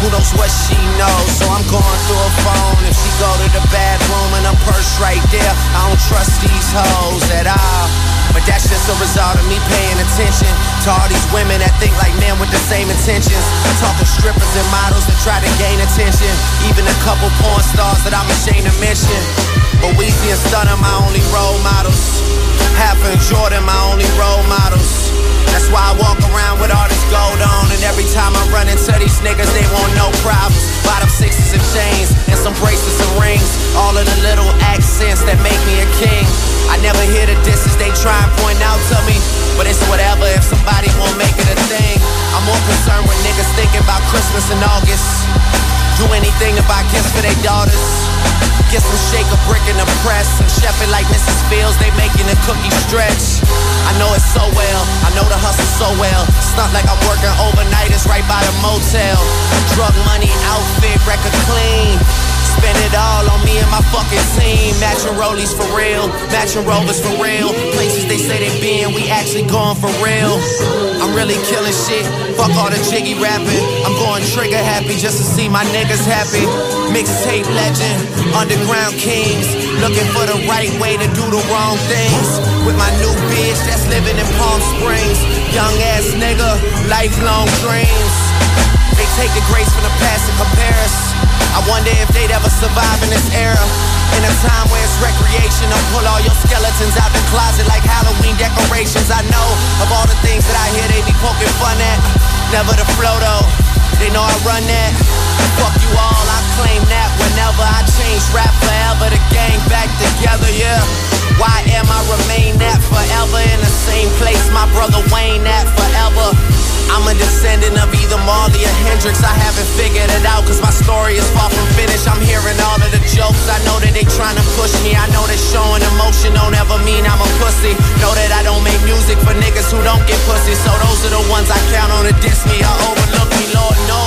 who knows what she knows. So I'm going through her phone. If she go to the bathroom and her purse right there, I don't trust these hoes at all. But that's just a result of me paying attention to all these women that think like men with the same intentions. talk Talking strippers and models that try to gain attention. Even a couple porn stars that I'm ashamed to mention. But Weezy and Stunner my only role models. Half and Jordan my only role models. That's why I walk around with all this gold on. And every time I run into these niggas, they want no problems. Bottom sixes and chains, and some bracelets and rings. All of the little accents that make me a king. I never hear the disses they try and point out to me. But it's whatever if somebody won't make it a thing. I'm more concerned with niggas thinking about Christmas in August. Do anything to buy gifts for their daughters. Get some shake a brick in the press and chef it like Mrs. Fields. They making the cookie stretch. I know it so well. I know the hustle so well. It's like I'm working overnight. It's right by the motel. Drug money, outfit, record clean. Spend it all on me and my fucking team. Matching rollies for real, matching rovers for real. Places they say they been, we actually going for real. I'm really killing shit. Fuck all the jiggy rapping. I'm going trigger happy just to see my niggas happy. Mixtape legend, underground kings. Looking for the right way to do the wrong things. With my new bitch that's living in Palm Springs. Young ass nigga, lifelong dreams. They take the grace from the past and compare us. I wonder if they'd ever survive in this era. In a time where it's recreation, I'll pull all your skeletons out the closet like Halloween decorations. I know of all the things that I hear they be poking fun at. Never the flow though. They know I run that. Fuck you all, I claim that whenever I change rap forever, the gang back together, yeah. Why am I remain that forever in the same place my brother Wayne at forever? I'm a descendant of either Marley or Hendrix. I haven't figured it out cause my story is far from finished. I'm hearing all of the jokes. I know that they trying to push me. I know that showing emotion don't ever mean I'm a pussy. Know that I don't make music for niggas who don't get pussy. So those are the ones I count on to diss me or overlook me. Lord knows,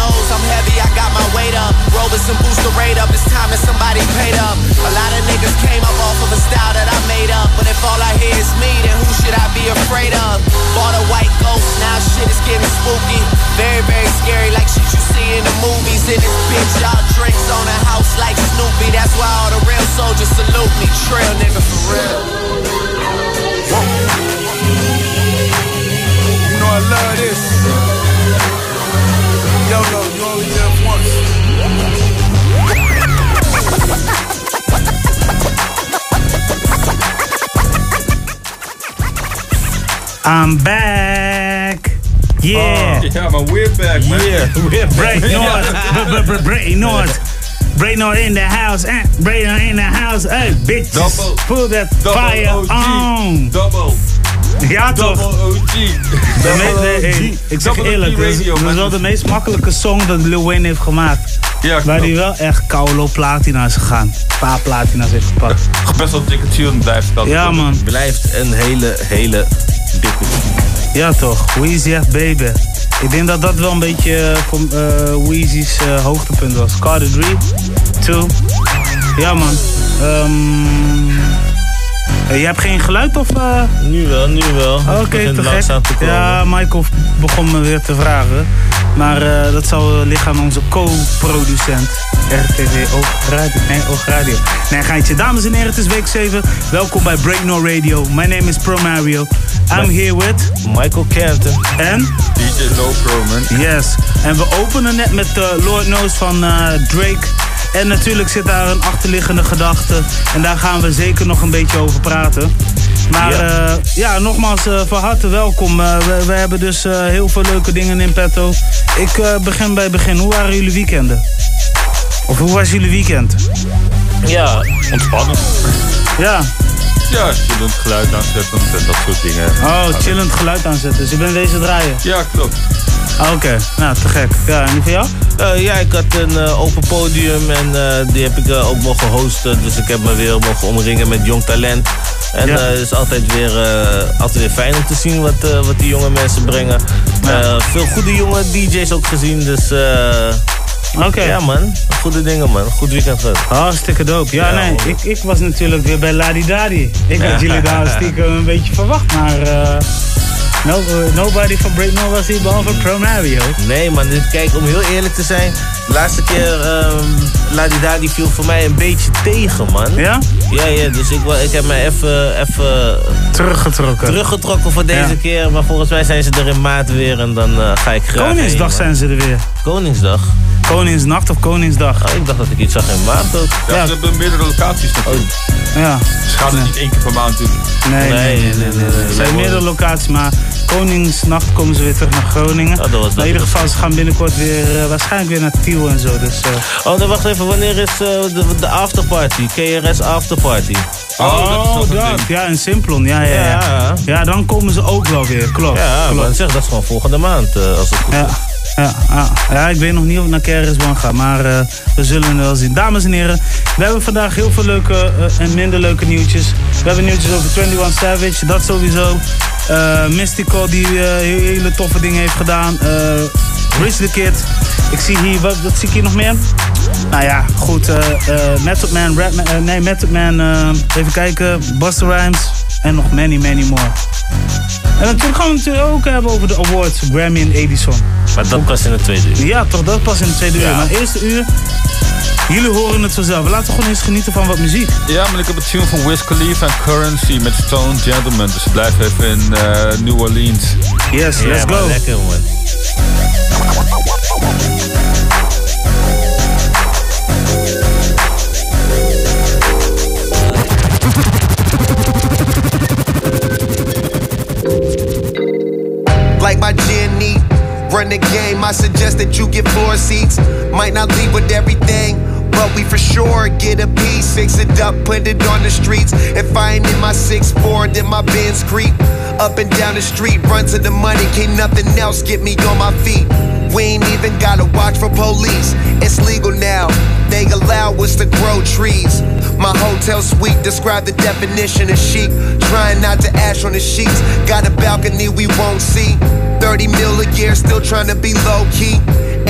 knows I'm heavy. I got my weight up. Robinson boost the rate up. It's time that somebody paid up. A lot of niggas came up off of a style that I made up. But if all I hear is me, then who should I be afraid of? Bought a white ghost, now shit is getting spooky. Very, very scary, like shit you see in the movies. In this bitch, y'all drinks on a house like Snoopy. That's why all the real soldiers salute me. Trail nigga for real. You know I love this. I'm back. Yeah. Ja, maar we're back, man. Yeah. We're Break North. B- b- b- Break North. Break North in the house. Eh, Break North in the house. Hey, bitches. Double- Put that Double fire OG. on. Double. Ja, toch? Double OG. De hey, ik zeg Double eerlijk, OG dat is, radio, dat is man. wel de meest makkelijke song dat Lil Wayne heeft gemaakt. Ja, Waar hij wel echt koude platina is gegaan. Een paar platina's heeft gepakt. Best wel dikke tune blijft dat. Ja, man. Blijft een hele, hele Ja, toch? Weezy baby. Ik denk dat dat wel een beetje eh, Weezy's eh, hoogtepunt was. Carter 3, 2. Ja, man. Ehm eh, je hebt geen geluid of... eh? Nu wel, nu wel. Oké, Begint te gek. te komen. Ja, Michael begon me weer te vragen. Maar eh, dat zal liggen aan onze co-producent. RTV Oogradio. Nee, Oogradio. Nee, geintje. Dames en heren, het is week 7. Welkom bij Break No Radio. My name is Pro Mario. I'm here with... Michael Canton. En? DJ Low Pro, man. Yes. En we openen net met uh, Lord Knows van uh, Drake. En natuurlijk zit daar een achterliggende gedachte. En daar gaan we zeker nog een beetje over praten. Maar ja, uh, ja nogmaals uh, van harte welkom. Uh, we, we, hebben dus heel veel leuke dingen in petto. Ik begin bij het begin. Hoe waren jullie weekenden? Of hoe was jullie weekend? Ja, ontspannen. Ja. Ja, chillend geluid aanzetten en dat soort dingen. Oh, chillend geluid aanzetten. Dus je bent deze draaien? Ja, klopt. Ah, Oké, okay. nou te gek. Ja, en die van jou? Uh, ja, ik had een uh, open podium en uh, die heb ik ook mogen hosten. Dus ik heb me weer mogen omringen met jong talent. En ja. het is altijd weer, altijd weer fijn om te zien wat, wat die jonge mensen brengen. Ja. veel goede jonge DJ's ook gezien, dus... Oké. Okay. Ja man, goede dingen man. Goed weekend gehad. Hartstikke dope. Ja, ja nee, ik, ik was natuurlijk weer bij Ladi Dadi. Ik had jullie daar stiekem een beetje verwacht, maar... Uh, No, eh, nobody van No was hier behalve Pro Mario. Nee man, dit, kijk, om heel eerlijk te zijn. De laatste keer, ehm Ladida die viel voor mij een beetje tegen man. Ja? Ja, ja, dus ik, ik heb mij even, even Teruggetrokken. teruggetrokken voor deze Ja. keer. Maar volgens mij zijn ze er in maart weer en dan eh, ga ik graag Koningsdag heen, zijn ze er weer. Koningsdag? Koningsnacht of Koningsdag. Oh, ik dacht dat ik iets zag in maart ook. Ja, Ja. ze hebben meerdere locaties natuurlijk. Ja. Ze gaan het niet één keer per maand doen. Nee, nee, nee. nee, nee, nee. Er zijn meerdere locaties, maar Koningsnacht komen ze weer terug naar Groningen. Oh, dat was in ieder geval, ze gaan binnenkort weer, eh, waarschijnlijk weer naar Tiel en zo. Dus, eh, Oh, dan wacht even. Wanneer is eh, de, de afterparty? KRS afterparty? Oh, dat dat. Ja, in Simplon. Ja, ja, ja. Ja. Ja, dan komen ze ook wel weer. Klopt. Ja, klopt. maar zeg, dat is gewoon volgende maand eh, als het goed Ja, is. Ja, ja. ik weet nog niet of ik naar KRS-One ga, maar eh, we zullen wel zien. Dames en heren, we hebben vandaag heel veel leuke eh, en minder leuke nieuwtjes. We hebben nieuwtjes over 21 Savage, dat sowieso. Eh Mystical die hele toffe dingen heeft gedaan. Rich the Kid. Ik zie hier, wat, zie ik hier nog meer? Nou ja, goed. Method Man, nee, Method Man, even kijken. Busta Rhymes en nog many, many more. En natuurlijk gaan we het natuurlijk ook hebben over de awards, Grammy en Edison. Maar dat pas in de tweede uur. Ja, toch, dat pas in de tweede uur. Maar het eerste uur, jullie horen het vanzelf. Laten we gewoon eens genieten van wat muziek. Ja, maar ik heb een tune van Wiz Khalifa en Currency met Stone Gentleman. Dus blijven even in eh, New Orleans. Yes, let's go. lekker man. My Jenny. Run the game, I suggest that you get floor seats. Might not leave with everything, but we for sure get a piece. Fix it up, put it on the streets. If I ain't in my 6'4, then my Benz creep. Up and down the street, run to the money, can't nothing else get me on my feet. We ain't even gotta watch for police. It's legal now. They allow us to grow trees. My hotel suite describe the definition of chic. Trying not to ash on the sheets. Got a balcony we won't see. 30 mil a year, still trying to be low key.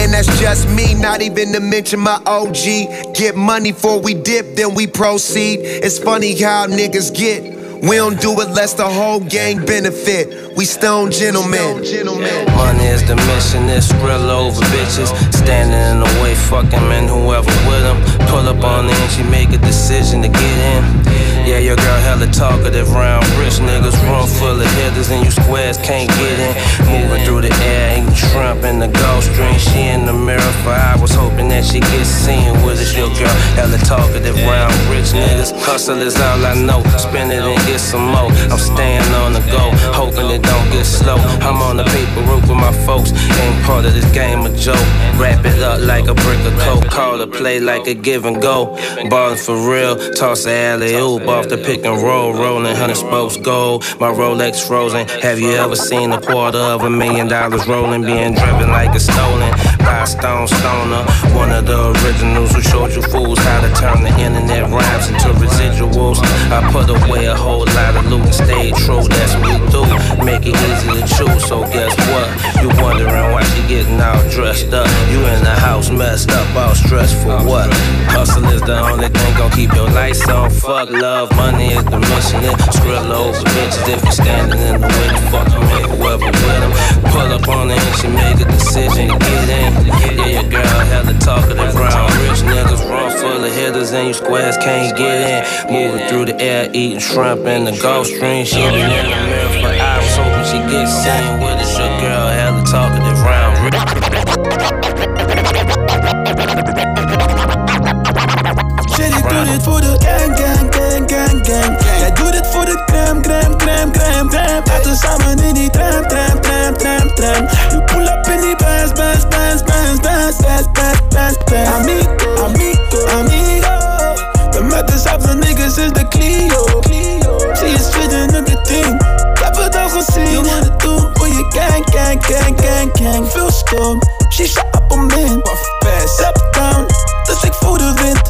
And that's just me, not even to mention my OG. Get money before we dip, then we proceed. It's funny how niggas get. We don't do it lest the whole gang benefit. We stone gentlemen. Money is the mission, it's real over bitches. Standing in the way, fuck 'em and whoever with 'em. Pull up on her and she make a decision to get in. Yeah, your girl hella talkative round rich niggas. Room full of hitters and you squares can't get in. Moving through the air, eating shrimp in the Gulf Stream. She in the mirror for hours, hoping that she gets seen with us. Your girl hella talkative round rich niggas. Hustle is all I know. Spend it and get some more. I'm staying on the go, hoping it don't get slow. I'm on the paper route with my folks. Ain't part of this game a joke. Wrap it up like a brick of coke. Call a play like a give and go. Ballin' for real. Toss a alley oop off the pick and roll. Rolling hundred spokes gold. My Rolex frozen. Have you ever seen a quarter of a million dollars rolling? Being driven like a stolen stone stoner. One of the originals who showed you fools how to turn the internet rhymes into residuals. I put away a whole lot of loot and stayed true. That's what we do. Make it easy to choose. So guess what? You wondering why she getting all dressed up? You in the house messed up, all stressed for what? Hustle is the only thing gon' keep your lights on. Fuck love, money is the mission. Skrill over bitches if you standing in the way. Fuck 'em and whoever with 'em. Pull up on her and she make a decision get in. Yeah, your girl hella talkative round rich niggas. Room full of hitters and you squares can't get in. Moving through the air, eating shrimp in the Gulf Stream. She been in the mirror for hours, hoping she gets seen with us. Your girl hella round rich. Shit, ik doe dit voor de gang, gang, gang, gang, gang. Jij doet dit voor de crème, crème, crème, crème, crème. Laten samen in die tram, tram, tram, tram, tram. You pull up in die Benz, Benz, Benz, gang, gang, gang. Veel stom. Shisha. Best up down. Dus ik voel de wind.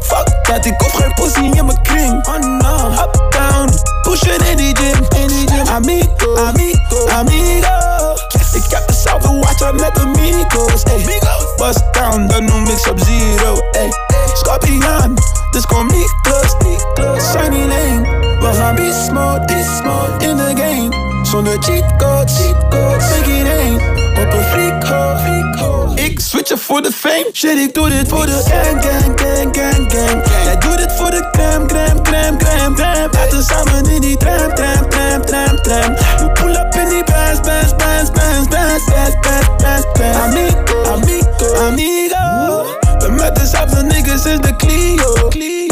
Fuck dat, ik hoef geen pussy in mijn kring. Oh no. Up down. Pushen in die gym. In die gym. Amigo, amigo, amigo. Ik heb dezelfde watch aan met amigos. Ey. Bust down, dan noem ik sub zero. Ey. Scorpion, dus kom niet close, niet close. Sunny lane, we gaan be smart, be smart in the game. Zonder cheat op een freak Ik switch er voor de fame, shit ik doe dit voor de gang, gang, gang, gang, gang. Jij doet dit voor de cram, cram, cram, cram, crème. Laten samen in die tram, tram, tram, tram, tram. We pull up in die bands, bands, bands, bands, bands, bands, bands, bands, bands Amigo, amigo, amigo. We met de niggas is de Clio.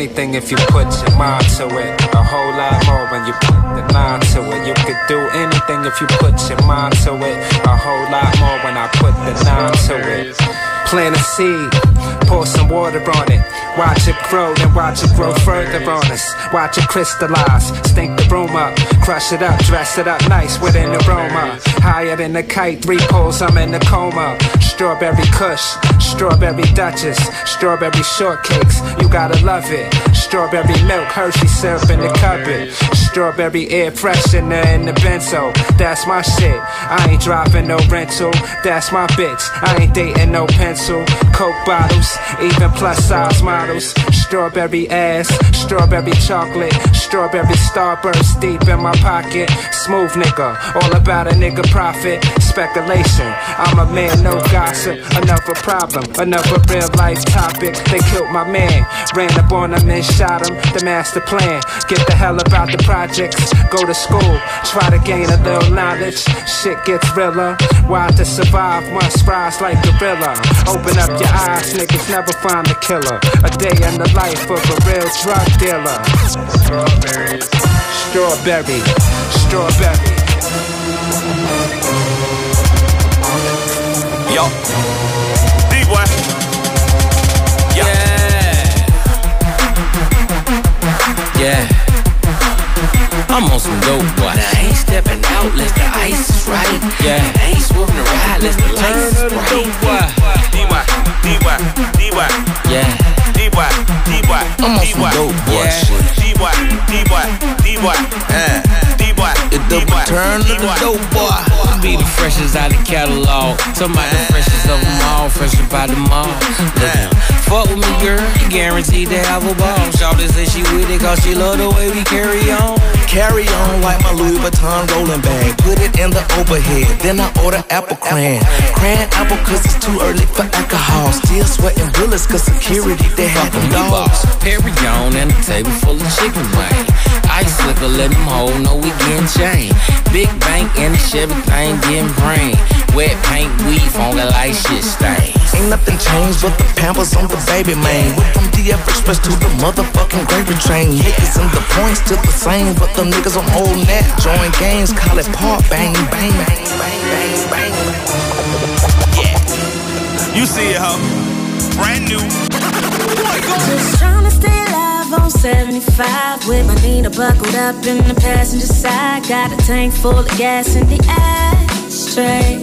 Anything if you put your mind to it. A whole lot more when you put the mind to it. You could do anything if you put your mind to it. A whole lot more when I put the nine to it. Plant a seed, pour some water on it. Watch it grow, then watch it grow further on us. Watch it crystallize, stink the room up. Crush it up, dress it up nice with an aroma. Higher than a kite, three poles, I'm in a coma. Strawberry kush, strawberry duchess, strawberry shortcakes, you gotta love it. Strawberry milk, Hershey syrup in the cupboard. Strawberry air freshener in the benzo, that's my shit. I ain't driving no rental, that's my bitch. I ain't dating no pencil. Coke bottles, even plus size models. Strawberry ass, strawberry chocolate, strawberry starburst deep in my pocket. Smooth nigga, all about a nigga profit. Speculation, I'm a man, no gossip. Another problem, another real life topic. They killed my man, ran up on him and shot him. The master plan, get the hell about the projects. Go to school, try to gain a little knowledge. Shit gets realer. Why to survive must rise like gorilla. Open up your eyes, niggas never find the killer. A day in the life of a real drug dealer. Strawberries. Strawberry. Strawberry. Yo. D-boy. Yeah. yeah. I'm on some dope, boy. I ain't stepping out, unless the ice is right. Yeah. I ain't swerving the ride, unless the lights is bright. D-boy. D-Y, D-Y. Yeah. D-Y, D-Y. I'm on some dope boy yeah. shit. D-Y, D-Y, D-Y. Yeah. D-Y. It's the return of the dope boy. Be the freshest out the catalog. Somebody the freshest of them all, fresh about the mall. Look, fuck with me, girl, guaranteed to have a ball. Shawty say she with it, cause she love the way we carry on. Carry on like my Louis Vuitton rolling bag. Put it in the overhead. Then I order apple cran. Cran apple cause it's too early for alcohol. Still sweating bullets cause security they had them dogs. On and a table full of chicken wing. Ice liquor, let them hold, no we getting chain. Big bank and the Chevy thing getting brain. Wet paint, weave on the light shit stain. Ain't nothing changed but the pampers on the baby man. Went from DF Express to the motherfucking gravy train. Niggas and the points still the same, but the niggas on old net join games, call it part bang bang bang bang bang bang. You see it, huh? Brand new. Just trying to stay alive on 75 with my Nina buckled up in the passenger side. Got a tank full of gas in the ashtray.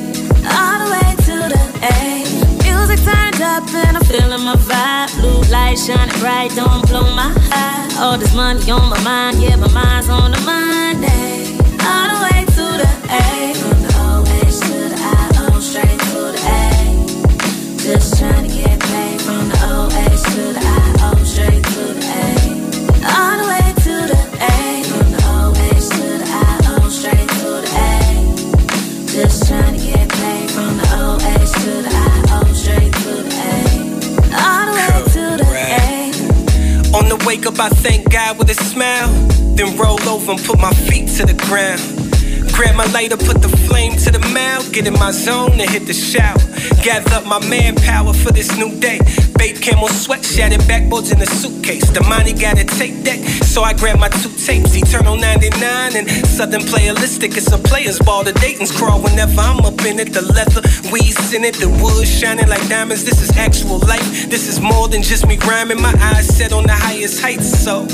All the way to the A. Music turned up and I'm feeling my vibe. Blue light shining bright, don't blow my eye. All this money on my mind, yeah, my mind's on the Monday. All the way to the A. wake up, I thank God with a smile. Then roll over and put my feet to the ground. Grab my lighter, put the flame to the mouth. Get in my zone and hit the shower. Gather up my manpower for this new day. Babe camel sweat, shattered backboards in the suitcase. The money got a tape deck, so I grab my two tapes. Eternal 99 and Southern Playalistic. It's a player's ball. The Dayton's crawl whenever I'm up in it. The leather, weeds in it, the wood shining like diamonds. This is actual life. This is more than just me rhyming. My eyes set on the highest heights, so.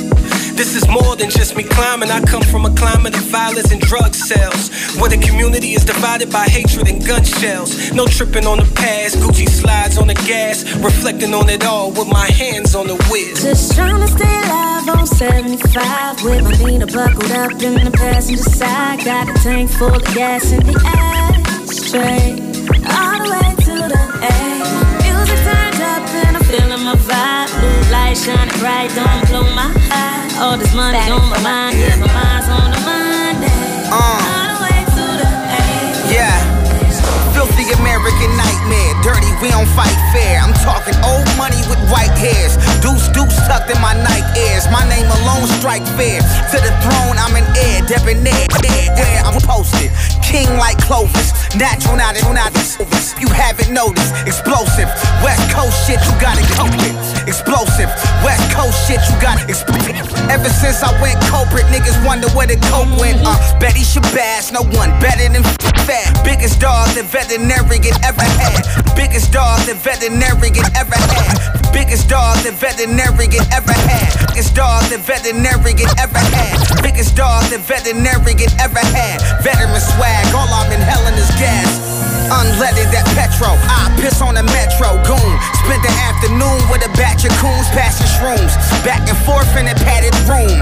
This is more than just me climbing. I come from a climate of violence and drug sales. Where the community is divided by hatred and gun shells. No tripping on the past. Gucci slides on the gas. Reflecting on it all with my hands on the whiz. Just trying to stay alive on 75 with my Nina buckled up in the passenger side. Got a tank full of gas in the ashtray. All the way to the A. Music turned up and I'm feeling my vibe. Blue light shining bright, don't blow my eye. All this money on my mind, yeah, my mind's on the Monday. Filthy American nightmare. Dirty, we don't fight fair. I'm talking old money with white hairs. Deuce, deuce tucked in my night ears. My name alone strike fair. To the throne, I'm an heir. Debonair, where I'm posted. King like Clovis. Natural, not it, not this. You haven't noticed. Explosive. West Coast shit, you gotta with. Explosive. West Coast shit, you gotta. Ever since I went corporate, niggas wonder where the coke went. Uh, Betty Shabazz, no one better than fat. Biggest dog the veterinarian ever had. Biggest dog that veterinarian ever had. Biggest dog that veterinarian ever had. Biggest dog that veterinarian ever had. Biggest dog that veterinarian ever had. Veteran swag, all I'm inhaling is gas. Unleaded that petrol, I piss on the metro goon. Spent the afternoon with a batch of coons passing shrooms. Back and forth in a padded room.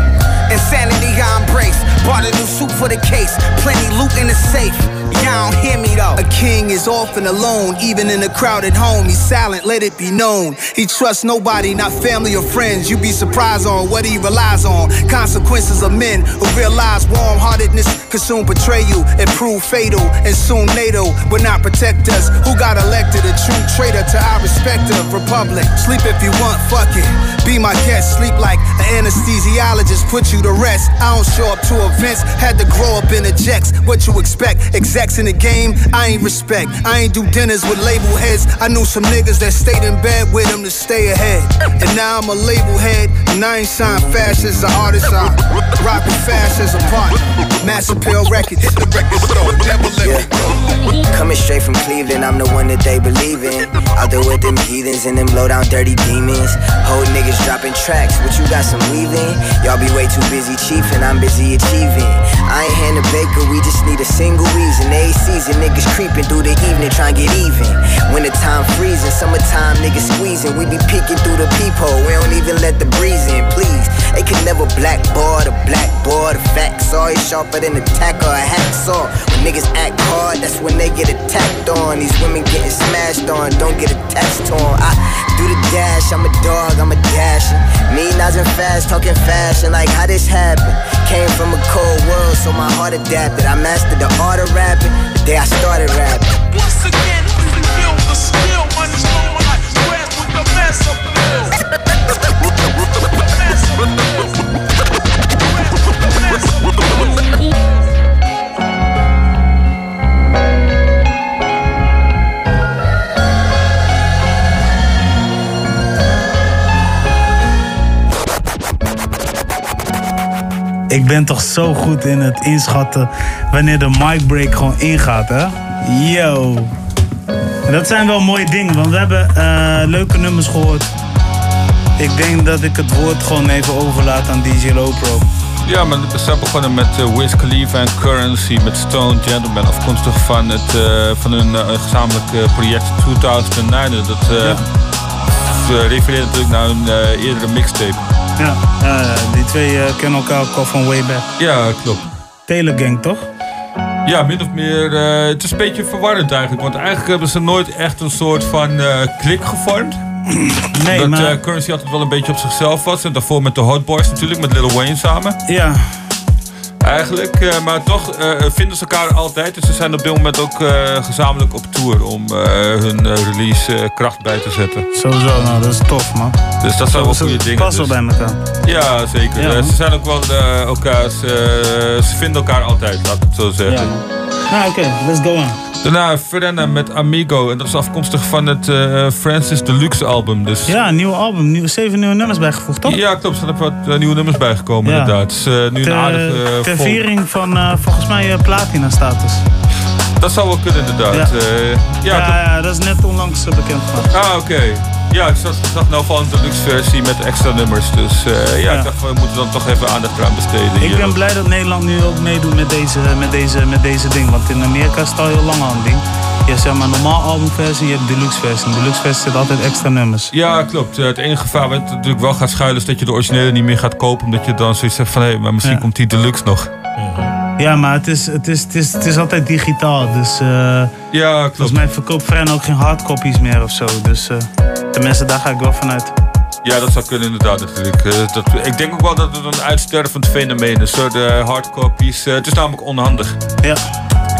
Insanity I embrace. Bought a new suit for the case. Plenty loot in the safe. Y'all don't hear me though. A king is often alone, even in a crowded home. He's silent, let it be known. He trusts nobody, not family or friends. You'd be surprised on what he relies on. Consequences of men who realize warm heartedness could soon betray you and prove fatal. And soon NATO will not protect us. Who got elected a true traitor to our respective republic? Sleep if you want, fuck it. Be my guest, sleep like an anesthesiologist, put you to rest. I don't show up to events, had to grow up in the jacks. What you expect? Execs in the game, I ain't respect. I ain't do dinners with label heads. I knew some niggas that stayed in bed with them to stay ahead. And now I'm a label head, and I ain't signed fast as an artist. I'm rocking fast as a partner. Mass Appeal Records. The record store, never let me go. Coming straight from Cleveland, I'm the one that they believe in. Out there with them heathens and them low down dirty demons. Whole niggas dropping tracks, but you got some weaving. Y'all be way too busy chiefing, I'm busy achieving. I ain't Hannah Baker, we just need a single reason. Every season, niggas creeping through the evening, trying to get even. Wintertime freezing, summertime niggas squeezing. We be peeking through the peephole, we don't even let the breeze in, please. They can never blackboard a blackboard. The facts always sharper than a tack or a hacksaw. When niggas act hard, that's when they get attacked on. These women getting smashed on, don't get attached to 'em. I do the dash, I'm a dog, I'm a dasher. Me, Nas and fast, talking fashion, like how this happened. Came from a cold world, so my heart adapted. I mastered the art of rapping the day I started rapping. Once again, who can feel the skill? Like squares with the mass appeal. Ik ben toch zo goed in het inschatten wanneer de mic break gewoon ingaat, hè? Yo. En dat zijn wel mooie dingen, want we hebben eh, leuke nummers gehoord. Ik denk dat ik het woord gewoon even overlaat aan DJ Lopro. Ja, maar we zijn begonnen met uh, Wiz Khalifa en Currency met Stone Gentleman. Afkomstig van, het, eh, van hun eh, gezamenlijk project 2009. Dat ze refereert natuurlijk naar hun eh, eerdere mixtape. Ja, die twee eh, kennen elkaar ook al van way back. Ja, klopt. Taylor Gang, toch? Ja, min of meer. eh, het is een beetje verwarrend eigenlijk. Want eigenlijk hebben ze nooit echt een soort van eh, klik gevormd. Nee, dat maar- Currency altijd wel een beetje op zichzelf was. En daarvoor met de Hot Boys natuurlijk, met Lil Wayne samen. Ja. Eigenlijk, eh, maar toch eh, vinden ze elkaar altijd. Dus ze zijn op dit moment ook eh, gezamenlijk op tour om hun release kracht bij te zetten. Sowieso, nou, dat is tof, man. Dus dat zijn wel goede dingen. passen dus- bij elkaar. Ja, zeker. Ja, ze zijn ook wel elkaar, ze, ze vinden elkaar altijd, laat ik het zo zeggen. Nou, oké, let's go on. Daarna Frenna met Amigo. En dat is afkomstig van het eh, Francis Deluxe album. Dus Ja, een nieuw album, nieuw, zeven nieuwe nummers bijgevoegd, toch? Ja, klopt. Er zijn wat eh, nieuwe nummers bijgekomen Ja. inderdaad. Eh, nu ter, een aardige eh, ter vol- viering van volgens mij eh, platina status. Dat zou wel kunnen inderdaad. Ja. Ja, dat is net onlangs bekend gemaakt. Ah, oké. Ja, ik zag, zag nou van de deluxe versie met extra nummers. Dus eh, ja, Ja. ik dacht, we moeten dan toch even aandacht eraan besteden. Ik hier. ben blij dat Nederland nu ook meedoet met deze, met deze, met deze ding. Want in Amerika is het al heel lang al een ding. Je hebt zeg maar een normaal albumversie, je hebt deluxe versie. In de deluxe versie zit altijd extra nummers. Ja, klopt. Eh, Het enige gevaar wat natuurlijk wel gaat schuilen is dat je de originele niet meer gaat kopen. Omdat je dan zoiets zegt van, hé, maar misschien Ja. komt die deluxe nog. Ja, maar het is, het is, het is, het is altijd digitaal. Dus eh ja, klopt. volgens mij verkoopt Fren ook geen hardcopies meer of zo. Dus eh, tenminste, daar ga ik wel vanuit. Ja, dat zou kunnen inderdaad natuurlijk. Eh, dat, ik denk ook wel dat het een uitstervend fenomeen is. Zo, de hardcopies. het is namelijk onhandig. Ja.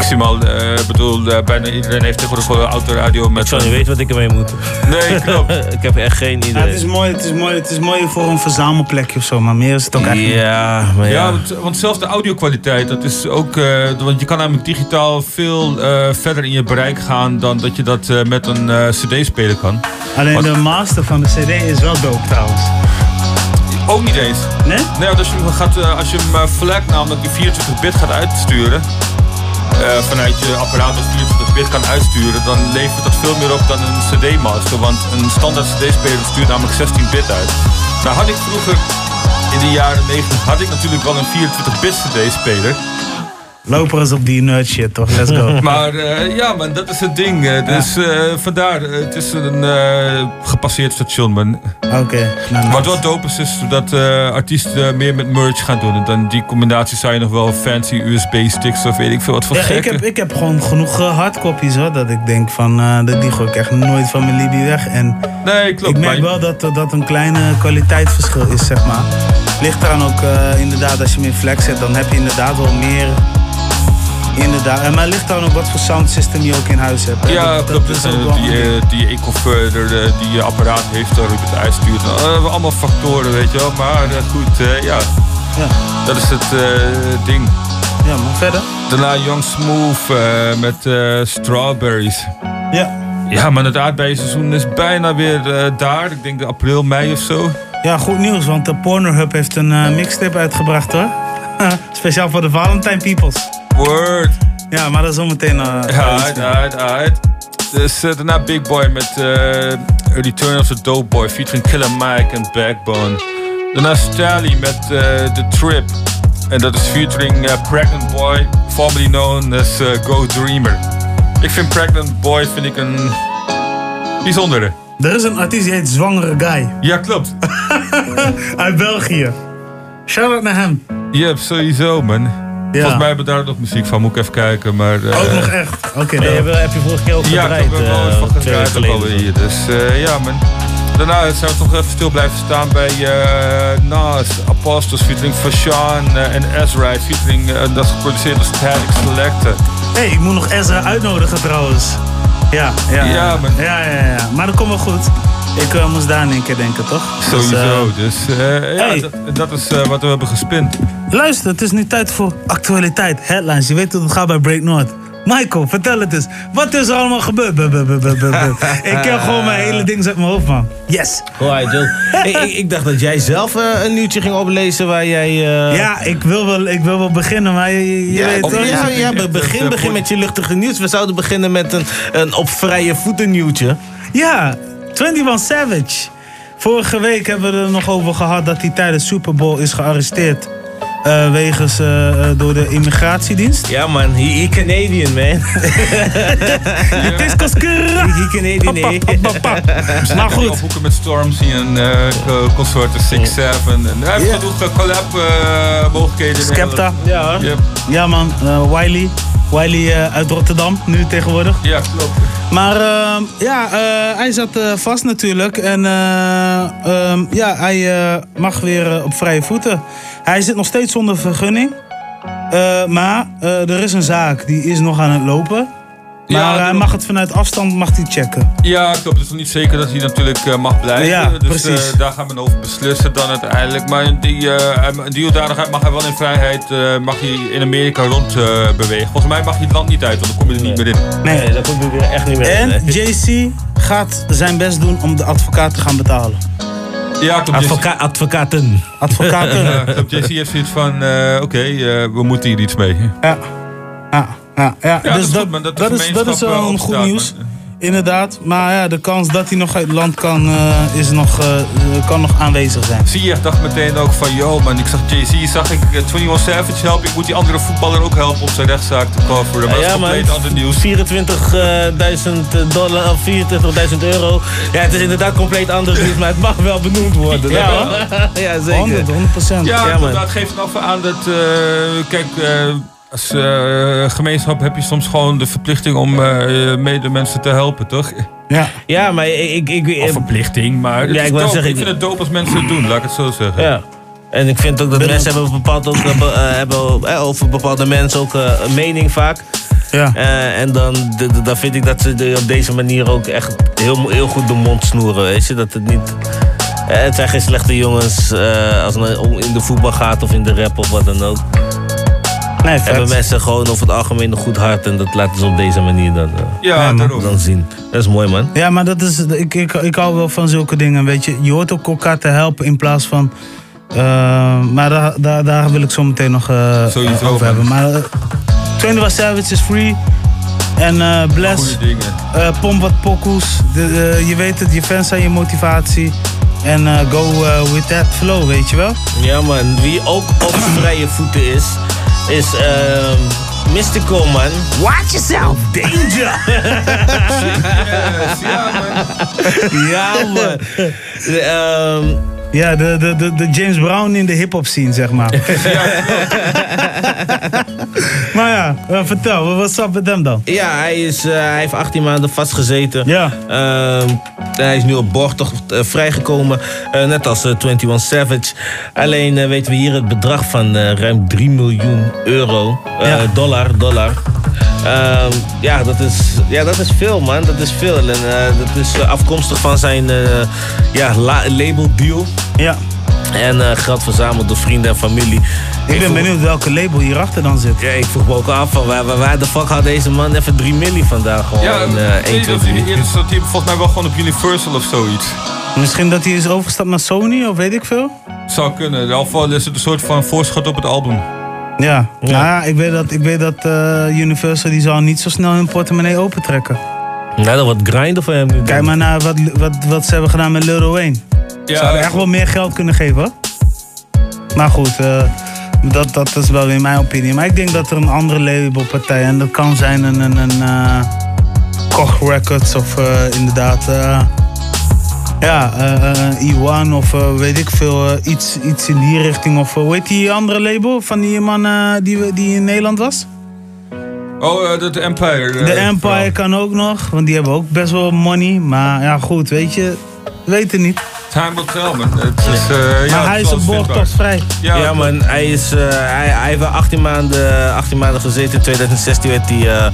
Ik zie hem al, eh, ik bedoel, eh, bijna iedereen heeft tegenwoordig wel een autoradio met... Ik zou niet weten wat ik ermee moet. Nee, klopt. ik heb echt geen Ja, idee. het, is mooi, het, is mooi, het is mooi voor een verzamelplekje of zo, maar meer is het ook eigenlijk. Ja, maar ja. Ja, want, want zelfs de audio-kwaliteit, dat is ook. eh, want je kan namelijk digitaal veel eh, verder in je bereik gaan dan dat je dat eh, met een eh, CD-speler kan. Alleen de master van de CD is wel dope trouwens. Ook niet eens. Nee? Nee, want als je hem, gaat, eh, als je hem eh, flag namelijk die 24 bit gaat uitsturen. Eh, vanuit je apparaat dat 24 bit kan uitsturen, dan levert dat veel meer op dan een CD-master. Want een standaard CD-speler stuurt namelijk 16 bit uit. Nou had ik vroeger, in de jaren 90, had ik natuurlijk wel een 24 bit CD-speler. Loper is op die nerd shit toch? Let's go. Maar eh, ja, man, dat is het ding. dus eh, vandaar, eh, het is een gepasseerd station, man. Oké. nou, Wat wel dope is, is dat artiesten meer met merch gaan doen. En dan die combinatie zou je nog wel fancy USB-sticks of weet ik veel wat voor Ja, ik, heb, ik heb gewoon genoeg hardcopies hoor. Dat ik denk van, dat die gooi ik echt nooit van mijn Libby weg. En Nee, klopt. ik merk maar- wel dat dat een kleine kwaliteitsverschil is, zeg maar. Ligt eraan ook eh, inderdaad, als je in flex zet, dan heb je inderdaad wel meer. Inderdaad. En maar ligt dan ook wat voor sound system je ook in huis hebt. hè. Ja, Dat- klopt. dat is ook eh, wel die, eh, die eco-further, die je apparaat heeft waarop je het uitstuurt. Eh, allemaal factoren, weet je wel. Maar goed, eh, ja. Dat is het ding. Ja, maar verder. Daarna Young Smooth met Strawberries. Ja. Ja, maar het aardbeienseizoen is bijna weer daar. Ik denk de april, mei of zo. Ja, goed nieuws, want de Pornhub heeft een eh, mixtape uitgebracht hoor. Speciaal voor de Valentine Peoples. Word. Ja, maar dat is zometeen. eh, Ja, uit, uit, uit. Dus eh, daarna Big Boy met Return of the Dope Boy featuring Killer Mike en Backbone. Daarna Stally met The Trip. En dat is featuring Pregnant Boy, formerly known as Go Dreamer. Ik vind Pregnant Boy vind ik een bijzondere. Er is een artiest die heet Zwangere Guy. Ja, klopt. Uit België. Shout out naar hem. Ja, sowieso man. Volgens mij hebben we daar nog muziek van, moet ik even kijken. Maar, eh, Ook nog echt. Oké, Nee, dope. heb, heb je vorige keer ook Ja, ik gedraaid? heb er wel eens eh, van twee weken gedraaid ook alweer hier. Dus eh, ja, man. Daarna zijn we toch even stil blijven staan bij eh Nas, Apostles featuring Fashawn eh, en Ezra featuring, eh, dat is geproduceerd door Static Selector. hey, ik moet nog Ezra uitnodigen trouwens. Ja, ja. Ja, man. Ja, ja, ja. Maar dat komt wel goed. Ik eh, moest daar in één keer denken, toch? Sowieso, Dus, dus eh, ja, hey. dat, is eh, wat we hebben gespind. eh, luister, het is nu tijd voor actualiteit. Headlines. Je weet hoe het gaat bij Break North. Michael, vertel het eens. Wat is er allemaal gebeurd? Buh, buh, buh, ik heb gewoon mijn hele ding uit mijn hoofd, man. Yes. Alright, Jill. ik, ik, ik dacht dat jij zelf eh, een nieuwtje ging oplezen waar jij... eh, Ja, ik wil wel, ik wil wel beginnen, maar je, je- Ja, weet op- toch? ja, ja, be- begin, begin met je luchtige nieuws. We zouden beginnen met een, een op vrije voeten nieuwtje. Ja, 21 Savage. Vorige week hebben we er nog over gehad dat hij tijdens Super Bowl is gearresteerd. Eh, wegens eh, eh, door de immigratiedienst. Ja man, he, he Canadian man. Het is koskura. He Canadian, nee. Maar goed. Op hoeken met Stormzy en eh consorten 6-7. En hij heeft Ja. genoeg collab mogelijkheden. in Skepta. Nederland. Yep. Ja man, Wiley. Wiley eh, uit Rotterdam, nu tegenwoordig. Ja, klopt. Maar ehm, ja, eh, hij zat eh, vast natuurlijk. En eh, ehm, ja, hij eh, mag weer eh, op vrije voeten. Hij zit nog steeds zonder vergunning. Eh, maar eh, er is een zaak, die is nog aan het lopen. Maar Ja, hij daarom- mag het vanuit afstand mag hij checken. Ja, klopt. Het is nog niet zeker dat hij natuurlijk eh, mag blijven. Ja, dus precies. eh, daar gaan we over beslissen dan uiteindelijk. Maar die, eh, die hoedanigheid mag hij wel in vrijheid eh, mag hij in Amerika rond eh, bewegen. Volgens mij mag hij het land niet uit, want dan kom je er niet meer in. Nee, daar komt hij echt niet meer in. En JC gaat zijn best doen om de advocaat te gaan betalen. Ja, klopt. Advoca advocaten. Advocaten. Ja, klopt. JC heeft zoiets van, eh, oké, eh, we moeten hier iets mee. Ja. Ja, ja, ja. Dus is dat, dat dat, is, dat is wel een goed nieuws. Inderdaad. Maar ja, de kans dat hij nog uit het land kan, eh, is nog, eh, kan nog aanwezig zijn. Zie dacht meteen ook van, yo man, ik zag Jay-Z, zag ik eh, 21 Savage helpen. Ik moet die andere voetballer ook helpen om zijn rechtszaak te coveren. Maar dat is compleet ander nieuws. 24.000 dollar of 24.000 euro. Ja, het is inderdaad compleet anders nieuws, maar het mag wel benoemd worden. Ja, ja zeker. 100, 100 procent. Ja, Ja, inderdaad, geeft het over aan dat, eh, kijk, eh, als eh, gemeenschap heb je soms gewoon de verplichting om eh mede mensen te helpen, toch? Ja. Ja, maar ik... ik, ik Of verplichting, maar Ja, ik zeggen, ik vind het dope als mensen het doen, laat ik het zo zeggen. Ja. En ik vind ook dat mensen hebben bepaald ook, eh, be- eh, hebben eh, over bepaalde mensen ook eh, een mening vaak. Ja. Eh, en dan, de- de- dan vind ik dat ze de- op deze manier ook echt heel, heel goed de mond snoeren. Weet je, dat het niet. eh, het zijn geen slechte jongens eh, als het om in de voetbal gaat of in de rap of wat dan ook. Nee, Hebben mensen gewoon over het algemeen een goed hart en dat laten ze op deze manier dan, eh, Ja, daarom. dan zien. Dat is mooi man. Ja, maar dat is, ik, ik, ik hou wel van zulke dingen, weet je. Je hoort ook elkaar te helpen in plaats van... eh, maar daar, daar, daar wil ik zo meteen nog eh, Sowieso, over hebben. Maar uh, 21 Savage is free. En eh Bless, eh pomp wat pokoes. De, eh, je weet het, je fans zijn je motivatie. En eh, go with that flow, weet je wel? Ja man, wie ook op vrije voeten is, is ehm Mystical man. Watch yourself! Danger! Yes, ja, man. ja man. Ehm, Ja, de, de, de, de James Brown in de hip-hop scene, zeg maar. maar ja, eh, vertel, wat up met hem dan? Ja, hij, is, eh, hij heeft 18 maanden vastgezeten. Ja. Ehm, hij is nu op borgtocht eh, vrijgekomen, eh, net als eh, 21 Savage. Alleen weten we hier het bedrag van eh, ruim 3 miljoen euro. Eh, Ja. Dollar, dollar. Ehm, ja, dat is, ja, dat is veel, man. Dat is veel. En eh, dat is afkomstig van zijn eh, ja, la- label deal. Ja. En eh, geld verzameld door vrienden en familie. Ik ben benieuwd welke label hierachter dan zit. Ja, ik vroeg me ook af van waar, waar, waar de fuck had deze man even 3 milli vandaag gewoon Ja, in eh, 1, nee, 2, dat, 3. eerder zat hij volgens mij wel gewoon op Universal of zoiets. Misschien dat hij is overgestapt naar Sony of weet ik veel. Zou kunnen. In ieder geval is het een soort van voorschot op het album. Ja, Nou ja ik weet dat, ik weet dat eh, Universal die zal niet zo snel hun portemonnee opentrekken. Nou, dat wordt grinden voor hem nu. Kijk maar naar wat, wat, wat ze hebben gedaan met Lil Wayne. Ze zouden echt wel meer geld kunnen geven. hoor. Maar goed, eh, dat, dat is wel in mijn opinie. Maar ik denk dat er een andere labelpartij, en dat kan zijn een, een, een eh, Koch Records of eh, inderdaad, eh, ja, eh, eh, E1 of eh, weet ik veel, eh, iets, iets in die richting. Of eh, hoe heet die andere label van die man eh, die, we- die in Nederland was? Oh, eh, dat Empire. eh, De Empire kan ook nog, want die hebben ook best wel money. Maar ja, goed, weet je, weet het niet. Time will tell, man. Het is, eh, ja, maar hij is vindbaar. toch vrij. Ja, Ja, man, hij, is, eh, hij, hij heeft wel 18 maanden, 18 maanden gezeten. In 2016 werd hij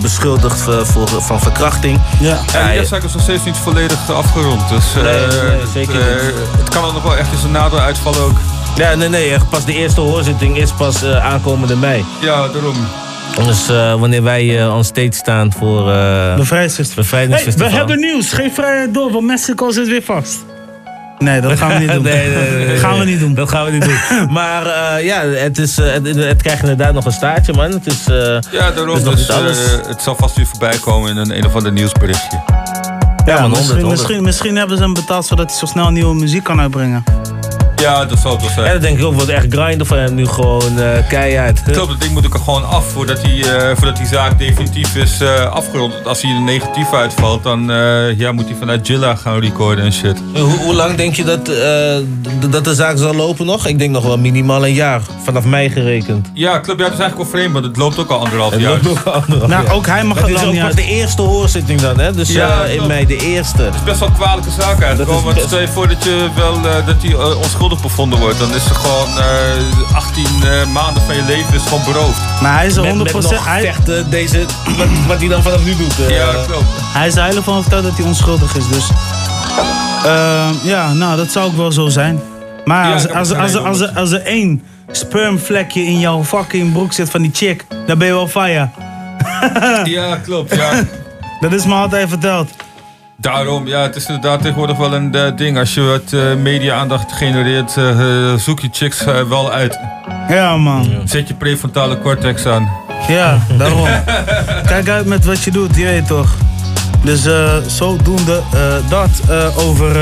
beschuldigd voor, voor- van verkrachting. Ja. En die rechtszaak is nog steeds niet volledig afgerond. Dus eh, Nee, nee, zeker het, eh, het kan er nog wel echt eens een nadeel uitvallen ook. Ja, nee, nee, echt pas de eerste hoorzitting is pas eh, aankomende mei. Ja, daarom. Dus eh, wanneer wij eh on stage staan voor eh Bevrijdingsfestival. Hey, we hebben nieuws. Geef vrijheid door, want Mexico zit weer vast. Nee, dat gaan we niet doen. Nee, nee, nee, nee, gaan we niet doen. Dat gaan we niet doen. maar eh, ja, het, is, eh, het, het krijgt inderdaad nog een staartje, man. Het is, eh, Ja, daarom. het is nog Dus, niet alles. eh, het zal vast weer voorbij komen in een, een of ander nieuwsberichtje. Ja, man, misschien, 100, 100. Misschien, misschien hebben ze hem betaald zodat hij zo snel nieuwe muziek kan uitbrengen. Ja, dat zal het wel zijn. Ja, dat denk ik ook. Wordt echt grinden voor hem nu gewoon eh, keihard. Klopt, dat ding moet ik er gewoon af voordat die, eh, voordat die zaak definitief is eh, afgerond. Want Als hij er negatief uitvalt, dan eh, ja, moet hij vanuit Jilla gaan recorden en shit. Hoe, hoe lang denk je dat, eh, dat de zaak zal lopen nog? Ik denk nog wel minimaal een jaar. Vanaf mei gerekend. Ja, klopt. Ja, dat is eigenlijk wel vreemd, want het loopt ook al anderhalf Het jaar. loopt nog anderhalf Nou, ook hij mag Het het is ook pas uit. de eerste hoorzitting dan, hè? Dus Ja, eh, in mei de eerste. Het is best wel een kwalijke zaak eigenlijk. Dat is Gewoon, want stel je voor dat je wel dat hij eh, onschuldig bevonden wordt. Dan is er gewoon eh 18 eh, maanden van je leven is gewoon beroofd. Maar hij is er Met, 100%. met nog hij, vechten, deze, wat, wat hij dan vanaf nu doet. eh. Ja, klopt. hij is er heilig van overtuigd dat hij onschuldig is. Dus eh, ja, nou, dat zou ook wel zo zijn. Maar Ja, als, als, als, als, er- als er één spermvlekje in jouw fucking broek zit van die chick, dan ben je wel fire. Ja, klopt. Ja. Dat is me altijd verteld. Daarom, ja, het is inderdaad tegenwoordig wel een eh, ding. Als je wat eh, media-aandacht genereert, eh, zoek je chicks wel uit. Ja, man. Zet je prefrontale cortex aan. Ja, daarom. Kijk uit met wat je doet, je weet toch. Dus eh, zodoende eh, dat eh, over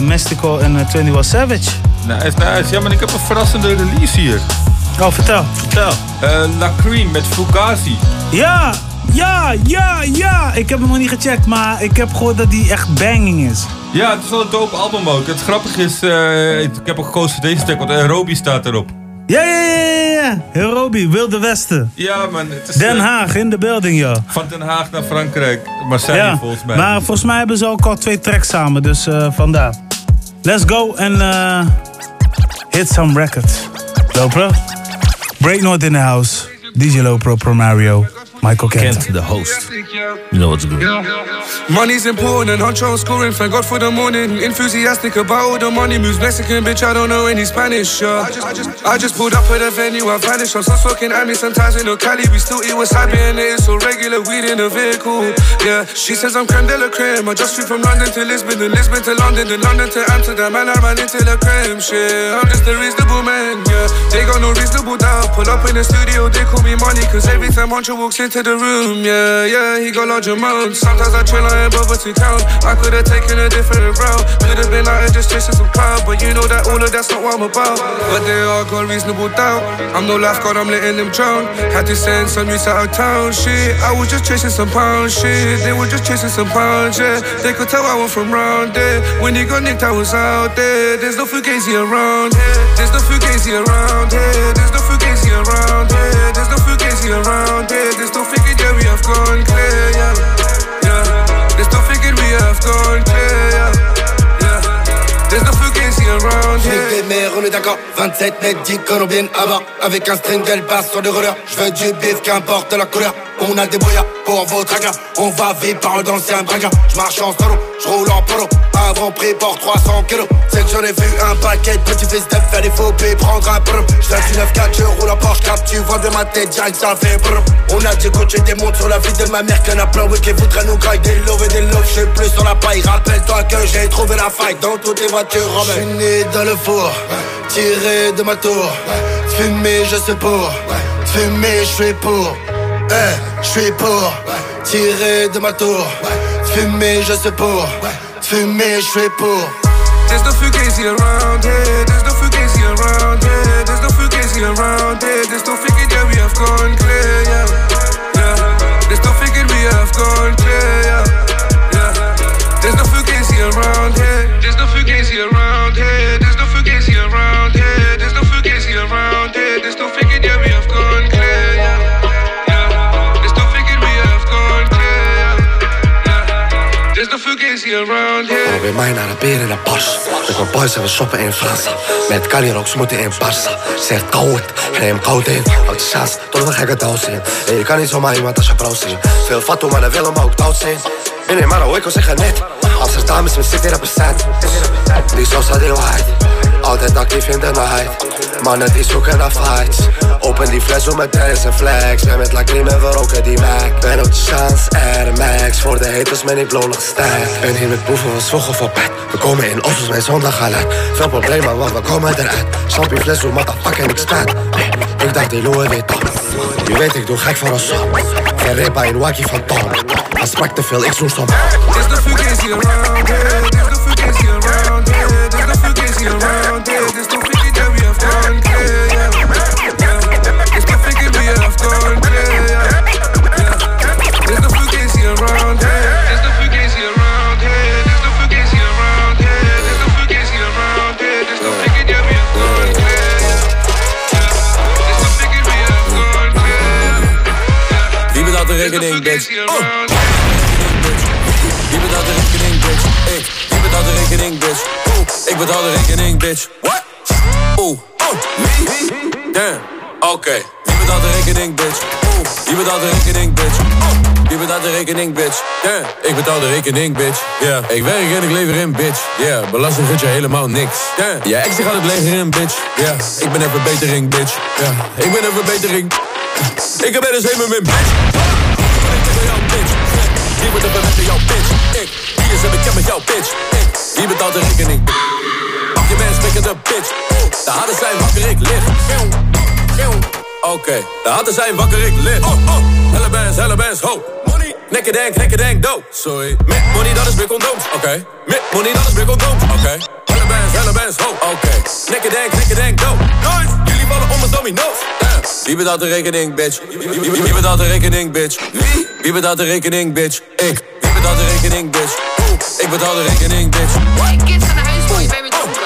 Mystical en uh, 21 Savage. Nice, nice. Ja, maar ik heb een verrassende release hier. Oh, vertel. Vertel. Eh, La Cream met Fugazi. Ja, ja, ja, ja. Ik heb hem nog niet gecheckt, maar ik heb gehoord dat die echt banging is. Ja, het is wel een dope album ook. Het grappige is, eh, ik heb ook gekozen voor deze track, want Aerobi staat erop. Ja, ja, ja, ja, Wilde Westen. Ja, man. Het is, Den eh, Haag, in de building, joh. Van Den Haag naar Frankrijk. Marseille Ja, volgens mij. maar volgens mij hebben ze ook al twee tracks samen, dus eh, vandaar. Let's go en eh, hit some records. Lopro. Break North in the house. DJ Lopro, Pro Mario, Michael Kent. Kent, the host. You know what's good. Money's important and huncho scoring. Thank God for the morning. Enthusiastic about all the money moves. Mexican bitch, I don't know any Spanish. Yeah. I, just, I, just, I just pulled up at the venue. I vanished. I'm still smoking at me sometimes in the Cali. We still eat wasabi and it is so regular. Weed in the vehicle. Yeah. She says I'm creme de la creme. I just flew from London to Lisbon, then Lisbon to London, then London to Amsterdam. And I ran into the creme shit. I'm just a reasonable man. Yeah. They got no reasonable doubt. Pull up in the studio, they call me money. Cause every time Huncho walks into the room, yeah, yeah, he got large amounts. Sometimes I chill, I ain't bother to count. I could have taken a different route. Could have been out and just chasing some cloud. But you know that all of that's not what I'm about. But they all got reasonable doubt. I'm no lifeguard, I'm letting them drown. Had to send some youths out of town, shit. I was just chasing some pounds, shit. They were just chasing some pounds, yeah. They could tell I was from round there. When he got nicked, I was out there. There's no fugazi around here. There's no fugazi around here. There's no fugazi around here. There's no fugazi around here. There's no figure that we have gone clear, yeah. Yeah. There's no figure we have gone clear, est d'accord. 27 mètres, 10 qu'on vienne à bas Avec un string, elle passe sur des rollers Je veux du bif, qu'importe la couleur. On a des boyas pour votre agla On va vivre par d'anciens bragas Je marche en solo, je roule en polo. Avant prix pour 300 kilos. C'est que j'en ai vu un paquet de petits fils de faire des faux pays Prendre un brr Je du 9-4, je roule en Porsche Cap Tu vois de ma tête, direct ça fait On a du coach et des montres sur la vie de ma mère. Qu'en a plein, oui, qui voudraient nous grailler Des loves et des loves, je suis plus sur la paille. Rappelle-toi que j'ai trouvé la faille Dans toutes les voitures, Robin Je suis né dans le four Tiré de ma tour Fumer, je sais pour Fumer, je suis pour Eh, je suis pour Tiré de ma tour Fumer, je sais pour Fumer, je suis pour There's no fugazi around here. There's no fugazi around here. There's no fugazi around here. There's no figure that we have gone clear, yeah. Yeah. There's no figure we have gone clear, yeah. Yeah. There's no fugazi around here. There's no fugazi around Fugazi around here. Probeer mij naar de beer in de bars. Met mijn boys en we shoppen in Fransa Met Kali ook moeten in Barça. Zegt koud en neem koud in. Houd de saas. Tot een gekke doos in En je kan niet zomaar iemand als je brood zien. Veel fatu maar dan willen we ook dood zijn En maar ik wil zeggen net. Amsterdam mijn city represent. Die zoals die white Altijd actief in de night. Mannen die zoeken naar fights Open die fles om met tennis en flex. Ben met lacrime en we roken die Mac Ben op de chance Air Voor de haters ben ik nog sterk Ben hier met boeven van zwoegen voor pet. We komen in Ossos mijn zondag geluid Veel problemen want we komen eruit. Champagne fles hoe motherfucker en ik staat? Ik dacht die Louis Vuitton Je weet ik doe gek voor een som Verrepa in Waki van Tom. Hij sprak te veel, ik zoen stom. No fugazi around here. There's rekening, bitch? Oh. Wie betaalt de rekening, bitch? Ik. Wie betaalt de rekening, bitch? Oeh, ik betaal de rekening, bitch. What? Oeh, oh, wie? Damn, oké. Wie betaalt de rekening, bitch? Oeh, wie betaalt de rekening, bitch? Oh, wie betaalt de rekening, bitch? Damn, ik betaal de rekening, bitch. Ja, ik werk en ik lever in, bitch. Ja, belasting vind je helemaal niks. Damn, je ex die gaat het leger in, bitch. Ja, ik ben een verbetering, bitch. Ja, ik ben een verbetering. Ik ben dus helemaal min, bitch. Wordt er met jouw bitch? Ik. Wie is bekend met jouw bitch? Ik. Wie betaalt de rekening? Pak je mens, de bitch. De harden zijn wakker, ik lig. Oké, de harden zijn wakker, ik lig. Oh, oh. Helle bands, helle bands, ho. Money. Nekken denk, nekken denk, do. Sorry. Met money, dat is weer condooms. Oké. Met money, dat is weer condooms. Oké. Helle bands, helle ho. Oké. Nekken denk, nekken denk, do. Nice. Jullie vallen met domino's. Wie betaalt de rekening, bitch? Wie, wie, wie, wie betaalt de rekening, bitch? Wie? Wie betaalt de rekening, bitch? Ik. Wie betaalt de rekening, bitch? Ik betaal de rekening, bitch. Ik kind van de huis voor je bent met dronken.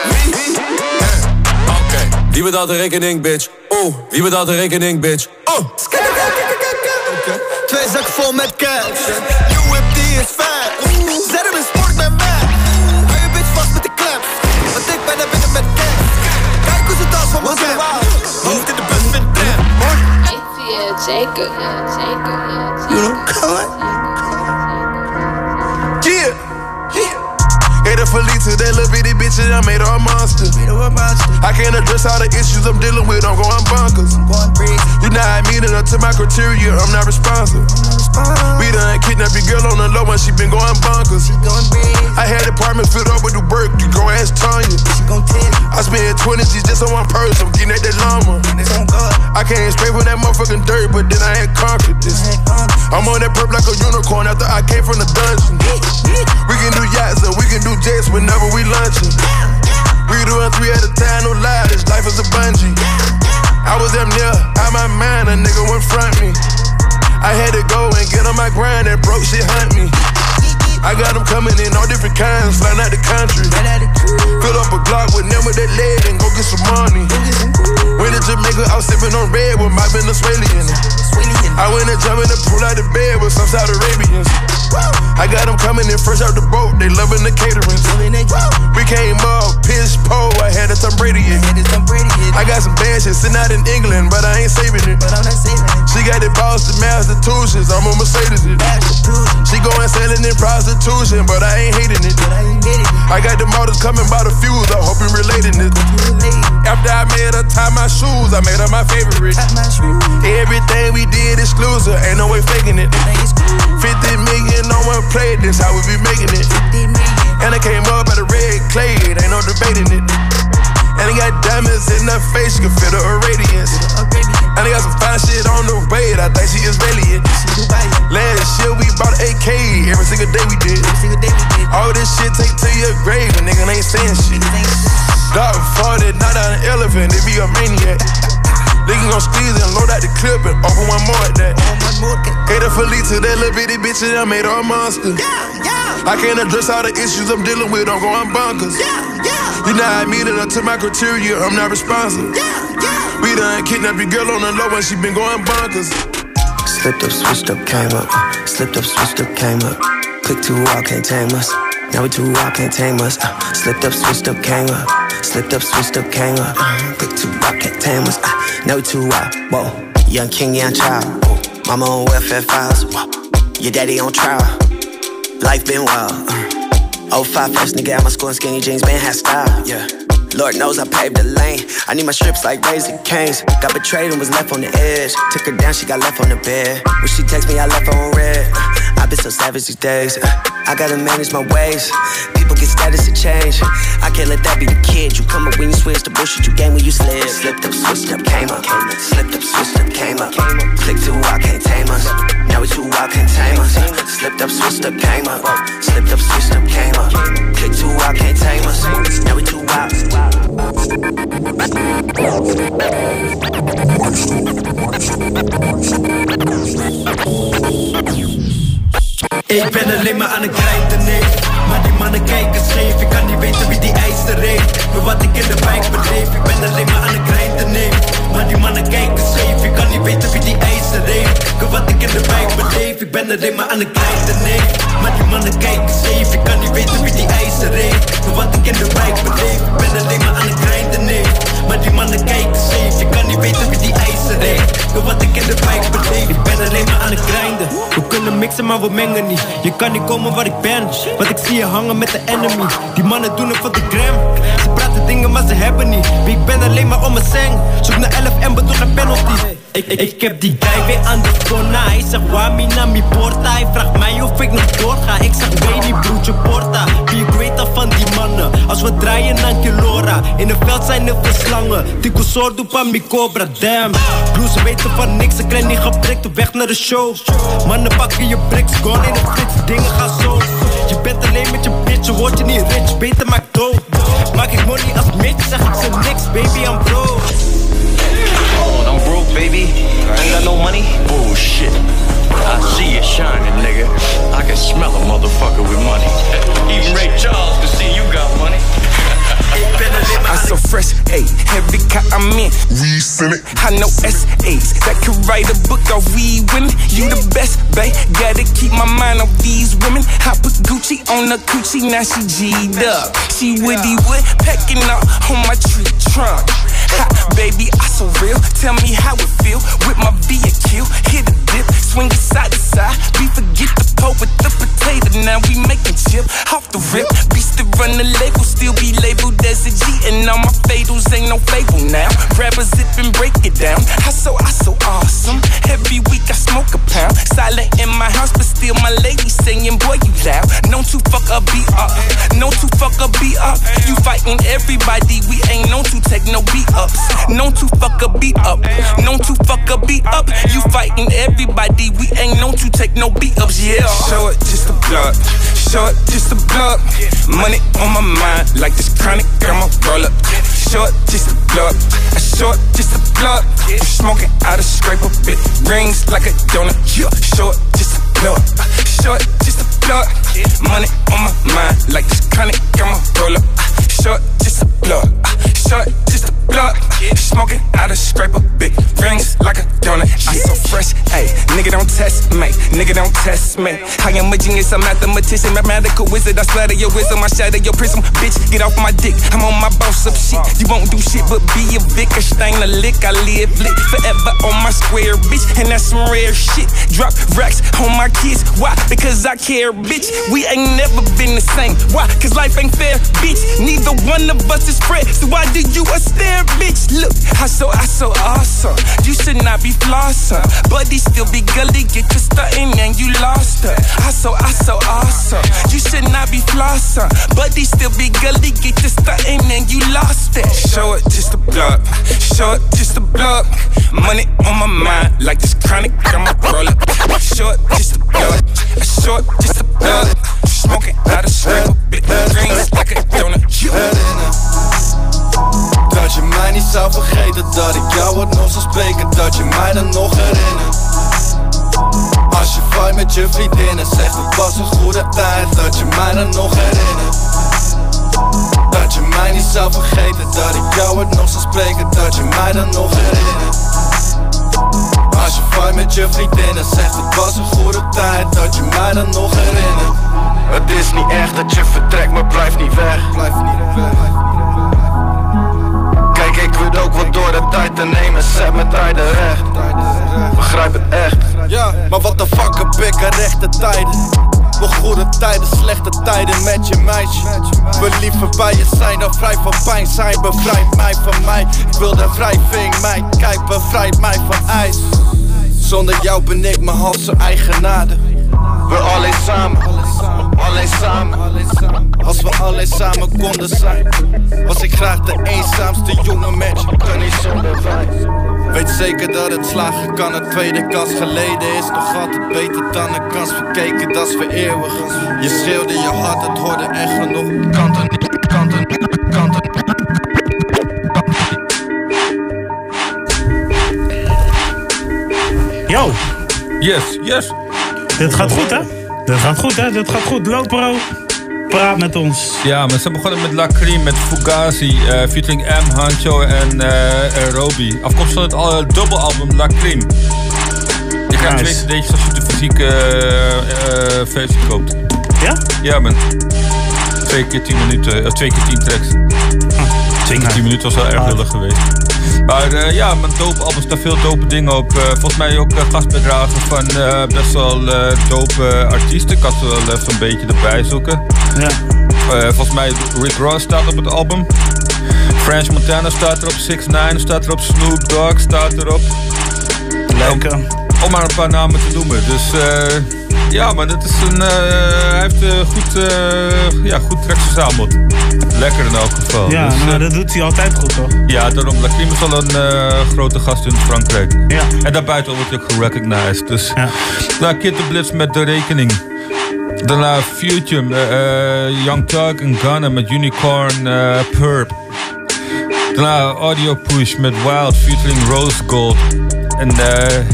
Oké, wie wie betaalt de rekening, bitch? Oeh, wie betaalt de rekening, bitch? Oh. Twee zakken vol met cash. UMD is fat. Zet hem in Yeah, zeker. Ja, zeker. Ja, You know, come on. Yeah. Yeah. Her for to that little bitty bitch and I made her a monster. I can't address all the issues I'm dealing with, I'm going bonkers. You not meeting up to my criteria, I'm not responsive. We done kidnapped your girl on the low and she been going bonkers. I had apartment filled up with the work, you go ask Tanya. I spent 20 G's just on one purse, I'm getting at that llama. I came straight from that motherfucking dirt, but then I had conquered this. I'm on that perp like a unicorn after I came from the dungeon. We can do yachts and we can do jets whenever we lunching. We doing three at a time, no lie, this life is a bungee. I was damn near out my mind, a nigga went front me. I had to go and get on my grind, that broke shit hunt me. I got them coming in all different kinds, flying out the country. Fill up a Glock with them with that lead and go get some money. Went to Jamaica, I was sipping on red with my Venezuelan. I went and jumped in the pool out the bed with some Saudi Arabians. I got them coming in fresh out the boat, they loving the catering. We came up, piss pole, I had a Tom Brady in. I got some bad shit sitting out in England, but I ain't saving it. She got it Boston Massachusetts, I'm a Mercedes. It. She going selling in prostitution, but I ain't hating it. I got the models coming by the fuse, I hope you relating it. After I made her tie my shoes, I made her my favorite. Everything we did exclusive, ain't no way faking it. 50 million on one plate, this how we be making it. And I came up at a red clay, ain't no debating it. And I got diamonds in her face, you can feel the radiance. And I got some fine shit on the way, I think she is Israeli. Last year we bought an AK, every single day we did. All this shit take to your grave, and nigga ain't saying shit. Dog farted, not an elephant, it be a maniac. Nigga gon' squeeze and load out the clip and open one more at that. Hate a Felicia, that little bitty bitch, and I made her a monster. Yeah, yeah. I can't address all the issues I'm dealing with, I'm going bonkers. Yeah, yeah. You know I mean it up to my criteria, I'm not responsible. Yeah, yeah. We done kidnapped your girl on the low and she been going bonkers. Slipped up, switched up, came up. Slipped up, switched up, came up. Click to walk, can't tame us. Now we two walk, can't tame us. Uh, slipped up, switched up, came up. Slipped up, switched up, came up. Click to 10 was, no too wild. Whoa, young king, young child. Whoa. Mama on welfare files. Whoa. Your daddy on trial. Life been wild. Uh. 05 first nigga out my school in skinny jeans, been had style. Yeah. Lord knows I paved the lane. I need my strips like raising canes. Got betrayed and was left on the edge. Took her down, she got left on the bed. When she text me, I left on red. Uh. I've been so savage these days. I gotta manage my ways. People get status to change. I can't let that be the kid. You come up when you switch the bullshit you game when you slip. Slipped up, switched up, came up. Slipped up, switched up, came up. Click too wild, can't tame us. Now we too wild, can't tame us. Slipped up, switched up, came up. Slipped up, switched up, came up. Click too wild, can't tame us. Now we too wild. Ik ben alleen maar aan het grinden, nee. Maar die mannen kijken scheef Ik kan niet weten wie die ijzer heeft Maar wat ik in de wijk beleef Ik ben alleen maar aan het grinden, nee. Maar die mannen kijken scheef Ik kan niet weten wie die ijzer heeft Maar wat ik in de wijk beleef Ik ben alleen maar aan het grinden, nee. Maar die mannen kijken scheef Ik kan niet weten wie die ijzer heeft Maar wat ik in de wijk beleef Ik ben alleen maar aan het grinden, nee Maar die mannen kijken scheef Ik kan niet weten wie die ijzer heeft. Maar wat ik in de wijk beleef Ik ben alleen maar aan het grinden. We kunnen mixen maar we mengen niet. Je kan niet komen waar ik ben Want ik zie je hangen met de enemy. Die mannen doen het voor de gram. Ze praten dingen maar ze hebben niet. Ik ben alleen maar om mijn zeng Zoek naar 11 en bedoel een penalty ik, ik, heb die guy weer aan de corner. Hij zegt wami na mi porta. Hij vraagt mij of ik nog doorga. Ik zeg weet niet broertje porta. Weet al van die mannen. Als we draaien naar Kilora. In het veld zijn er veel slangen Tico sordo pa mi cobra damn ze weten van niks Ze krijgen niet geprikt op weg naar de show Mannen pakken je bricks Gone in de flits Dingen gaan zo Je bent alleen met je bitch Je wordt je niet rich Beter maak dood Maak ik money als Mitch Zeg ik ze niks Baby I'm broke Oh, I'm broke, baby. I ain't got no money. Bullshit. I see it shining, nigga. I can smell a motherfucker with money. Even Ray Charles can see you got money. I'm so fresh, ayy, heavy cut, I'm in, we send it. I know SAs that could write a book of we women. You the best, babe. Gotta keep my mind on these women. I put Gucci on the coochie, now she G'd up. She woody wood pecking up on my tree trunk. Ha, baby, I so real. Tell me how it feel with my vehicle. Hit a dip, swing it side to side. We forget the pot with the potato. Now we making chip off the rip. Beast to run the label, still be labeled no fable now. Grab a zip and break it down. I so, I so awesome. Every week I smoke a pound. Silent in my house, but still my lady saying, boy, you loud. No to fuck a beat up. No to fuck a beat up. You fighting everybody, we ain't known to take no beat ups. Known to fuck a beat up. Known to fuck a beat up. You fighting everybody, we ain't known to take no beat ups, yeah. Show it just a blood. Show it just a blood. Money on my mind, like this chronic, I'ma Rings like a donut. Yeah. Show me. I am a genius, a mathematician, mathematical wizard. I splatter your wisdom, I shatter your prism. Bitch, get off my dick. I'm on my boss up shit. You won't do shit but be a Wittgenstein, a lick. I live lit forever on my square, bitch. And that's some rare shit. Drop racks on my kids. Why? Because I care, bitch. We ain't never been the same. Why? Cause life ain't fair, bitch. Neither one of us is fair. So why do you a stare, bitch? Look, I so, I so awesome. You should not be flossing. Buddy still be gully, get to stunting and you lost her. I so, I so awesome. You should not be flossing. Buddy still be gully, get to stunting and you lost it. Show it just a blood. Show it just a blood. Money on my mind, like this chronic, I'ma roll up. Show it just a blood. Show it just a blood. Smoking out of scrape, bit rings like a donut. Dat je mij niet zou vergeten Dat ik jou ooit nog zou spreken Dat je mij dan nog herinnert Fight met je vriendinnen Zegt het was een goede tijd Dat je mij dan nog herinnert Dat je mij niet zou vergeten Dat ik jou ooit nog zou spreken Dat je mij dan nog herinnert Als je fight met je vriendinnen Zegt het was een goede tijd Dat je mij dan nog herinnert Het is niet echt dat je vertrekt Maar blijf niet weg Blijf niet weg Kijk, ik weet ook wat door de tijd te nemen. Zet mijn tijden recht. Begrijp het echt. Ja, maar wat de fuck heb ik aan rechte tijden? Nog goede tijden, slechte tijden met je meisje. Wil liever bij je zijn dan vrij van pijn zijn. Bevrijd mij van mij. Ik wil de wrijving, mij. Kijk, bevrijd mij van ijs. Zonder jou ben ik mijn hals zijn eigenaarde. We alleen samen, alleen samen. Als we alleen samen konden zijn, was ik graag de eenzaamste jongen met je. Kan niet zonder wij. Weet zeker dat het slagen kan, een tweede kans geleden is nog altijd beter dan een kans verkeken, dat is voor eeuwig. Je schreeuwde je hart, het hoorde echt genoeg. Kanten, kanten, kanten. Yo. Yes, yes. Dit gaat goed, hè? Dit gaat goed, hè? Dit gaat goed. Lopero, praat met ons. Ja, maar ze begonnen met La Cream, met Fugazi, eh, featuring M, Hancho en uh, Roby. Afkomstig van het uh, dubbelalbum La Cream. Je krijgt Nice. twee cd'tjes als je de fysieke versie koopt. Ja? Ja, man. Twee keer tien minuten, eh, twee keer tien tracks. Twee keer tien minuten was wel erg lullig geweest. Maar eh, ja, met dope albums staan veel dope dingen op. Eh, volgens mij ook eh, gastbijdragen van best wel dope artiesten. Ik had ze wel even een beetje erbij zoeken. Ja. volgens mij Rick Ross staat op het album. French Montana staat erop. 6 9 staat erop. Snoop Dogg staat erop. Lekker. Om, om maar een paar namen te noemen. Dus eh, ja, maar het is een, eh, hij heeft eh, goed, eh, ja, goed tracks verzameld. Lekker in elk geval. Ja, Dus, maar eh, dat doet hij altijd goed, toch? ja, daarom. Lacrim is al een grote gast in Frankrijk. Ja. En daarbuiten wordt hij ook gerecognized. Dus nou, Kid the Blitz met de rekening. Daarna Future, Young Thug en Gunna met Unicorn Purp. Daarna Audio Push met Wild featuring Rose Gold. En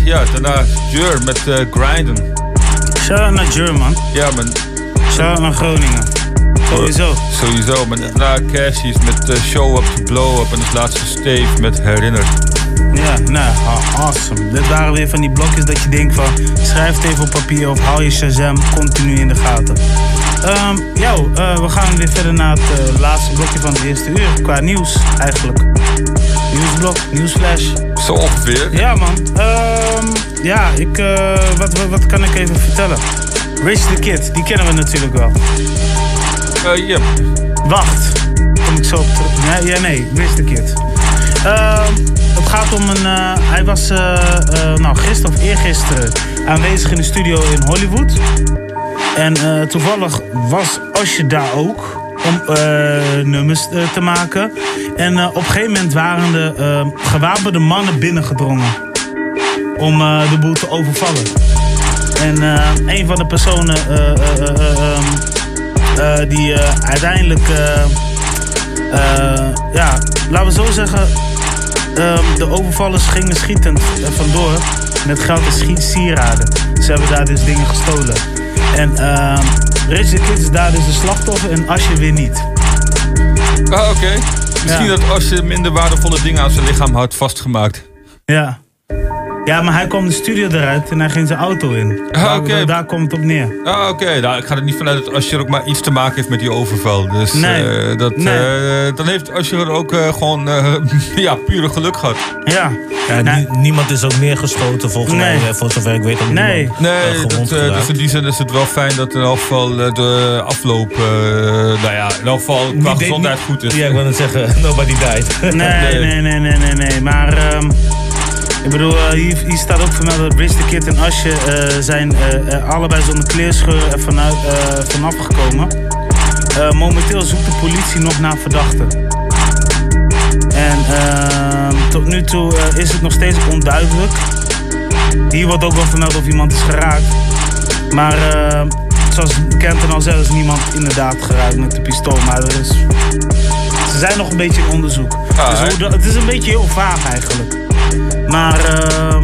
ja, daarna Jur met Grinden. Shout-out naar Jur, man. Ja, man. Shout-out naar Groningen. Sowieso. Sowieso, daarna Cashies met eh, Show Up to Blow Up. En als laatste Steve met Herinner. Ja, nou, awesome. Dit waren weer van die blokjes dat je denkt van... schrijf het even op papier of hou je Shazam continu in de gaten. Ehm yo, eh, we gaan weer verder naar het eh, laatste blokje van het eerste uur. Qua nieuws, eigenlijk. Nieuwsblok, nieuwsflash. Zo ongeveer. Ja, man. Ehm, ja, ik, eh, wat, wat, wat kan ik even vertellen? Rich the Kid, die kennen we natuurlijk wel. Eh, ja. Wacht, kom ik zo op terug. Nee, ja, nee, Rich the Kid. Ehm, het gaat om een. eh, hij was nou, gisteren of eergisteren aanwezig in de studio in Hollywood. En toevallig was Osje daar ook om nummers te maken. En op een gegeven moment waren de eh, gewapende mannen binnengedrongen om eh, de boel te overvallen. En eh, een van de personen eh, eh, eh, eh, ehm, eh, die uiteindelijk, ja, laten we zo zeggen, ehm, de overvallers gingen schietend vandoor met geld en schiet sieraden. Ze hebben daar dus dingen gestolen. En ehm Rich the Kid is daar dus de slachtoffer en Asje weer niet. Ah, oké. Misschien Ja. dat als je minder waardevolle dingen aan zijn lichaam had vastgemaakt. Ja. Ja, maar hij kwam de studio eruit en hij ging zijn auto in. Ah, Daar- oké. Daar komt het op neer. Ah, oké. Nou, ik ga er niet vanuit dat Asher ook maar iets te maken heeft met die overval. Dus Nee. eh, dat, Nee. eh, dan heeft Asher ook eh, gewoon eh, ja, pure geluk gehad. Ja. Ja, nie- niemand is ook neergeschoten volgens Nee. mij, voor zover ik weet. ook Nee. niemand, Nee, dat, dus in die zin is het wel fijn dat in elk geval de afloop, eh, nou ja, in elk geval qua gezondheid goed is. Ja, ik wil net zeggen, nobody died. Nee, nee, nee, nee, nee, nee. Maar ehm, ik bedoel, eh, hier, hier staat ook vermeld dat Rich the Kid en Asje eh, zijn eh, allebei zonder kleerscheuren er vanuit, vanaf gekomen. Momenteel zoekt de politie nog naar verdachten. En ehm, tot nu toe is het nog steeds onduidelijk. Hier wordt ook wel vermeld of iemand is geraakt. Maar zoals Kenton al zei, is niemand inderdaad geraakt met de pistool. Maar er is ze zijn nog een beetje in onderzoek. Ah, dus hoe het is een beetje heel vaag eigenlijk. Maar ehm,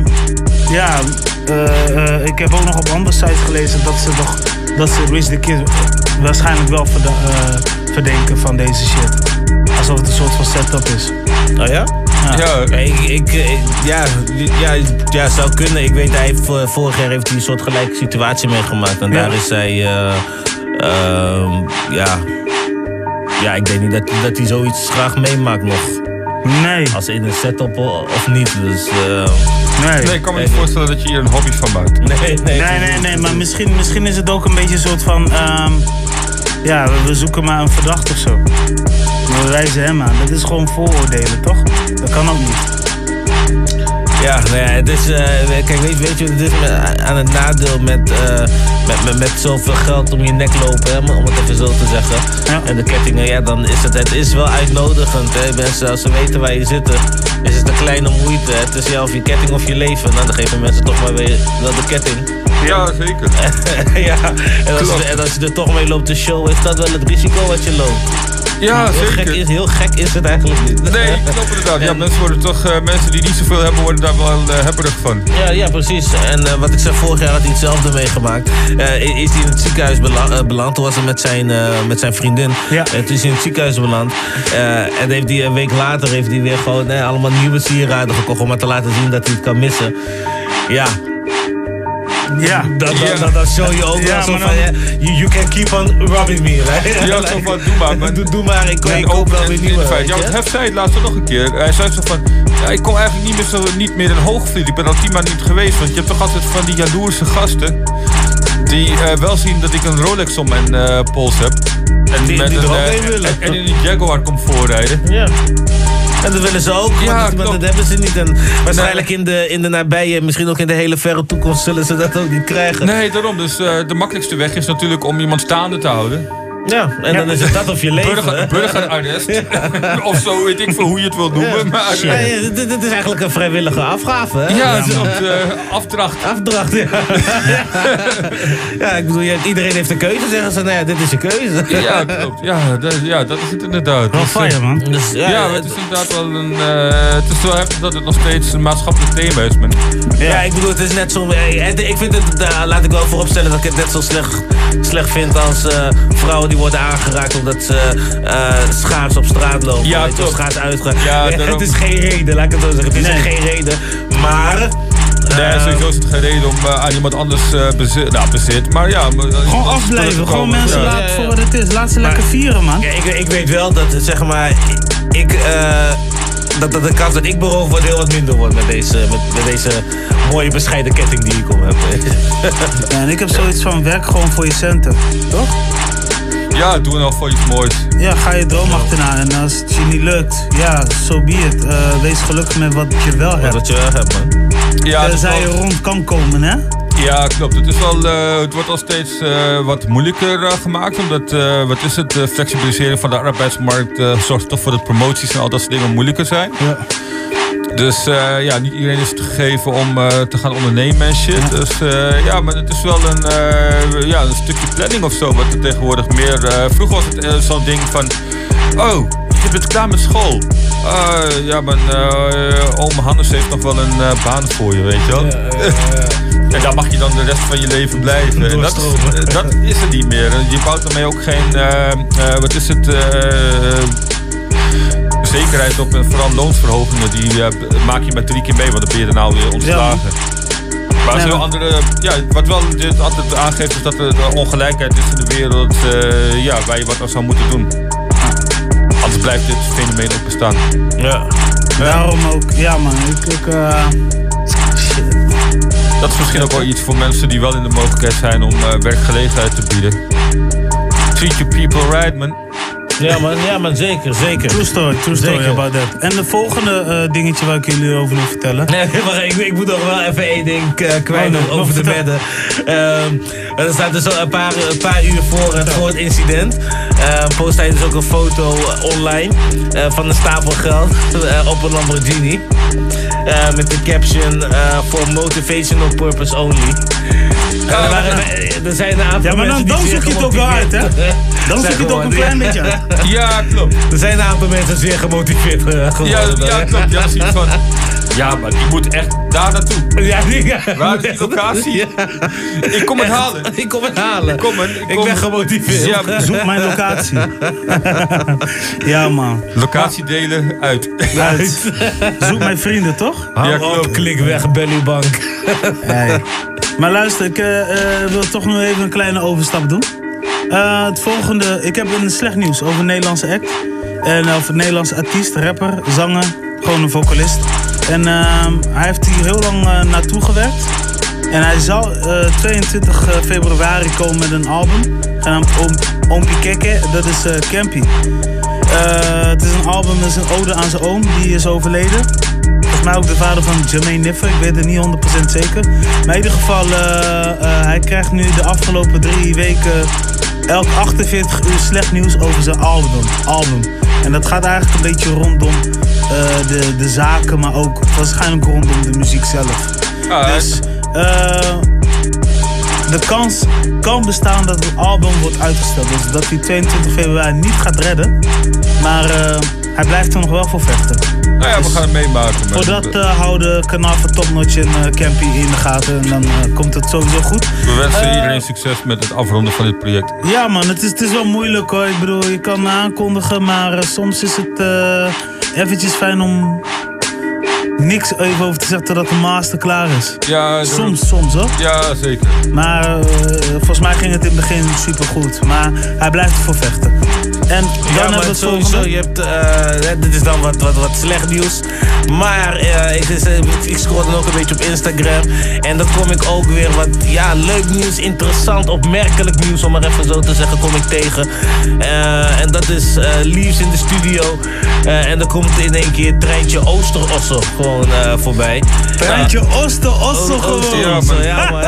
ja, eh, eh, ik heb ook nog op andere sites gelezen dat ze, nog, dat ze Rich the Kid waarschijnlijk wel verda- eh, verdenken van deze shit. Alsof het een soort van setup is. Oh ja? Ja. ik, ik, ja, ja, ja, zou kunnen. Ik weet, hij heeft, vorig jaar heeft hij een soort gelijke situatie meegemaakt. En Ja. daar is hij, eh, ehm, ja, ja, ik denk niet dat, dat hij zoiets graag meemaakt nog. Nee. Als in een setup o- of niet. Dus, eh, Nee. Nee, ik kan me niet voorstellen dat je hier een hobby van maakt. Nee, nee. Nee, nee, nee, maar misschien, misschien is het ook een beetje een soort van. ehm, ja, we, we zoeken maar een verdachte of zo. We wijzen hem aan. Dat is gewoon vooroordelen, toch? Dat kan ook niet. Ja, nou ja, het is, eh, kijk, weet, weet je, wat het is met, aan het nadeel met, eh, met, met, met zoveel geld om je nek lopen, hè, om het even zo te zeggen. En de kettingen, ja, dan is het, het is wel uitnodigend. Hè. Mensen, als ze weten waar je zit, is het een kleine moeite. Het is ja, of je ketting of je leven. Nou, dan geven mensen toch maar weer wel de ketting. Ja, zeker. ja, en als, je, en als je er toch mee loopt te show, is dat wel het risico wat je loopt. Ja, heel zeker. Gek is, heel gek is het eigenlijk niet. Nee, klopt inderdaad. Ja, mensen worden toch, eh, mensen die niet zoveel hebben, worden daar wel uh, hebberig van. Ja, ja, precies. En eh, wat ik zei, vorig jaar had hij hetzelfde meegemaakt. Is hij in het ziekenhuis bela- beland. Toen was hij met zijn, met zijn vriendin. Ja. En toen is hij in het ziekenhuis beland. En heeft hij, een week later heeft hij weer gewoon allemaal nieuwe sieraden gekocht. Om maar te laten zien dat hij het kan missen. Ja. Ja. Dat, dat, dat, dat show je ook Ja, wel zo van, ja, you, you can keep on robbing me, right? Ja, zo van, doe maar. maar doe, doe maar, ik, ik koop wel weer nieuwe. Ja, want? Hef zei het laatst ook nog een keer. Hij zei zo van, ja, ik kom eigenlijk niet meer, zo, niet meer in Hoogvliet. Ik ben al tien maanden niet geweest. Want je hebt toch altijd van die jaloerse gasten... die eh, wel zien dat ik een Rolex om mijn eh, pols heb. En, Die- met die een, eh, en, en in een Jaguar komt voorrijden. Ja. En dat willen ze ook, Ja, maar, dat, hebben ze niet. En waarschijnlijk in de, in de nabije, misschien ook in de hele verre toekomst, zullen ze dat ook niet krijgen. Nee, daarom. Dus eh, de makkelijkste weg is natuurlijk om iemand staande te houden. Ja, en dan is het dat of je leven. Burger, burgerarrest. of zo, weet ik veel hoe je het wil noemen. Maar, Ja, ja, dit, is eigenlijk een vrijwillige afgave, hè? Ja, het is op de afdracht. Afdracht, ja. ja, ik bedoel, iedereen heeft een keuze, zeggen ze. Nou ja, dit is je keuze. Ja, klopt. Ja, dat, ja, dat is het inderdaad. Wel Dus, eh, man. Dus, ja, het is inderdaad wel een. eh, het is wel heftig dat het nog steeds een maatschappelijk thema is. Maar, Ja. ik bedoel, het is net zo. eh, Ik vind het, eh, laat ik wel vooropstellen dat ik het net zo slecht, slecht vind als eh, vrouwen die worden aangeraakt omdat ze eh, schaars op straat lopen. Ja, klopt. schaars uitgaan. Ja, het is geen reden, laat ik het zo zeggen. Het is Nee. geen reden. Maar... Nee, eh, sowieso is het geen reden om eh, aan iemand anders eh, bezit, nou, bezit. Maar ja, maar, eh, Gewoon afblijven. Gewoon mensen ja. laten voor wat het is. Laat ze lekker vieren, man. Ja, ik, ik weet wel dat, zeg maar, ik, eh, dat, dat de kans dat ik beroofd word heel wat minder wordt met deze, met, met deze mooie bescheiden ketting die ik om heb. Ja, en ik heb zoiets van werk gewoon voor je centen. Toch? Ja, doe nou voor iets moois. Ja, ga je droom achterna. En als het je niet lukt, ja, so be it. Eh, wees gelukkig met wat je wel hebt. Wat je wel hebt, man. Ja, Tenzij je rond kan komen, hè? Ja, klopt. Het, is wel, eh, het wordt al steeds eh, wat moeilijker gemaakt. Omdat, eh, wat is het, de flexibilisering van de arbeidsmarkt zorgt toch voor dat promoties en al dat soort dingen moeilijker zijn. Ja. Dus eh, ja, niet iedereen is het gegeven om eh, te gaan ondernemen en shit. Dus eh, ja, maar het is wel een, ja, een stukje planning of zo. Wat er tegenwoordig meer... vroeger was het zo'n ding van... Oh, je bent klaar met school. Ja, mijn oom Hannes heeft nog wel een baan voor je, weet je wel. en daar mag je dan de rest van je leven blijven. En dat, is, dat is er niet meer. Je bouwt daarmee ook geen... wat is het... zekerheid op en vooral loonsverhogingen, die eh, maak je met drie keer mee, want dan ben je er nou weer ontslagen. Maar Ja, maar- andere, ja, wat wel dit altijd aangeeft is dat er ongelijkheid is in de wereld eh, ja, waar je wat aan zou moeten doen. Anders blijft dit fenomeen ook bestaan. Ja. Daarom ook, ja man, ik, ik eh, Dat is misschien ook wel iets voor mensen die wel in de mogelijkheid zijn om werkgelegenheid te bieden. Treat your people right, man. Ja, man, ja, man, zeker, zeker. True story, true story Zeker. about that. En de volgende eh, dingetje waar ik jullie over wil vertellen. Nee, maar ik, ik moet nog wel even één ding eh, kwijt Oh, over de bedden. Ehm, er staat dus al een paar, een paar uur voor het, voor het incident. Ehm post hij dus ook een foto eh, online eh, van een stapel geld eh, op een Lamborghini. Eh, met de caption eh, for motivational purpose only. Er, waren, er zijn een aantal Ja, maar dan- dan zoek je het ook wel uit, hè? Dan zoek je het ook een klein beetje uit. Ja, klopt. Er zijn een aantal mensen zeer gemotiveerd eh, Ja, geworden. ja, klopt. Ja, zoiets van, ja, maar ik moet echt daar naartoe. Ja, ja. Waar is die locatie? Ik kom het halen. Ik kom het halen. Ik kom het. Ik ben gemotiveerd. Ja, Zoek mijn locatie. ja man. Locatie delen, uit. Uit. Zoek mijn vrienden, toch? Hou Ja, op, klopt. klik weg, Bellybank. Hey. Maar luister, ik eh, eh, wil toch nog even een kleine overstap doen. Eh, het volgende, ik heb een slecht nieuws over een Nederlandse act. En, of een Nederlandse artiest, rapper, zanger, gewoon een vocalist. En ehm, hij heeft hier heel lang naartoe gewerkt. En hij eh, 22 februari komen met een album. Genaamd Oompie Kekke, dat is Campy. Het is een album, dat is een ode aan zijn oom, die is overleden. Volgens mij ook de vader van Jermaine Niffer, ik weet het niet 100% zeker. Maar in ieder geval, eh, eh, hij krijgt nu de afgelopen drie weken elk 48 uur slecht nieuws over zijn album. album. En dat gaat eigenlijk een beetje rondom eh, de, de zaken, maar ook waarschijnlijk rondom de muziek zelf. Ah, Dus eh, de kans kan bestaan dat het album wordt uitgesteld. Dus dat hij 22 februari niet gaat redden. Maar eh, hij blijft er nog wel voor vechten. Nou ja, we gaan het meemaken. man. Voor dat eh houden kanaal van Topnotch en eh, Campy in de gaten. En dan eh, komt het sowieso goed. We wensen Eh, iedereen succes met het afronden van dit project. Ja man, het is, het is wel moeilijk hoor. Ik bedoel, je kan aankondigen, maar eh, soms is het eh, eventjes fijn om niks even over te zeggen totdat de master klaar is. Ja, Soms, soms hoor. Ja, zeker. Maar eh, volgens mij ging het in het begin super goed. Maar hij blijft ervoor vechten. En dan Ja, hebben we maar het sowieso, volgende. je hebt, eh, dit is dan wat, wat, wat slecht nieuws. Maar eh, ik, ik scroll dan ook een beetje op Instagram. En dan kom ik ook weer wat ja, leuk nieuws, interessant, opmerkelijk nieuws, om maar even zo te zeggen, kom ik tegen. En dat is Leaves in de studio. En dan komt in één keer Treintje Oosterosso gewoon eh, voorbij. Treintje Ooster, Osso Ooster, gewoon. Osso, ja, man.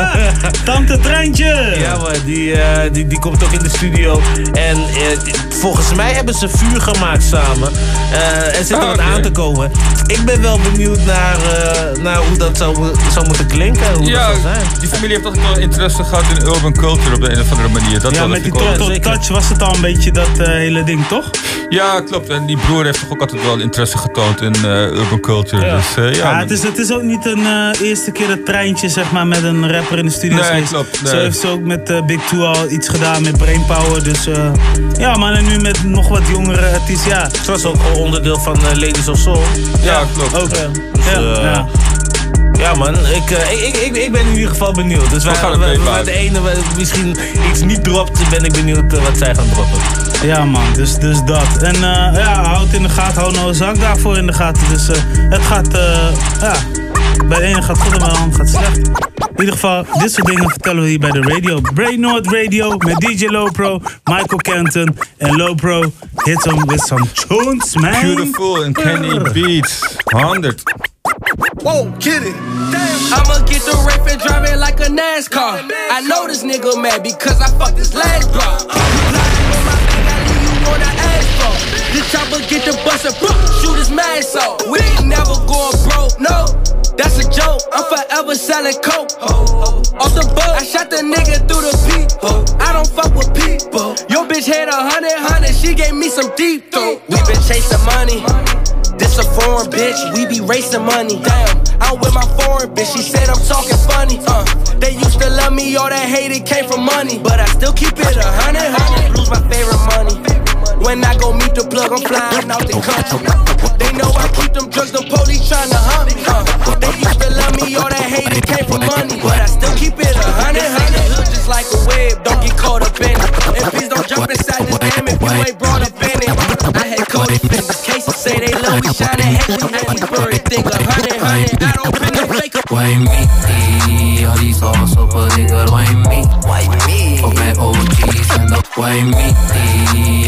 Tante Treintje. Ja, maar die, eh, die, die komt ook in de studio. En eh, volgens mij hebben ze vuur gemaakt samen. Eh er zit er wat aan te komen. Ik ben wel benieuwd naar, eh, naar hoe dat zou, zou moeten klinken. Hoe Ja, dat zou zijn. die familie heeft altijd wel interesse gehad in urban culture op de een of andere manier. Dat Ja, met die Toto Touch was het al een beetje dat hele ding, toch? Ja, klopt. En die broer heeft toch ook altijd wel interesse getoond in eh, urban culture. Ja. Dus eh, ja, Ja, het, is, het is ook niet een eh, eerste keer dat treintje zeg maar, met een rapper in de studio is Nee, klopt, Zo heeft ze ook met eh, Big Two al iets gedaan met Brainpower. Dus eh, ja, man, en nu met nog wat jongere artiesten. Ja. Het was ook onderdeel van Ladies of Soul. Ja, klopt. Ook, ja. Dus, ja, ja. Ja man, ik, ik, ik, ben in ieder geval benieuwd. Dus We waar, gaan het waar, de ene waar misschien iets niet dropt, ben ik benieuwd wat zij gaan droppen. Ja man, dus, dus dat. En eh, ja, houd in de gaten, hou nou een zak daarvoor in de gaten. Dus eh, het gaat, eh, ja, bij de ene gaat goed en bij de andere gaat slecht. In ieder geval, dit soort dingen vertellen we hier bij de radio. Brain North Radio met DJ Lopro, Michael Kenton en Lopro hits him with some tunes, man. Beautiful and Kenny Beats. 100. Whoa, get it. I'ma get the rape and drive it like a NASCAR. I know this nigga mad because I fucked his last drop. On the asphalt. The chopper get the buster, shoot his mask off. We ain't never going broke, no. That's a joke. I'm forever selling coke. Off the boat, I shot the nigga through the people. I don't fuck with people. Your bitch had a hundred, hundred. She gave me some deep throat. We been chasing money. This a foreign bitch, we be racing money. Damn, I'm with my foreign bitch, she said I'm talking funny. Uh, they used to love me, all that hate it came from money. But I still keep it a hundred, hundred. Blues my favorite money. When I go meet the plug, I'm flying out the country. They know I keep them drugs, the police tryna hunt me. Uh, they used to love me, all that hate it came from money. But I still keep it a hundred, hundred. Hood just like a web, don't get caught up in it. And please don't jump inside this damn if you ain't brought up in it. I had Cody Fingers, cases say they love me, shining heavy. Every bird think a hundred, hundred. I don't been no fake. Why me? Al die sauce op een nigger, why me? Why me? Op mijn OG's en dat why me?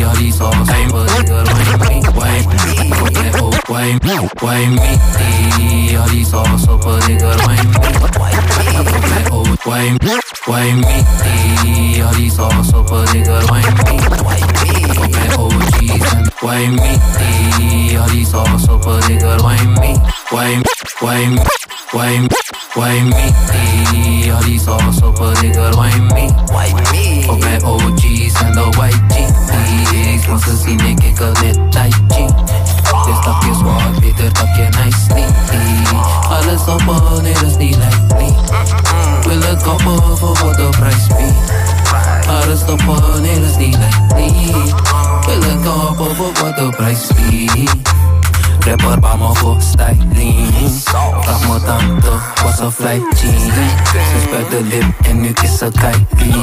Al die sauce op een nigger, why me? Why me? Op mijn O, why me? Why me? Al die sauce op een nigger, why me? Why me? Op mijn O, why me? Why me? Al die sauce op een nigger, why me? Why me? Op mijn OG's en why me? Al die sauce op een nigger, why me? Why me? Why me? Why me? Why me? Al die sauce op een nigger, why me? Why me? Op mijn OG's en de white GT's Want ze zien ik ik al net tight G Dit stapje zwaar, beter dat je nice niet Alles op een nee, dat is niet like me Wil het koppen voor wat de prijs biedt Alles op een nee, dat is niet like me Wil het koppen voor wat de prijs biedt Rapper bij me voor styling. Vraag me tante, was een fly jean Ze speelt de lip en nu is ze Kylie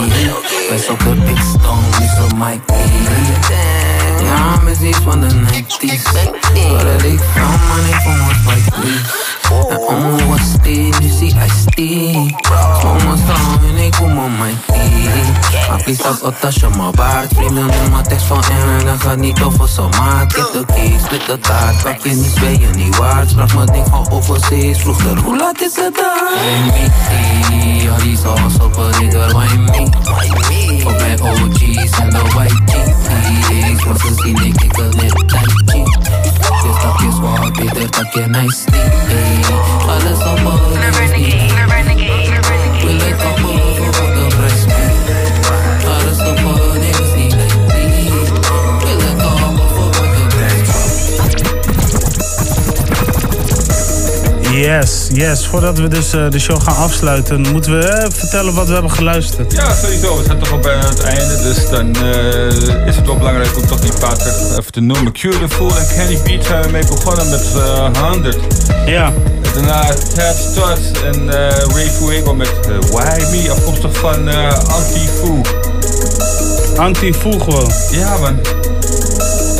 Wij zoeken big stone, nu zo Mike Lee Ja, met iets van de 90s Waar ik van, man, ik vond wat Spike Lee En om was die, nu zie I stee Smoke me staan en ik kom op mijn knie Maar please als Otasje mijn baard Vrienden doen mijn tekst van en dan gaat niet over zo maat Get de keys, split de taart Pak je niet, ben je niet waard Sprak me ding van overzees Vroeger, hoe laat is het daar? Why me? Al die sauce op een nigger, why me? Op mijn OG's en de white GT's Want ze zien ik, ik wil net tight G Dit stapje zwaar, beter dat je nice niet Alles Yes, yes. Voordat we dus eh, de show gaan afsluiten, moeten we eh, vertellen wat we hebben geluisterd. Ja, sowieso. We zijn toch al bijna aan het einde. Dus dan eh, is het wel belangrijk om toch die paar even te noemen. Beautiful en Kenny Beat zijn we mee begonnen met eh 100. Ja. Daarna Ted Stott en Ray Fuego met Why Me. Afkomstig van Anti-Foo. Anti-Foo gewoon. Ja, man.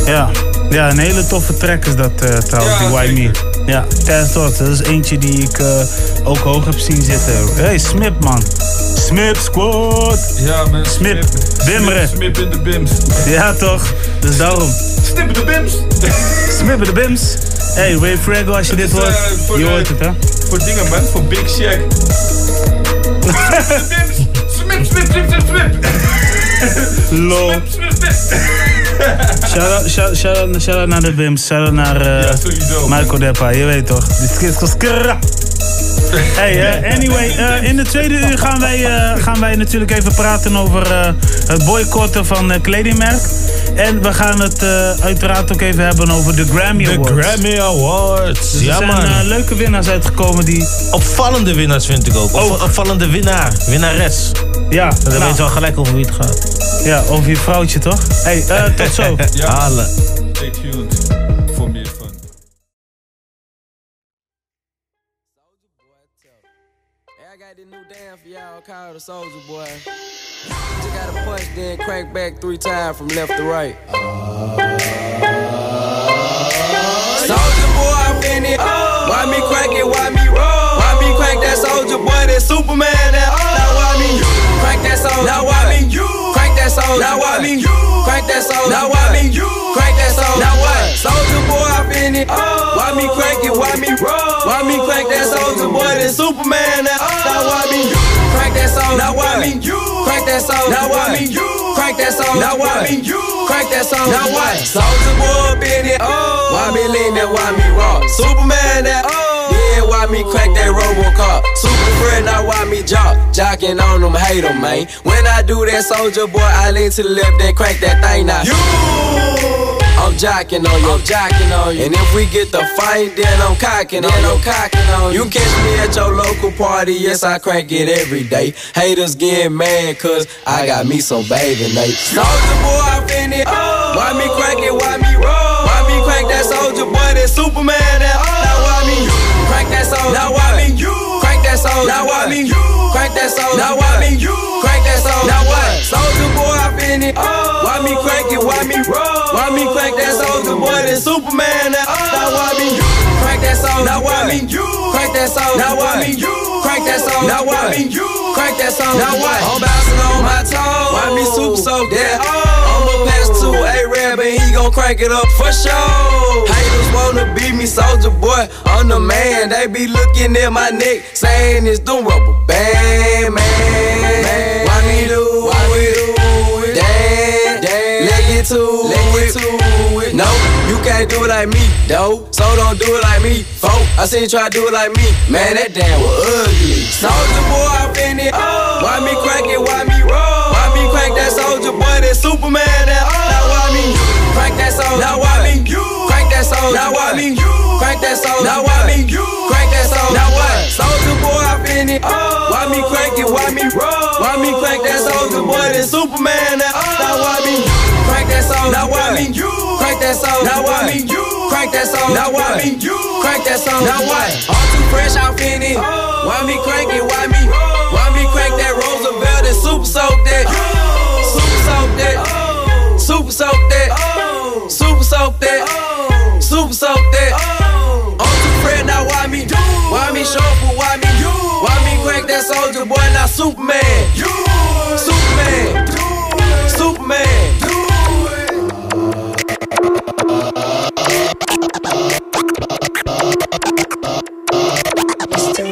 Ja. Ja, een hele toffe track is dat trouwens, Ja, die Why Me. Ja, Test Dot. Dat is eentje die ik eh, ook hoog heb zien zitten. Hey, Smip man. Smip Squad. Ja, man. Smip. Bimmeren. Smip in de bims. Ja, toch? Dus daarom. Snippen de bims. Smippen de bims. Hey, Ray Frago, als je dit eh, hoort, voor je de- hoort het, hè? Voor dingen, man. Voor Big Shack. Smip, smip, smip, smip, smip. Lol. Shout-out shout, shout, shout naar de Bims. Shout-out naar eh, Ja, sowieso. Michael Deppa. Je weet toch. Dit is skra. Hey, eh, anyway, eh, in de tweede uur gaan wij, gaan wij natuurlijk even praten over het boycotten van kledingmerk. En we gaan het uiteraard ook even hebben over de Grammy De Awards. Grammy Awards. Dus er ja, zijn man. eh, leuke winnaars uitgekomen die... Opvallende winnaars vind ik ook. Opv- Opvallende winnaar. Winnares. Ja. Dan nou, weet je al gelijk over wie het gaat. Ja, over je vrouwtje toch? Hey, eh, tot zo. Ja. Halen. Stay tuned voor meer fun. I got this new dance for y'all called the Soldier Boy. Just gotta punch, then crank back three times from left to right. Soldier Boy, I'm in it. Why me crank it? Why me roll? Why me crank that Soldier Boy? That Superman? That now why me crank that Soldier? Now why me crank that Soldier? Now why me crank that Soldier? Now why me crank that Soldier? Now what? Soldier Boy, I'm in it. Why me crank it? Why me roll? Why me crank that Soldier Boy? That Superman? That oh. now why me crank that Soldier? Now why me crank that Soldier? Now why me crank that Soldier? Now why me crank that Soldier? Now what? Soldier Boy, up in it. Why me lean that? Why me rock? Superman? That oh. Why me crack that Robocop? Super friend, now why me jock? Jocking on them, hate them, man. When I do that, soldier boy, I lean to the left, then crack that thing now. You! I'm jocking on you, I'm jocking on you. And if we get the fight, then I'm cocking on you. I'm cocking on you. You catch me at your local party, yes, I crank it every day. Haters get mad, cause I got me some baby Nate. Soldier boy, I'm in it. Why me crank it, why me roll? Why me crank that soldier boy, that Superman, crank that soldier? Now why me crank that soldier? Now why me crank that soldier? Now why me crank that soldier? Now what? Soldier boy, I'm in it. Why me crank it, why me roll? Why me crank that soldier boy, that Superman, that Now why me crank that soldier? Now why me crank that soldier? Now why me crank that soldier? Now why me crank that soldier? Now what? I'm bouncing on my toes. Why me super soaked that? I'ma pass to A-Rab and he gon' crank it up for sure. Haters wanna beat me, soldier boy. I'm the man. They be looking at my neck, saying it's the rubber band, man. Why me do it? Damn, damn. Let get to it. No, you can't do it like me, though. So don't do it like me, folk. I seen you try to do it like me. Man, that damn was ugly. Soldier boy, I'm in it. Why me crank it? Why me roll? Why me crank that soldier boy? That Superman? That now why me crank that soldier? Now why me crank that soldier? Now why me crank that soldier? Now why me crank that soldier? Now what? Soldier boy, I'm in it. Oh. Why me crank it? Why me roll? Why me crank that soldier boy? That Superman? That oh. now why me crank that soldier? Now why me crank that soldier? Now why me crank that soldier? Now why me crank that soldier? Now what? All too fresh, I'm in it. Oh. Why me crank it? Why me? Why Superman. Superman. Superman. Mr.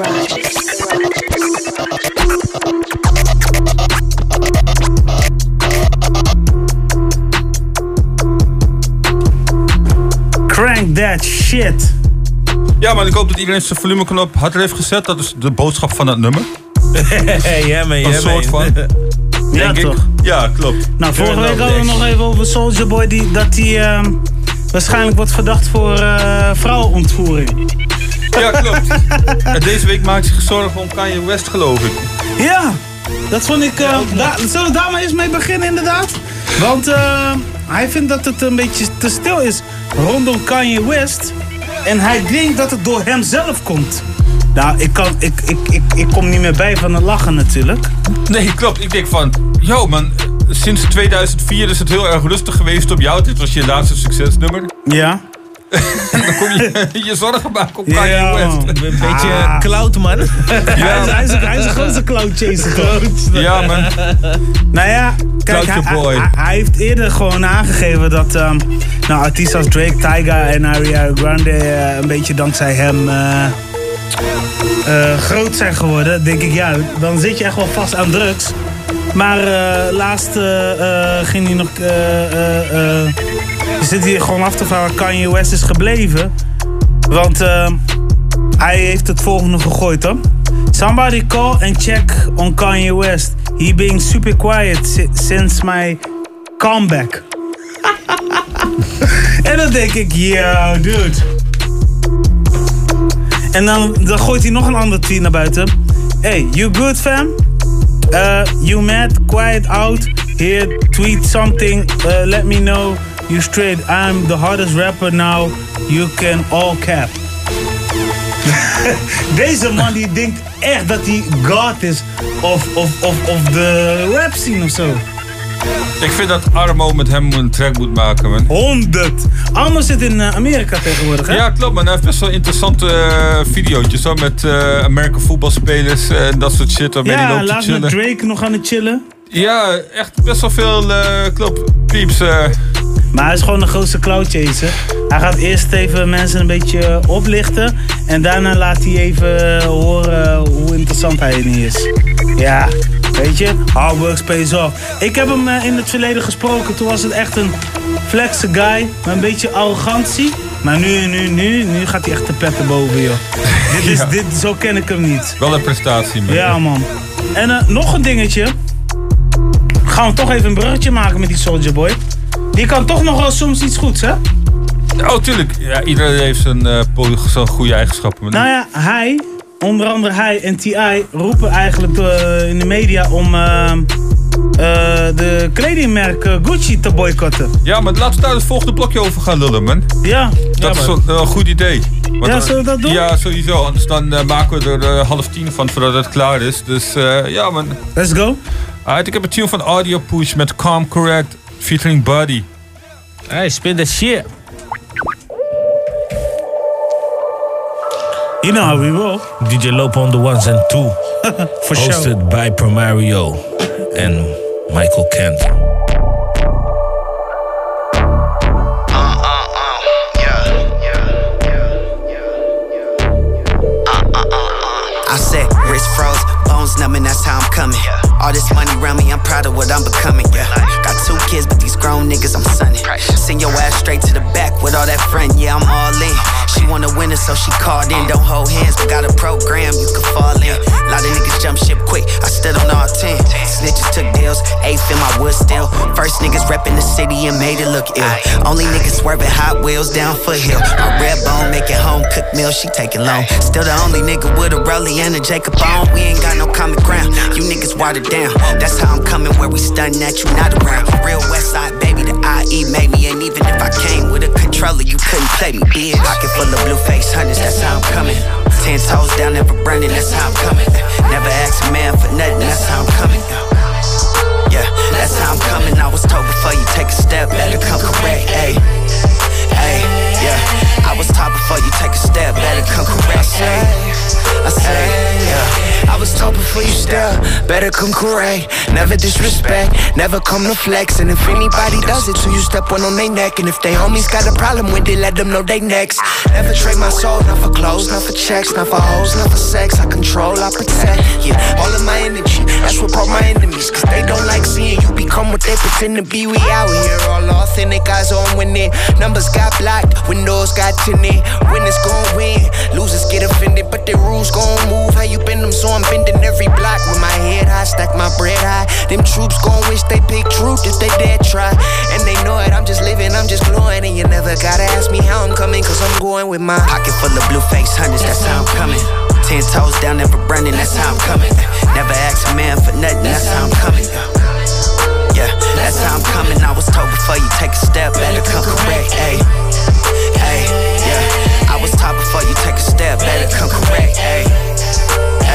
Crank that shit. Ja, maar ik hoop dat iedereen zijn volumeknop harder heeft gezet. Dat is de boodschap van het nummer. ja, man, Een ja, soort man. van. Ja, Denk ik. toch? Ja, klopt. Nou, vorige week hadden we nog even over Soldier Boy die, dat hij ehm, waarschijnlijk wordt verdacht voor eh vrouwenontvoering. Ja, klopt. En deze week maakt zich zorgen om Kanye West, geloof ik. Ja, dat vond ik. eh, daar- zullen we daar maar eens mee beginnen, inderdaad? Want eh, hij vindt dat het een beetje te stil is rondom Kanye West. En hij denkt dat het door hemzelf komt. Nou, ik, kan, ik, ik, ik, ik kom niet meer bij van het lachen natuurlijk. Nee, klopt. Ik denk van, yo man, sinds 2004 is het heel erg rustig geweest op jou. Dit was je laatste succesnummer. Ja. Dan kom je je zorgen maken op Kanye Ja, West. Een beetje Ah. cloud, man. Hij, is, hij, is, hij is een grote cloud chaser toch? Ja, man. Nou ja, kijk, hij, Cloud boy. hij- hij heeft eerder gewoon aangegeven dat ehm, nou, artiesten als Drake, Tyga en Ariana Grande eh, een beetje dankzij hem eh, eh, groot zijn geworden. Denk ik, ja, dan zit je echt wel vast aan drugs. Maar eh, laatst eh, ging hij nog. zit hij gewoon af te vragen Kanye West is gebleven. Want hij heeft het volgende gegooid hoor. Somebody call and check on Kanye West. He being super quiet si- since my comeback. en dan denk ik, yeah, dude. En dan, dan gooit hij nog een ander tweet naar buiten. Hey, you good fam? Uh, you mad? Quiet out? Here, tweet something. Uh, let me know you straight. I'm the hottest rapper now. You can all cap. Deze man die denkt echt dat hij God is of, of, of, of de rap scene of zo. Ik vind dat Armo met hem een track moet maken, man. 100. Armo zit in eh, Amerika tegenwoordig, hè? Ja, klopt, man. Hij heeft best wel interessante uh, video's. Zo met uh, American voetbalspelers en dat soort shit. Waarmee Ja, laatst met. Drake nog aan het chillen. Ja, echt best wel veel, uh, klopt, pieps. eh. Maar hij is gewoon de grootste cloud chaser. Hij gaat eerst even mensen een beetje oplichten. En daarna laat hij even horen hoe interessant hij niet is. Ja, weet je, hard work pays off. Ik heb hem eh, in het verleden gesproken. Toen was het echt een flexe guy. Met een beetje arrogantie. Maar nu, nu, nu, nu gaat hij echt de petten boven, joh. dit is, Ja. dit, zo ken ik hem niet. Wel een prestatie, man. Ja, man. En eh, nog een dingetje. Gaan we toch even een bruggetje maken met die Soldier Boy. Die kan toch nog wel soms iets goeds, hè? Oh, tuurlijk. Ja, iedereen heeft zijn, eh, zijn goede eigenschappen. Nou ja, hij, onder andere hij en T.I. roepen eigenlijk eh, in de media om eh, eh, de kledingmerk eh, Gucci te boycotten. Ja, maar laten we daar het volgende blokje over gaan lullen, man. Ja. Dat is een goed idee. Want Ja, zullen we dat doen? Ja, sowieso. Anders dan maken we er half tien van voordat het klaar is. Dus eh, ja, man. Let's go. Alright, ik heb een tune van Audio Push met Calm Correct featuring Buddy. Hey, spin that shit. You know how we roll. DJ Lope on the ones and two. For sure. Hosted by Primario and Michael Kent. I said, wrist froze, bones numbing, that's how I'm coming. All this money around me, I'm proud of what I'm becoming. Yeah. Got two kids, but these grown niggas, I'm sunning. Send your ass straight to the back with all that front, yeah, I'm all in. She wanna win it, so she called in. Don't hold hands, but got a program you can fall in. lot of niggas jump ship quick, I stood on all 10. Snitches took deals, eighth in my wood still. First niggas reppin' the city and made it look ill. Only niggas swerving Hot Wheels down foothill. My red bone making home cooked meal, she taking long. Still the only nigga with a Rollie and a Jacob on. We ain't got no common ground. You niggas watered down. That's how I'm coming where we stunning at you, not around. Real West Side, baby, the IE made me. And even if I came with a controller, you couldn't play me, bitch. Pocket full of blue face hundreds, that's how I'm coming. Ten toes down, never burning, that's how I'm coming. Never ask a man for nothing, that's how I'm coming. Yeah, that's how I'm coming. I was told before you take a step, better come correct. Hey, hey, yeah. I was taught before you take a step, better come correct. Hey, I say, yeah. I was told before you step, better come correct. Never disrespect, never come to flex. And if anybody does it to you, step one on their neck. And if they homies got a problem with it, let them know they next. Never trade my soul, not for clothes, not for checks, not for hoes, not for sex. I control, I protect. Yeah, all of my energy, that's what brought my enemies. Cause they don't like seeing you become what they pretend to be. We out here, all authentic, eyes on winning. Numbers got blocked, windows got tinted. Winners gon' win, losers get offended, but the rules gon' move. How you bend them, so I'm bending every block with my head high, stack my bread high. Them troops gon' wish they pick truth if they dare try. And they know it, I'm just living, I'm just glowing. And you never gotta ask me how I'm coming, cause I'm going with my pocket full of blue face hundreds, that's how I'm coming. Ten toes down, never burning, that's how I'm coming. Never ask a man for nothing, that's how I'm coming. Yeah, that's how I'm coming. I was told before you take a step, better come correct. Hey, hey, yeah. I was taught before you take a step, better come correct. Hey,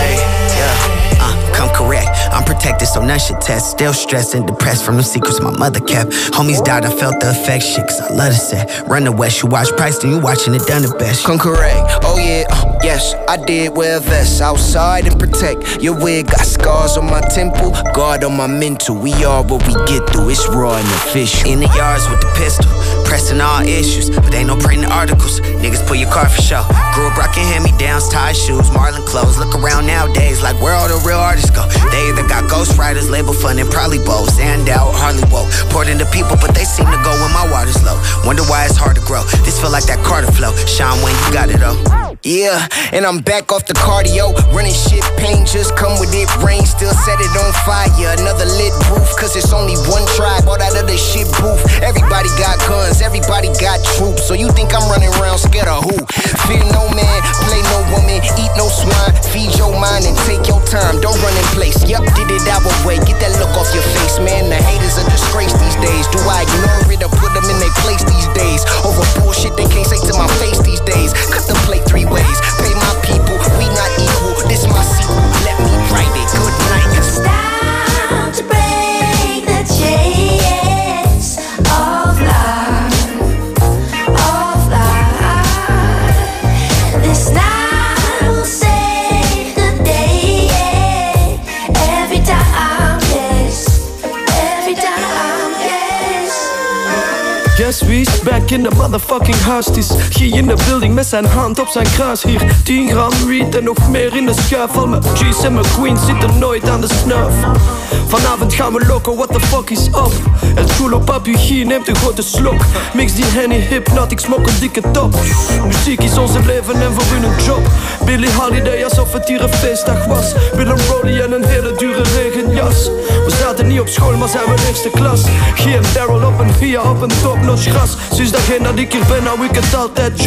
yeah. Uh, come correct. I'm protected, so none should test. Still stressed and depressed from the secrets my mother kept. Homies died, I felt the. Shit, cause I love the set. Run the west, you watch Price, then you watching it done the best. Come correct. Oh yeah, uh, yes, I did wear a vest outside and protect. Your wig got scars on my temple, guard on my mental. We are what we get through. It's raw and official. In the yards with the pistol, pressing all issues, but ain't no printing articles. Niggas pull your car for show. Grew up rocking hand-me-downs, tie shoes, Marlin clothes. Look around nowadays, like where all the real artists They either got ghostwriters label fun and probably both. Stand out, hardly woke. Poured into people, but they seem to go when my water's low. Wonder why it's hard to grow. This feel like that Carter flow. Sean Wayne, you got it though. Yeah, and I'm back off the cardio. Running shit, pain just come with it. Rain still set it on fire. Another lit roof, cause it's only one tribe. All that other shit booth. Everybody got guns, everybody got troops. So you think I'm running around scared of who? Fear no man, play no woman, eat no swine. Feed your mind and take your time. Don't run in place. Yup, did it our way. Get that look off your face, man. The haters are disgrace fucking hostage. He in the building zijn hand op zijn kruis. Hier 10 gram weed en nog meer in de schuif. Al mijn G's en mijn queens zitten nooit aan de snuif. Vanavond gaan we loco, what the fuck is up? El chulo papi G neemt een grote slok. Mix die henny hypnot, ik smok een dikke top. Muziek is onze leven en voor hun een job. Billy Holiday alsof het hier een feestdag was. Willem Brody en een hele dure regenjas. We zaten niet op school, maar zijn we eerste klas. G en Daryl op een via op een topnotch gras. Sinds dagene dat ik hier ben, hou ik het altijd G.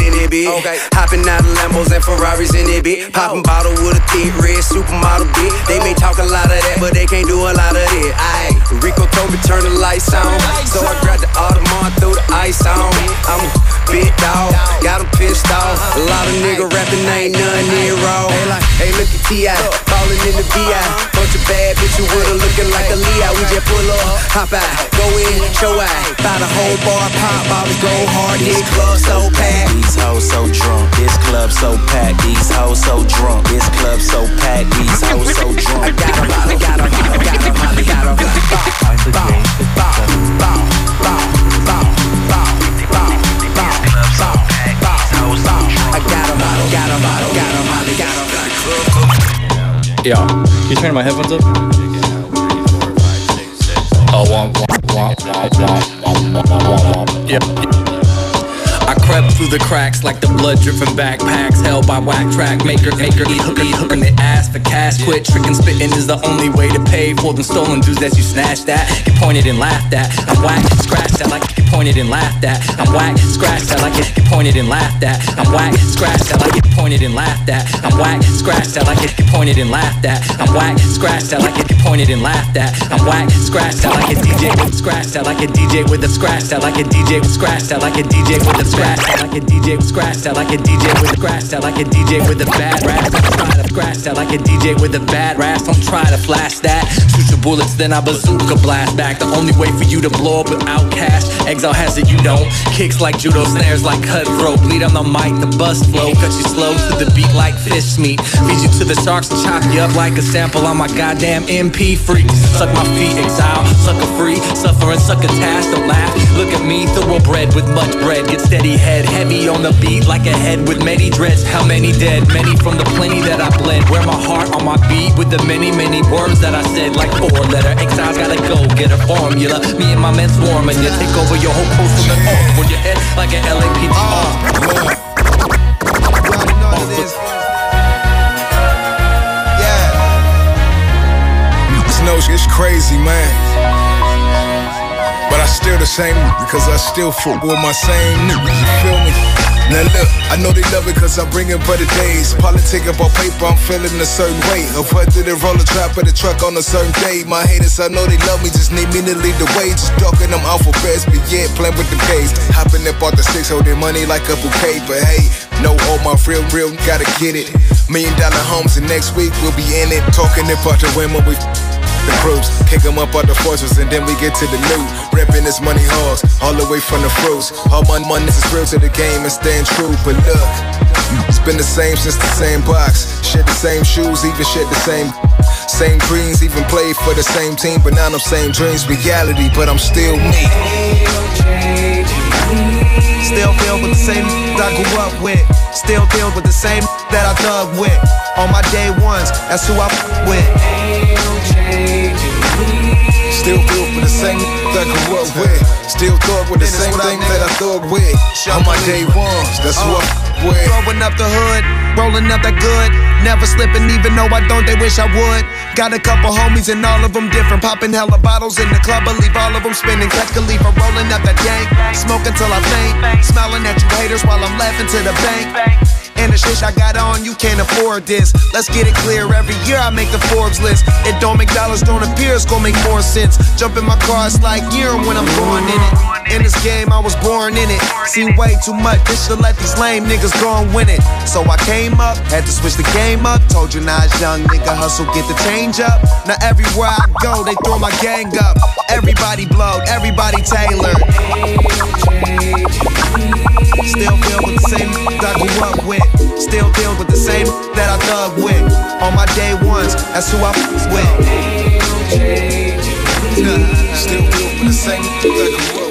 it, bitch. Okay. Hopping out of Lambos and Ferraris in it, bitch. Popping bottle with a thick red supermodel, bitch. They may talk a lot of that, but they can't do a lot of it. Aye. Rico Toby turn the lights on. So I grabbed the Audemars, threw the ice on. I'm a big dog, got 'em pissed off. A lot of nigga rapping ain't none near raw. Hey, like, hey, look at T.I. Ballin' in the VI. Bunch of bad bitches with her looking like a Leo. We just pull up, hop out, go in, show out. Buy the whole bar, pop bottles, go hard, this club so packed. These hoes so drunk, this club so packed. These hoes so drunk, this club so packed. These hoes so drunk. I got 'em, I got 'em, I got 'em, I got 'em. Bow, bow, bow, bow, bow, bow, bow, bow, bow, bow, bow, bow. I got 'em, I got 'em, I got 'em, I got 'em. Yo, can you turn my headphones up? Oh, womp, womp, womp, womp, womp, womp, womp, womp. Yeah. I crept through the cracks like the blood dripping backpacks held by whack track maker, maker, eat hooker, eat hooker, and they ask for cash. Quit tricking, spitting is the only way to pay for them stolen dudes that you snatched at. Get pointed and laughed at. I'm whack, scratched that like get pointed and laughed at. I'm whack, scratched that like it, get pointed and laughed at. I'm whack, scratched that like get pointed and laughed at. I'm whack, scratched that like it, get pointed and laughed at. I'm whack, scratched that like get pointed and laughed at. I'm whack, scratched that like a DJ with scratched that like a DJ with a scratch that like a DJ with scratch that like a DJ with a scratch that like a DJ with scratch that like a DJ with scratch that like a DJ with a bad rap. Trying to scratch that like a DJ with a bad rap. I'm try to flash that. Shoot your bullets, then I bazooka blast back. The only way for you to blow up without cash. Exile has it, you don't. Kicks like judo, snares like cutthroat. Bleed on the mic, the bust flow. Cut you slow to the beat like fish meat. Feed you to the sharks and chop you up like a sample on my goddamn MP freak. Suck my feet, exile, sucker free. Suffer and suck a task, don't laugh. Look at me, thoroughbred with much bread. Get steady head, heavy on the beat like a head with many dreads. How many dead? Many from the plenty that I bled. Wear my heart on my beat with the many, many words that I said. Like four letter exiles gotta go get a formula. Me and my men swarm and you take over your whole coast from the off. On your head like an LAPD. Notion is crazy, man. But I still the same because I still fuck with my same niggas, you feel me? Now look, I know they love it cause I'm bringing better days. Politic about paper, I'm feeling a certain way. Up to the roller trap of the truck on a certain day. My haters, I know they love me, just need me to lead the way. Just ducking them alphabets, but yeah, playing with the K's. Hopping up off the six, holding money like a bouquet. But hey, no, all my real, real, gotta get it. Million dollar homes, and next week we'll be in it. Talking about the women we the groups. Kick 'em up out the forces and then we get to the loot. Reppin' this money hogs, all the way from the fruits. All my money is real to the game and staying true. But look, it's been the same since the same box. Shed the same shoes, even shed the same. Same dreams, even played for the same team. But now them same dreams, reality, but I'm still me. Still filled with the same that I grew up with. Still deal with the same that I thug with. On my day ones, that's who I with. Still built for the same that I grew up with. Still thug with the same what I thing that I thug with. On my day ones, that's uh, I f- with. Throwing up the hood, rolling up that good. Never slipping, even though I don't, they wish I would. Got a couple homies and all of them different. Popping hella bottles in the club, I leave all of them spinning. Cut Khalifa rolling up that dank. Smoking till I faint. Smiling at you haters while I'm laughing to the bank. And the shit I got on, you can't afford this. Let's get it clear, every year I make the Forbes list. It don't make dollars, don't appear, it's gonna make more sense. Jump in my car, it's like year when I'm going in it. In this game, I was born in it. Seen way too much, this should let these lame niggas go and win it. So I came up, had to switch the game up. Told you now, young nigga, hustle, get the change up. Now everywhere I go, they throw my gang up. Everybody blowed, everybody tailored. Still filled with the same that I grew up with. Still deal with the same that I thug with. On my day ones, that's who I with. Still built for the same that I with.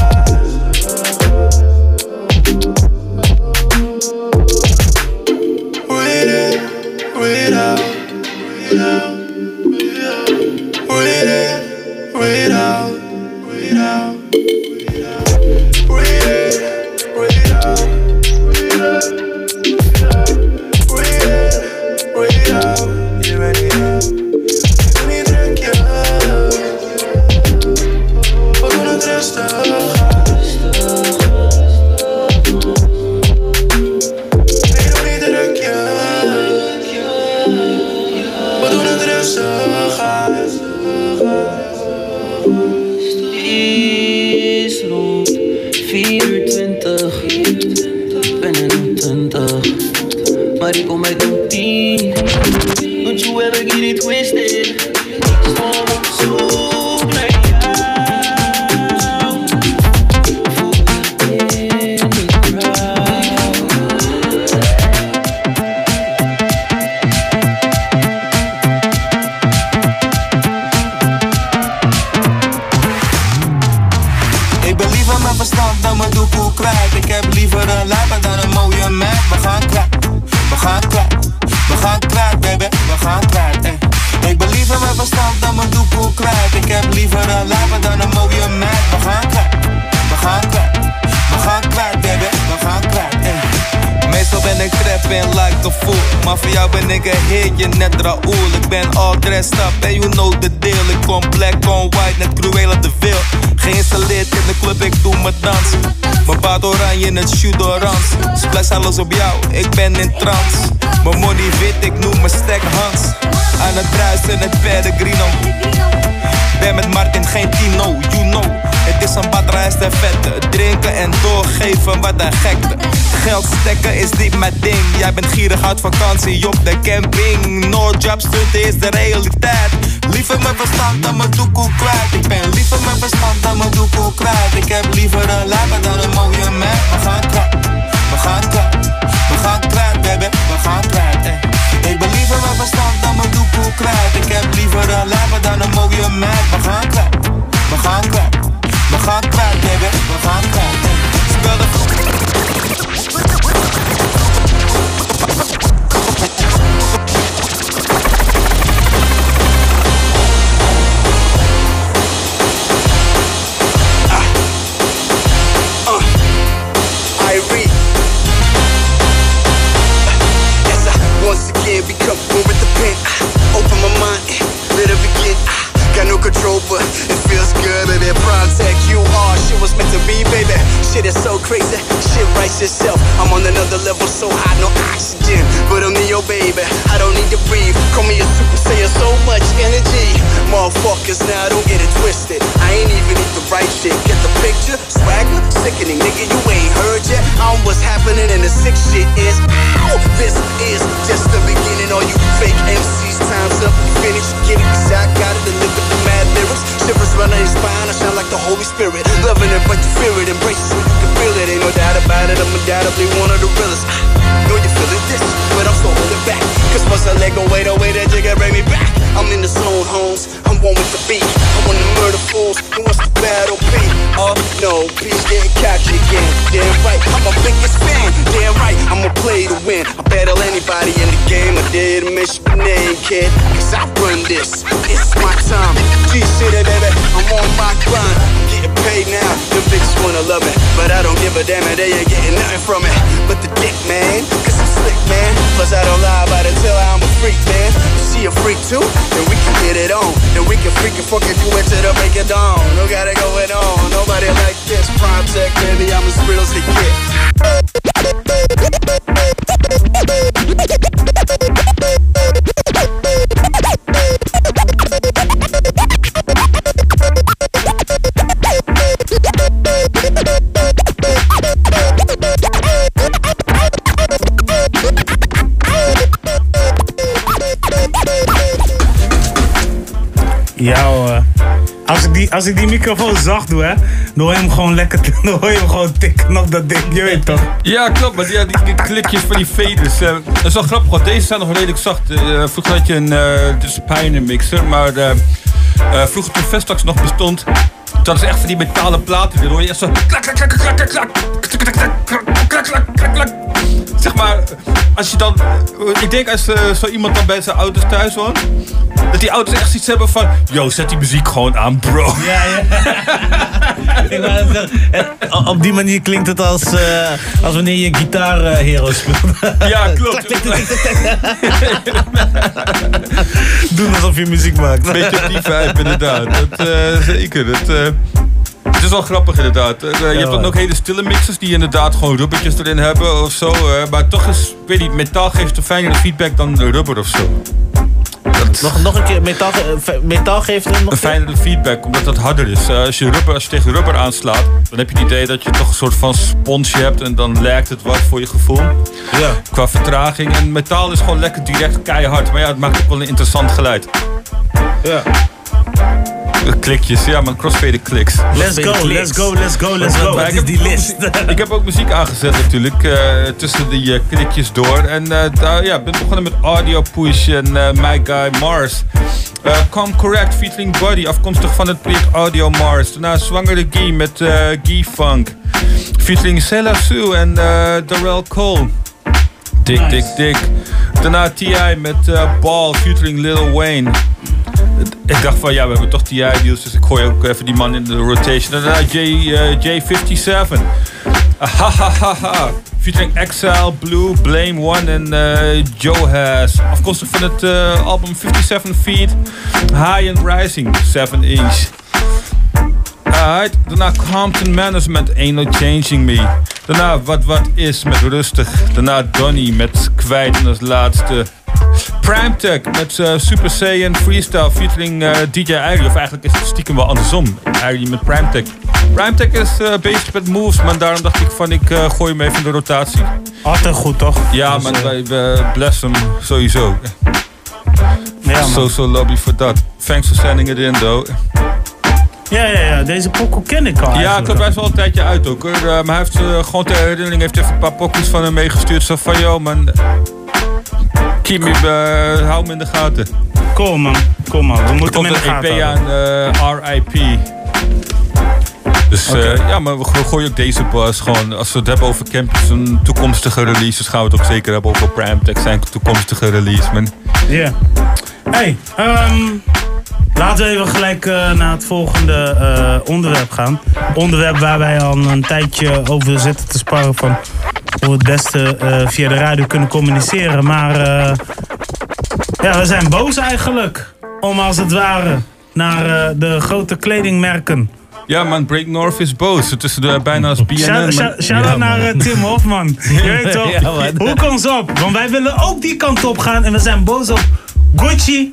het rustig. is rond 24. Ik ben er nu 20. Maar ik kom uit een 10. Don't you ever get it en you know the deal. Ik kom black on white net Cruella de Vil. Geïnstalleerd in de club, ik doe mijn dans. Mijn baard oranje in het shoot oranje Splash alles op jou, ik ben in trance. Mijn money wit, ik noem mijn stack Hans. Aan het bruisen, het Pellegrino Ben met Martin, geen Tino, you know Het is een badreis en vette. Drinken en doorgeven, wat een gekte. Geld stekken is niet mijn ding. Jij bent gierig uit vakantie op de camping. No job is de realiteit. Liever mijn verstand dan mijn doekoe kwijt. Ik ben liever mijn verstand dan mijn doekoe kwijt. Ik heb liever een lijper dan een mooie meid We gaan kwijt, we gaan kwijt We gaan kwijt baby, we gaan kwijt ey. Ik ben liever mijn verstand dan mijn doekoe kwijt. Ik heb liever een lijper dan een mooie meid We gaan kwijt, we gaan kwijt We gaan kwijt baby, we gaan kwijt ey. Speel I'm on another level, so high, no oxygen. But I'm your baby, I don't need to breathe. Call me a super saiyan, so much energy. Motherfuckers, now don't get it twisted. I ain't even eat the right shit. Get the picture? Swagger? Sickening, nigga, you ain't heard yet. I'm what's happening, and the sick shit is. Ow! This is just the beginning. All you fake MCs, time's up. Finish, get it umbrella inspired, I sound like the Holy Spirit. Loving it, but you fear it, embrace it so you can feel it. Ain't no doubt about it, I'm undoubtedly one of the realest. Know you're feeling this, but I'm still holding back. Cause once I let go, wait, oh, wait, that jigger bring me back. I'm in the zone, homes. I'm one with the beat. I wanna murder fools. Who wants to battle Pete? Oh, no, Pete's getting catchy again. Damn right, I'm a biggest fan. Damn right, I'ma play to win. I battle anybody in the game. I did mention your name, kid. Cause I run this. It's my time. G-City, baby. I'm on my grind. Getting paid now. The bitches wanna love it. But I don't give a damn and they ain't getting nothing from it. But the dick, man. Cause I'm slick, man. Plus I don't lie about it till I'm a freak, man. You see a freak too? Then we can get it on. Then we can freak and fuck if you into the break of dawn. No got it going on. Nobody like this. Prime tech, baby. I'm as real as they Als ik, die, als ik die microfoon zacht doe, hè, dan hoor je hem gewoon lekker, dan hoor je hem gewoon tikken op dat ding, je weet toch? Ja, klopt. Maar die, die, klikjes van die faders. eh, dat is wel grappig, want deze zijn nog redelijk zacht. Eh, vroeger had je een uh, dus mixer, maar eh, eh, vroeger toen Vestax nog bestond, dat is echt van die metalen platen. Dan hoor je echt zo klak, klak, klak. Zeg maar, als je dan, ik denk als eh, zo iemand dan bij zijn ouders thuis woont, dat die ouders echt iets hebben van, yo, zet die muziek gewoon aan, bro. Ja, ja. Ik zeggen, eh, Op die manier klinkt het als, eh, als wanneer je gitaar eh, hero speelt. Ja, klopt. Doen alsof je muziek maakt. Beetje die vibe, inderdaad. Dat, eh, zeker. Dat, eh, het is wel grappig, inderdaad. Eh, je hebt dan ook hele stille mixers die inderdaad gewoon rubbertjes erin hebben of zo. eh, maar toch is, weet niet, metaal geeft een fijnere feedback dan rubber of zo. Nog, nog een keer, metaal, fe- metaal geeft een nog Een fijnere feedback, omdat dat harder is. Eh, als, je rubber, als je tegen rubber aanslaat, dan heb je het idee dat je toch een soort van sponsje hebt en dan lijkt het wat voor je gevoel. Ja. Qua vertraging. En metaal is gewoon lekker direct keihard. Maar ja, het maakt ook wel een interessant geluid. Ja. Klikjes, ja man, crossfader kliks. Let's go, let's go, let's go, let's go. Is die list? Ik heb ook muziek aangezet natuurlijk, eh, tussen die eh, klikjes door. En eh, daar ja, ben begonnen met Audio Push en My Guy Mars. Come Correct featuring Buddy, afkomstig van het project Audio Mars. Daarna Zwangere Guy met Guy Funk. Featuring Sela Sue en Darrell Cole. Dik, dik, dik. Daarna T.I. met Ball featuring Lil Wayne. Ik dacht van ja, we hebben toch TI deals, dus ik gooi ook even die man in de rotation. Daarna J, eh, J57. Ahahaha. Featuring Exile, Blue, Blame One en eh Joe Has. Afkomstig van het eh, album 57 Feet. High and Rising, 7 inch. Alright, daarna Compton Manners met Ain't No Changing Me. Daarna Wat Wat Is met Rustig. Daarna Donny met Kwijt en als laatste Primetech met eh, Super Saiyan Freestyle featuring eh, DJ Airy. Of eigenlijk is het stiekem wel andersom. Airy met Primetech. Primetech is eh, bezig met moves, maar daarom dacht ik van ik gooi hem even in de rotatie. Altijd goed, toch? Ja, Dus, maar wij we bless hem sowieso. Ja, man. so, so lobby voor dat. Thanks for sending it in, though. Ja, ja, ja. Deze pokoe ken ik al Ja, klopt. Hij is wel een tijdje uit ook hoor. Eh, maar hij heeft eh, gewoon ter herinnering heeft even een paar pokoes van hem meegestuurd. Zo van, yo man, keep me, eh, hou me in de gaten. Kom man, kom man. We moeten hem in de een gaten EP aan eh, RIP. Dus eh, ja, maar we go- gooien ook deze bus gewoon. Als we het hebben over Campus en toekomstige releases, gaan we het ook zeker hebben over Primetech zijn toekomstige release. Man. Ja. Hey, ehm, laten we even gelijk eh, naar het volgende eh, onderwerp gaan. Onderwerp waar wij al een tijdje over zitten te sparren van hoe we het beste via de radio kunnen communiceren. Maar ja, we zijn boos eigenlijk. Om als het ware naar de grote kledingmerken. Ja man, Break North is boos. Het is er bijna als BNN. Shout- man. shout- Shout-out naar eh, Tim Hofman. Je weet toch? Ja, man. Hoek ons op. Want wij willen ook die kant op gaan. En we zijn boos op Gucci.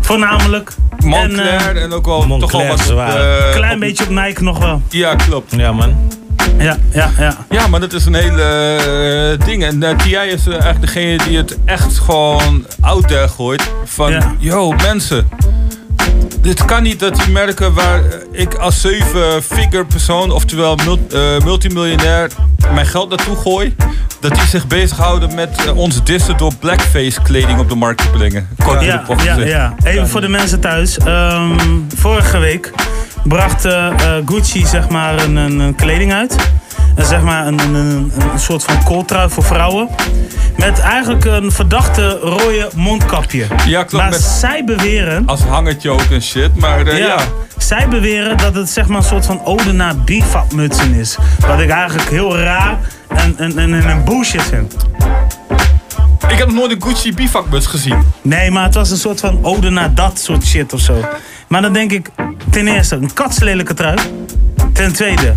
Voornamelijk. Moncler en ook wel toch wel wat... eh, Klein op- beetje op Nike nog wel. Ja, klopt. Ja, man. Ja, ja, ja. Ja, maar dat is een hele eh, ding. En eh, T.I. is eh, eigenlijk degene die het echt gewoon out there gooit. Van, yo, mensen. Dit kan niet dat die merken waar ik als zeven-figure persoon, oftewel eh, multimiljonair, mijn geld naartoe gooi, dat die zich bezighouden met eh, ons dissen door blackface kleding op de markt te brengen. Kort Ja, ja, ja. Even voor de mensen thuis. Ehm, vorige week bracht eh, eh, Gucci zeg maar een, een kleding uit. En zeg maar een, een, een, een soort van kooltrui voor vrouwen. Met eigenlijk een verdachte rode mondkapje. Ja, klopt. Maar met- zij beweren... Als hangertje ook en shit, maar eh, ja. Zij beweren dat het zeg maar een soort van ode naar bivakmutsen is. Wat ik eigenlijk heel raar en, en, en, en een bullshit vind. Ik heb nog nooit een Gucci bivakmuts gezien. Nee, maar het was een soort van ode naar dat soort shit of zo. Maar dan denk ik, ten eerste, een katslelijke trui. Ten tweede,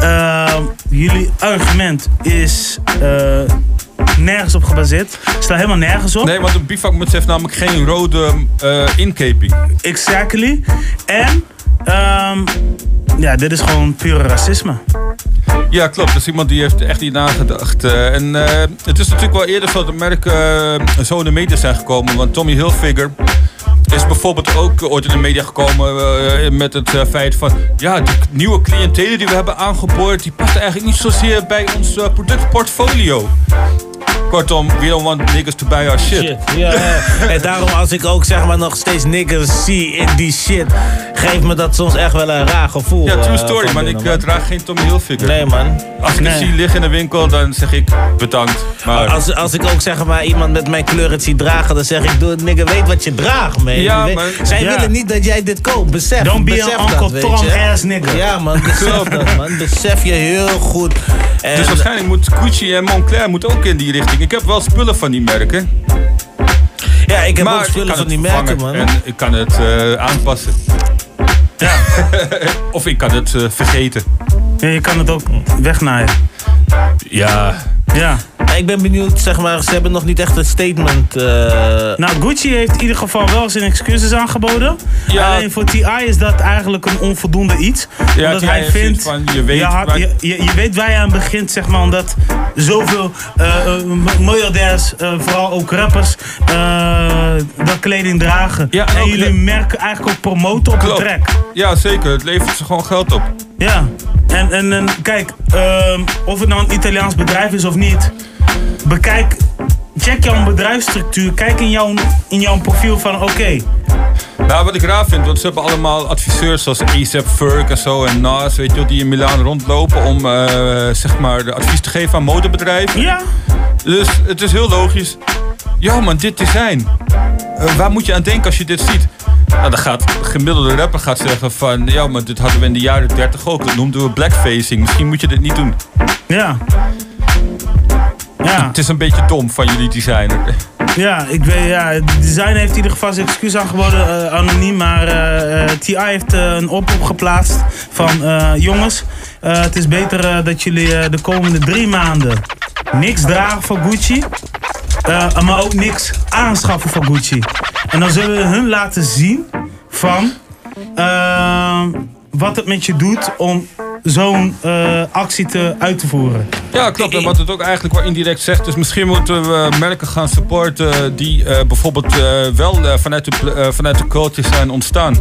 eh, jullie argument is eh, nergens op gebaseerd. Staat helemaal nergens op. Nee, want een bivakmuts heeft namelijk geen rode eh inkeping. Exactly. En, ehm, ja, dit is gewoon pure racisme. Ja, klopt. Dat is iemand die heeft echt niet nagedacht. Eh, en eh, het is natuurlijk wel eerder zo dat merken eh, zo in de media zijn gekomen. Want Tommy Hilfiger is bijvoorbeeld ook ooit in de media gekomen met het feit van... Ja, die nieuwe cliëntelen die we hebben aangeboord, die passen eigenlijk niet zozeer bij ons productportfolio. Kortom, we don't want niggas to buy our shit. Shit, ja. en daarom als ik ook zeg maar nog steeds niggers zie in die shit, geeft me dat soms echt wel een raar gevoel. Ja, true eh, story, man. binnen, Ik eh, draag geen Tommy Hilfiger. Nee, man. Als ik het Nee. zie liggen in de winkel, dan zeg ik bedankt. Maar Als, als ik ook zeg maar iemand met mijn kleur het zie dragen, dan zeg ik, doe nigga, weet wat je draagt, man. Ja, man. Zij Ja. willen niet dat jij dit koopt, besef. Don't be besef an Uncle Tom ass nigga. Ja, man, besef Klopt. dat, man. Besef je heel goed. En, Dus waarschijnlijk moet Gucci en Moncler moeten ook in die richting. Ik heb wel spullen van die merken. Ja, ik heb maar ook spullen van die merken, man. En ik kan het eh, aanpassen. Ja. of ik kan het eh, vergeten. Ja, je kan het ook wegnaaien. Ja. Ja. Ik ben benieuwd, zeg maar, ze hebben nog niet echt een statement. eh, Nou, Gucci heeft in ieder geval wel zijn excuses aangeboden. Alleen voor T.I. is dat eigenlijk een onvoldoende iets. Ja, omdat hij vindt... van, je weet had- waar- je, je, je weet waar je aan begint, zeg maar. Omdat zoveel eh, eh, miljardairs, eh, vooral ook rappers, eh, dat kleding dragen. Ja, en en ook jullie merken eigenlijk ook promoten op Klopt. de track. Ja, zeker. Het levert ze gewoon geld op. Ja, en, en, en kijk, ehm, of het nou een Italiaans bedrijf is of niet, bekijk, check jouw bedrijfsstructuur, kijk in jouw, in jouw profiel van oké, Nou, wat ik raar vind, want ze hebben allemaal adviseurs zoals ASAP Ferg en zo en Nas, weet je wel, die in Milaan rondlopen om eh, zeg maar de advies te geven aan modebedrijven. Ja. Dus het is heel logisch. Ja man, dit design. Eh, waar moet je aan denken als je dit ziet? Nou, dan gaat de gemiddelde rapper gaat zeggen van... Ja, maar dit hadden we in de jaren 30 ook. Dat noemden we blackfacing. Misschien moet je dit niet doen. Ja. Ja. Het is een beetje dom van jullie designer. Ja, ik weet, ja, de designer heeft in ieder geval zijn excuus aangeboden, eh, anoniem. Maar eh, eh, T.I. heeft een oproep geplaatst van jongens, het is beter dat jullie de komende drie maanden niks dragen van Gucci. maar ook niks aanschaffen van Gucci. En dan zullen we hun laten zien van wat het met je doet om zo'n eh, actie te, uit te voeren. Ja, klopt. En wat het ook eigenlijk wel indirect zegt, is misschien moeten we merken gaan supporten die eh, bijvoorbeeld eh, wel eh, vanuit, de, eh, vanuit de zijn ontstaan.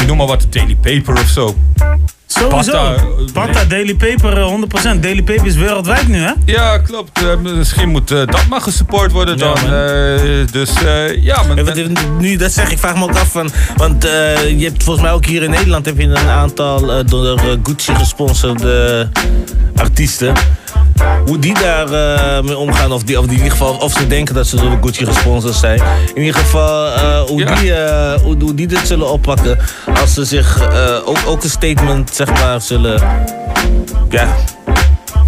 Ik noem maar wat, de Daily Paper of zo. Sowieso. Pata, eh, Daily Paper, eh, 100%. Daily Paper is wereldwijd nu, hè? Ja, klopt. Eh, misschien moet eh, dat maar gesupport worden Ja, dan. man. eh, dus eh, ja, want nu, dat zeg ik, vraag me ook af van. Want eh, je hebt volgens mij ook hier in Nederland heb je een aantal eh, door eh, Gucci gesponsorde artiesten. Hoe die daar eh, mee omgaan, of, die, of die in ieder geval, of ze denken dat ze door Gucci gesponsord zijn. In ieder geval, eh, hoe, die, eh, hoe, hoe die dit zullen oppakken. Als ze zich ook, ook een statement, zeg maar, zullen. Ja,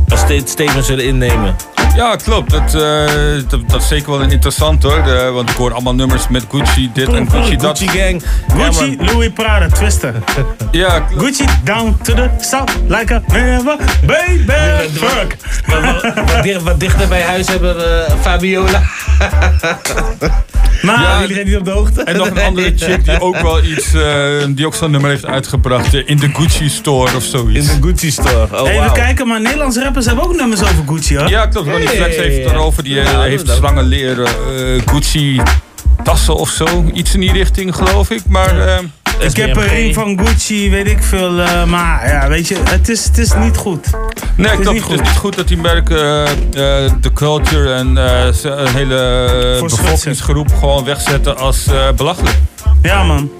een sta- statement zullen innemen. Ja, klopt. Dat, eh, dat, dat is zeker wel interessant hoor. De- want ik hoor allemaal nummers met Gucci dit en Gucci dat. Gucci gang. Gucci, Louis Prada, Twister. Ja, Gucci down to the south like a never baby fuck. Wat, dicht- wat dichter bij huis hebben we Fabiola. Maar Ja, jullie zijn niet op de hoogte. En nog een andere chick die ook wel iets, eh, die ook zo'n nummer heeft uitgebracht eh, in de Gucci store of zoiets. In de Gucci store. Oh, Even kijken, maar Nederlandse rappers hebben ook nummers over Gucci, hoor. Ja, klopt. Ronnie Flex heeft het erover. Die eh, Ja, heeft slangen leren eh, Gucci tassen of zo. Iets in die richting, geloof ik. Maar eh, Ik heb een ring van Gucci, weet ik veel. maar ja, weet je, het is, het is niet goed. Nee, Het is klopt. niet Het is goed. niet goed dat die merken de culture en een hele bevolkingsgroep gewoon wegzetten als eh, belachelijk. Ja, man.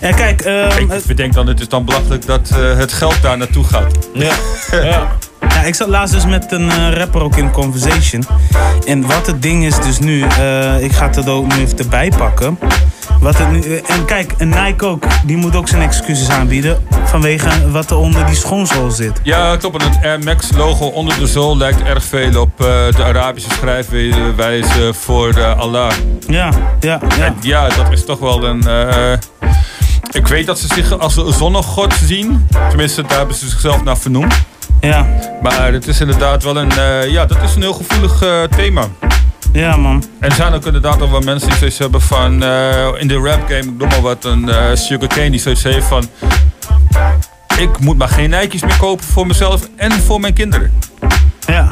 Ja, kijk, ehm, Ik bedenk dan, het is dan belachelijk dat het geld daar naartoe gaat. Ja. ja. Ja, ik zat laatst dus met een eh, rapper ook in conversation. En wat het ding is dus nu, eh, ik ga het er ook nu even erbij pakken. Wat het nu, eh, en kijk, een Nike ook, die moet ook zijn excuses aanbieden. Vanwege wat er onder die schoonzool zit. Ja, klopt. En het Air Max logo onder de zool lijkt erg veel op de Arabische schrijfwijze voor Allah. Ja, ja, ja. En ja, dat is toch wel een... ik weet dat ze zich als een zonnegod zien. Tenminste, daar hebben ze zichzelf naar vernoemd. Ja. Maar het is inderdaad wel een... eh, ja, dat is een heel gevoelig eh, thema. Ja, man. En er zijn ook inderdaad al wel mensen die zoiets hebben van... eh, in de rap game, ik noem maar wat, een eh Sugar Cane die zoiets heeft van... Ik moet maar geen Nike's meer kopen voor mezelf en voor mijn kinderen. Ja.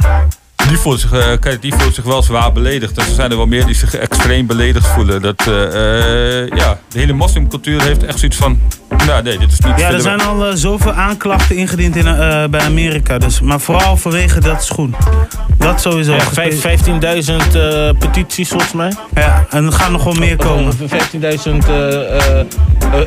Die voelt zich, eh, kijk, die voelt zich wel zwaar beledigd. En er zijn er wel meer die zich extreem beledigd voelen. Dat, eh, eh, ja, de hele moslimcultuur heeft echt zoiets van... Nou nee, dit is niet... Ja, er zijn al zoveel aanklachten ingediend in, eh, bij Amerika. Dus, maar vooral vanwege dat schoen. Dat sowieso. Ja, vijf- 15.000 eh, petities volgens mij. Ja, en er gaan nog wel meer komen. 15.000, eh, eh,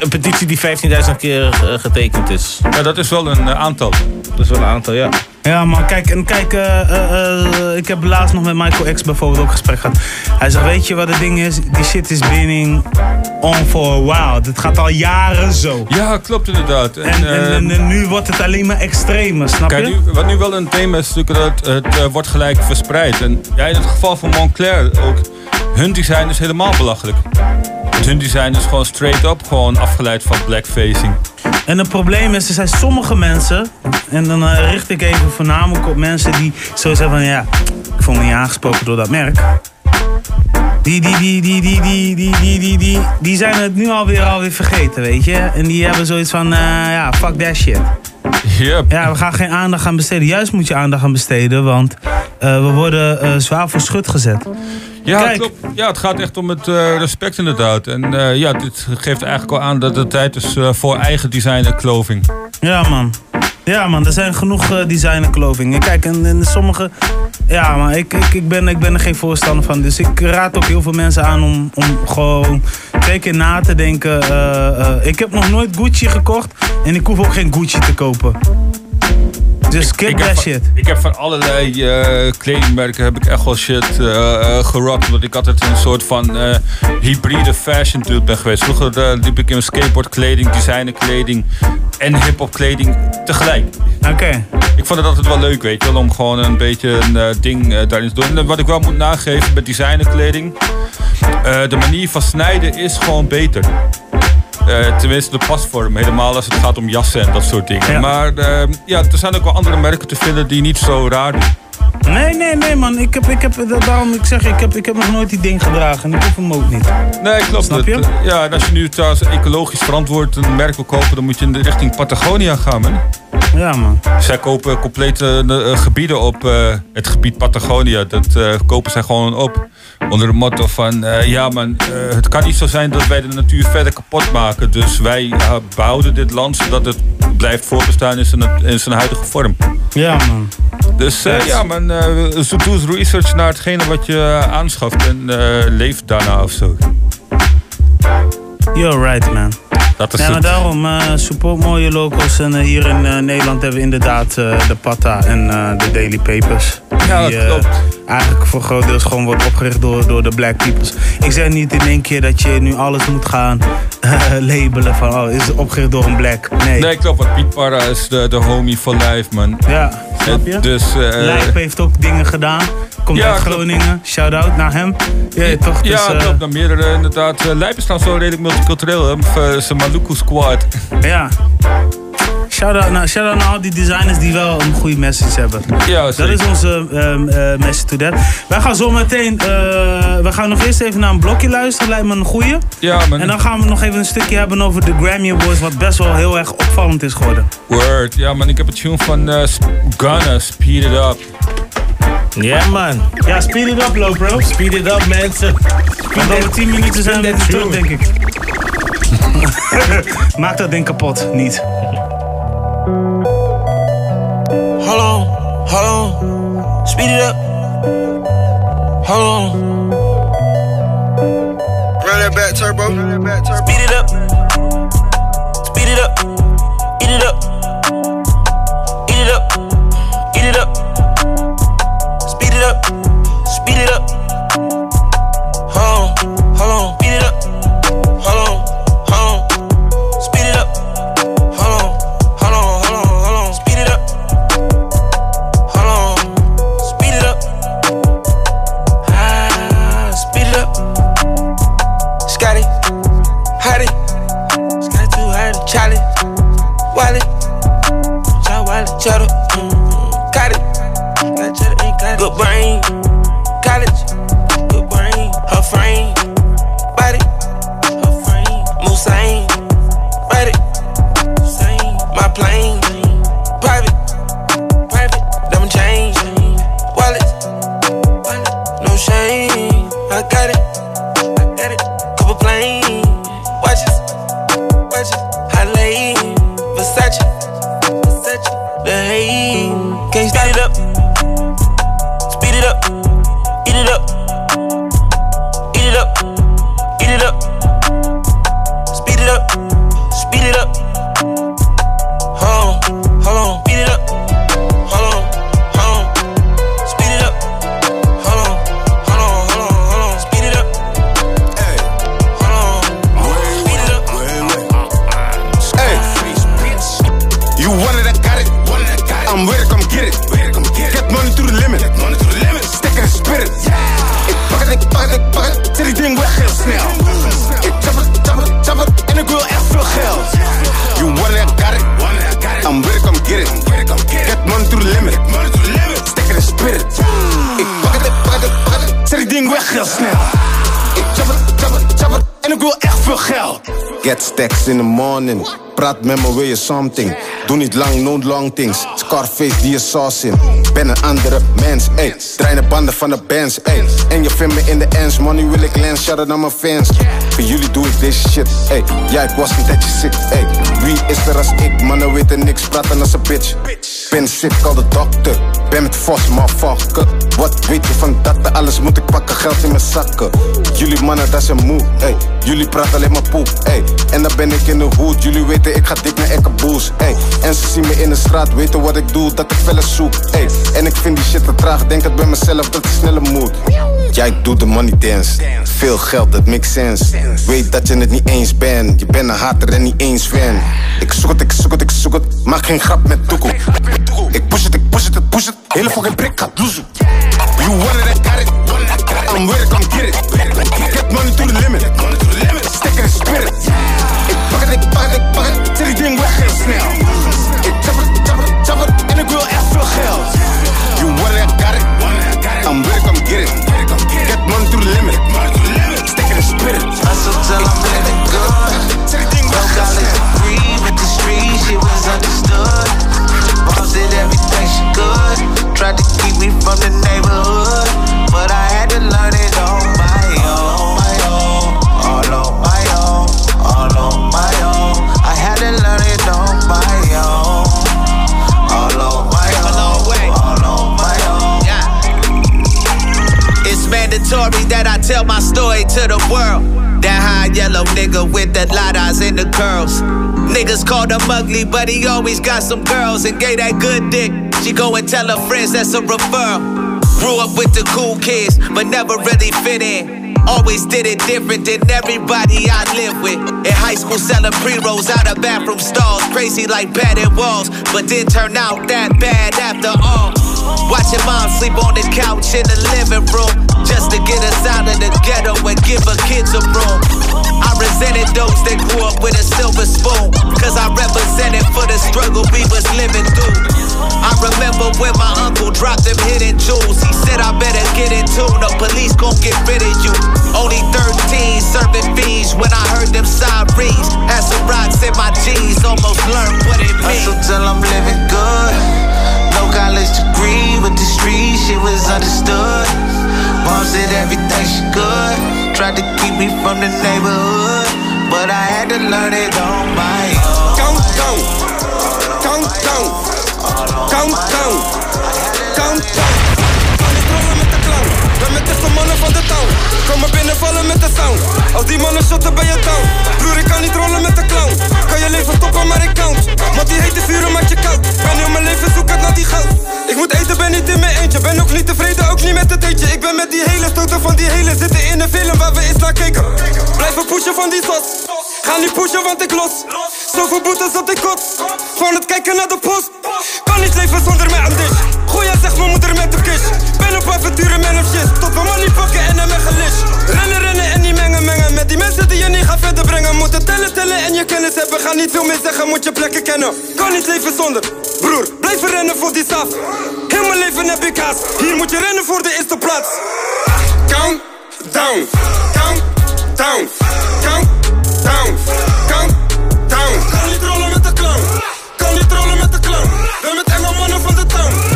een petitie die 15.000 keer getekend is. Ja, dat is wel een aantal. Dat is wel een aantal, ja. Ja, man, kijk, en kijk, eh, eh, eh, ik heb laatst nog met Michael X bijvoorbeeld ook gesprek gehad. Hij zegt, weet je wat het ding is? Die shit is being on for a while. Dit gaat al jaren zo. Ja, klopt inderdaad. En, en, eh, en, en nu wordt het alleen maar extremer, snap Kijk, je? nu, wat nu wel een thema is natuurlijk dat het wordt gelijk verspreid. En ja, in het geval van Montclair ook, hun design is helemaal belachelijk. Want hun design is gewoon straight up, gewoon afgeleid van blackfacing. En het probleem is, er zijn sommige mensen, en dan eh, richt ik even voornamelijk op mensen die zo zeggen van ja, ik voel me niet aangesproken door dat merk. Die, die, die, die, die, die, die, die, die, die, die zijn het nu alweer, alweer vergeten, weet je. En die hebben zoiets van, eh, ja, fuck that shit. Yep. Ja, we gaan geen aandacht aan besteden. Juist moet je aandacht aan besteden, want eh, we worden zwaar voor schut gezet. Ja, Kijk. klopt. Ja, het gaat echt om het eh, respect inderdaad. En eh, ja, dit geeft eigenlijk al aan dat het tijd is eh, voor eigen design en clothing. Ja, man. Ja, man, er zijn genoeg uh, designerklovingen. Kijk, en, en sommige. Ja, maar ik, ik, ik, ben, ik ben er geen voorstander van. Dus ik raad ook heel veel mensen aan om, om gewoon twee keer na te denken. Uh, uh, ik heb nog nooit Gucci gekocht en ik hoef ook geen Gucci te kopen. Dus skip ik that heb, shit. Van, ik heb van allerlei uh, kledingmerken heb ik echt wel shit uh, uh, gerokt. Omdat ik altijd een soort van uh, hybride fashion dude ben geweest. Vroeger liep ik in skateboard kleding, designer kleding en hip-hop kleding tegelijk. Oké. Okay. Ik vond het altijd wel leuk, weet je wel, om gewoon een beetje een ding daarin te doen. En wat ik wel moet nageven met designer kleding, de manier van snijden is gewoon beter. Uh, tenminste de pasvorm, helemaal als het gaat om jassen en dat soort dingen. Ja. Maar uh, ja, er zijn ook wel andere merken te vinden die niet zo raar doen. Nee, nee, nee man. Ik heb, ik heb, daarom, ik zeg, ik heb, ik heb nog nooit die ding gedragen en ik hoef hem ook niet. Nee, klopt. Snap? Het, ja, en als je nu trouwens ecologisch verantwoord een merk wil kopen, dan moet je in de richting Patagonia gaan, man. Ja, man. Zij kopen complete uh, gebieden op uh, het gebied Patagonia. Dat uh, kopen zij gewoon op. Onder het motto van, ja man, het kan niet zo zijn dat wij de natuur verder kapot maken. Dus wij behouden dit land zodat het blijft voortbestaan in zijn, in zijn huidige vorm. Ja, man. Dus ja, man, zo doe eens research naar hetgene wat je aanschaft en leef daarna of zo. You're right, man. Dat is ja, maar daarom uh, support mooie locals. En uh, hier in uh, Nederland hebben we inderdaad uh, de Patta en de Daily Papers. Ja, die, klopt. Eigenlijk voor groot deels gewoon wordt opgericht door, door de Black Peoples. Ik zeg niet in één keer dat je nu alles moet gaan labelen van oh, is het opgericht door een Black. Nee, nee klopt. Want Piet Parra is de, de homie for life, man. Ja, snap je? Dus, Lijp heeft ook dingen gedaan. Komt ja, uit Groningen. Shout-out naar hem. Ja, toch? Ja, dus, klopt. Dan meerdere inderdaad. Lijp is trouwens wel redelijk multicultureel. Zijn Maluku Squad. Ja. Shout-out naar, shout naar al die designers die wel een goede message hebben. Ja, dat is onze um, uh, message to that. Wij gaan zo meteen, uh, we gaan nog eerst even naar een blokje luisteren, lijkt me een goeie. Ja, man. En dan gaan we nog even een stukje hebben over de Grammy Awards, wat best wel heel erg opvallend is geworden. Word, ja man, ik heb een tune van uh, Gunna, Speed It Up. Ja yeah, man. Ja, speed it up, low bro. Speed it up, mensen. Want over 10 minuten zijn we weer terug, denk ik. Maak dat ding kapot, niet. Hold on. Speed it up. Hold on. Run that back turbo. Run that back turbo. Speed it up. Speed it up. Eat it up. Doe niet lang, no long things. Scarface die je sauce in. Ben een andere mens, ey. Draai de banden van de bands, ey. En je vindt me in de ends. Money wil ik lens, shout out naar mijn fans. Voor jullie doe ik deze shit, ey. Ja, ik was niet dat je sick, ey. Wie is er als ik? Mannen weten niks, praten als een bitch. Ben sick, call de dokter. Ben met Vos, motherfucker. Wat weet je van dat? Alles moet ik pakken, geld in mijn zakken. Jullie mannen, dat een moe. Jullie praten alleen maar poep, ey. En dan ben ik in de hoed. Jullie weten, ik ga dik naar Ekkenboes, ey. En ze zien me in de straat, weten wat ik doe, dat ik felle zoek, ey. En ik vind die shit te traag, denk het bij mezelf dat het sneller moet. Ja, ik doe de money dance. Veel geld, dat makes sense. Weet dat je het niet eens bent. Je bent een hater en niet eens fan. Ik zoek het, ik zoek het, ik zoek het. Maak geen grap met toekoe. Ik push het, ik push het, ik push het. Hele fucking prik gaat. You want to the world. That high yellow nigga with the light eyes and the curls. Niggas called him ugly, but he always got some girls and gave that good dick. She go and tell her friends that's a referral. Grew up with the cool kids, but never really fit in. Always did it different than everybody I live with. In high school, selling pre rolls out of bathroom stalls. Crazy like padded walls, but didn't turn out that bad after all. Watching mom sleep on the couch in the living room just to get us out of the ghetto and give her kids a room. I resented those that grew up with a silver spoon, cause I represented for the struggle we was living through. I remember when my uncle dropped them hidden jewels. He said, I better get in tune, the police gon' get rid of you. Only 13, serving fiends when I heard them sirens. Had some rocks in my jeans, almost learned what it means. Hustle till I'm living good. No college degree, but the street shit was understood. Mom said everything she could. Tried to keep me from the neighborhood, but I had to learn it on my own. Count down, count down, count down, count down. Met de mannen van de town. Kom maar binnenvallen met de sound. Als die mannen shotten bij je town. Broer, ik kan niet rollen met de clown. Kan je leven stoppen, maar ik count. Want die hete vuren maakt je koud. Ben heel mijn leven zoekend naar die goud. Ik moet eten, ben niet in mijn eentje. Ben ook niet tevreden, ook niet met het eentje. Ik ben met die hele stoten van die hele. Zitten in een film waar we eens naar keken. Blijven pushen van die sos. Ga niet pushen, want ik los. Zoveel boetes dat ik kot. Van het kijken naar de post. Kan niet leven zonder mij aan dish. Goeie zeg mijn moeder met de kiss. Ben op avonturen met een shit. Tot we money pakken en hem gelish. Rennen, rennen en niet mengen, mengen. Met die mensen die je niet gaat verder brengen. Moeten tellen, tellen en je kennis hebben. Ga niet veel meer zeggen, moet je plekken kennen. Kan niet leven zonder. Broer, blijven rennen voor die saf. Heel mijn leven heb ik haast. Hier moet je rennen voor de eerste plaats. Count down, count down, count down, count down. Kan niet rollen met de clown. Kan niet rollen met de clown. Ben met enge mannen van de town.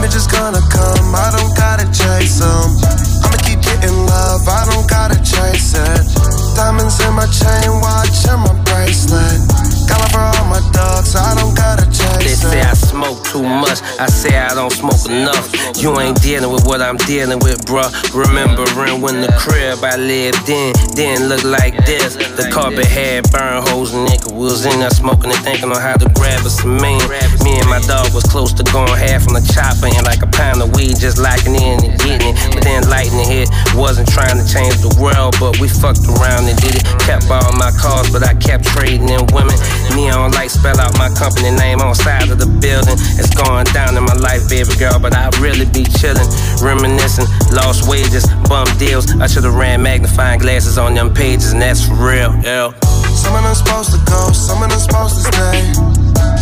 Images gonna come, I don't gotta chase them. I'ma keep getting love, I don't gotta chase it. Diamonds in my chain, watch and my bracelet. Got love for all my dogs, I don't gotta They chase say it. Smoke too much. I say I don't smoke enough. You ain't dealing with what I'm dealing with, bruh. Remembering when the crib I lived in didn't look like this. The carpet had burn holes nigga was in there smoking and thinking on how to grab a cement. Me and my dog was close to going half on the chopper and like a pound of weed just locking in and getting it. But then lightning hit. Wasn't trying to change the world, but we fucked around and did it. Kept all my cars, but I kept trading in women. Neon lights spell out my company name on side of the building. It's going down in my life, baby girl, but I really be chillin', reminiscing. Lost wages, bum deals. I should've ran magnifying glasses on them pages, and that's real, yeah. Some of them supposed to go, some of them supposed to stay.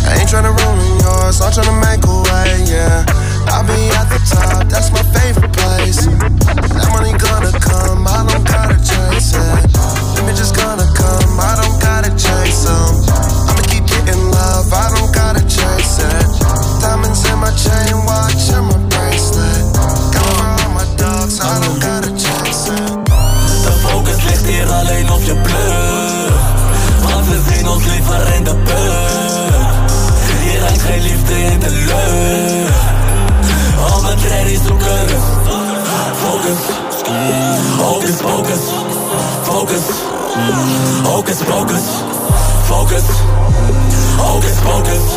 I ain't tryna ruin yours, I'm tryna make a way, yeah. I'll be at the top, that's my favorite place. That money gonna come, I don't gotta chase it. Images gonna come, I Focus. Focus. Pocus.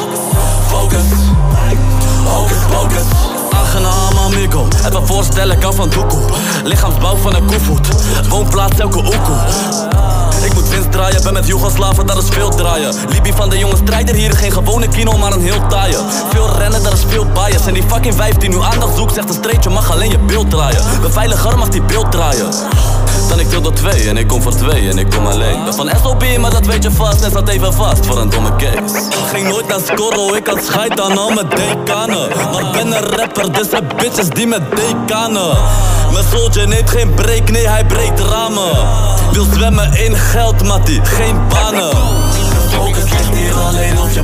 Focus. Hocus pocus. Aangenaam amigo, me voorstellen kan van doekoe. Lichaamsbouw van een koevoet, woonplaats elke oekoe. Ik moet winst draaien, ben met Joegoslaven, dat is veel draaien. Libi van de jonge strijder, hier geen gewone kino, maar een heel taaie. Veel rennen, dat is veel bias. En die fucking 15 nu aandacht zoekt, zegt een streetje mag alleen je beeld draaien. Beveiliger mag die beeld draaien dan ik deel door twee. En ik kom voor twee en ik kom alleen. Ben van SOB, maar dat weet je vast. En staat even vast voor een domme case. Ging nooit naar Scorro, ik had scheid aan al mijn decanen Maar ben een rapper, dus heb bitches die met decanen Mijn soldier neemt geen break, nee hij breekt ramen. Wil zwemmen in geld, mattie, geen banen. Focus ligt hier alleen op je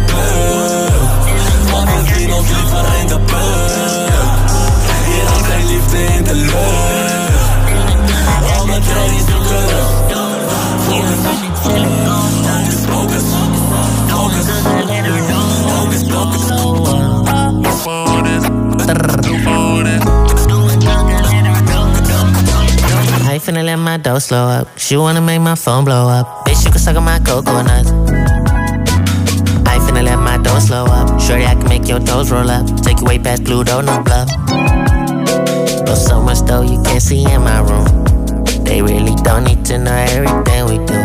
Want we zien ons liever in de put. Hier hangt geen liefde in de lucht I finna let my dough slow up. She wanna make my phone blow up. Bitch, you can suck on my coconut. I finna let my dough slow up. Shorty, I can make your toes roll up. Take you way past Pluto, no bluff. But so much though you can't see in my room. They really don't need to know everything we do.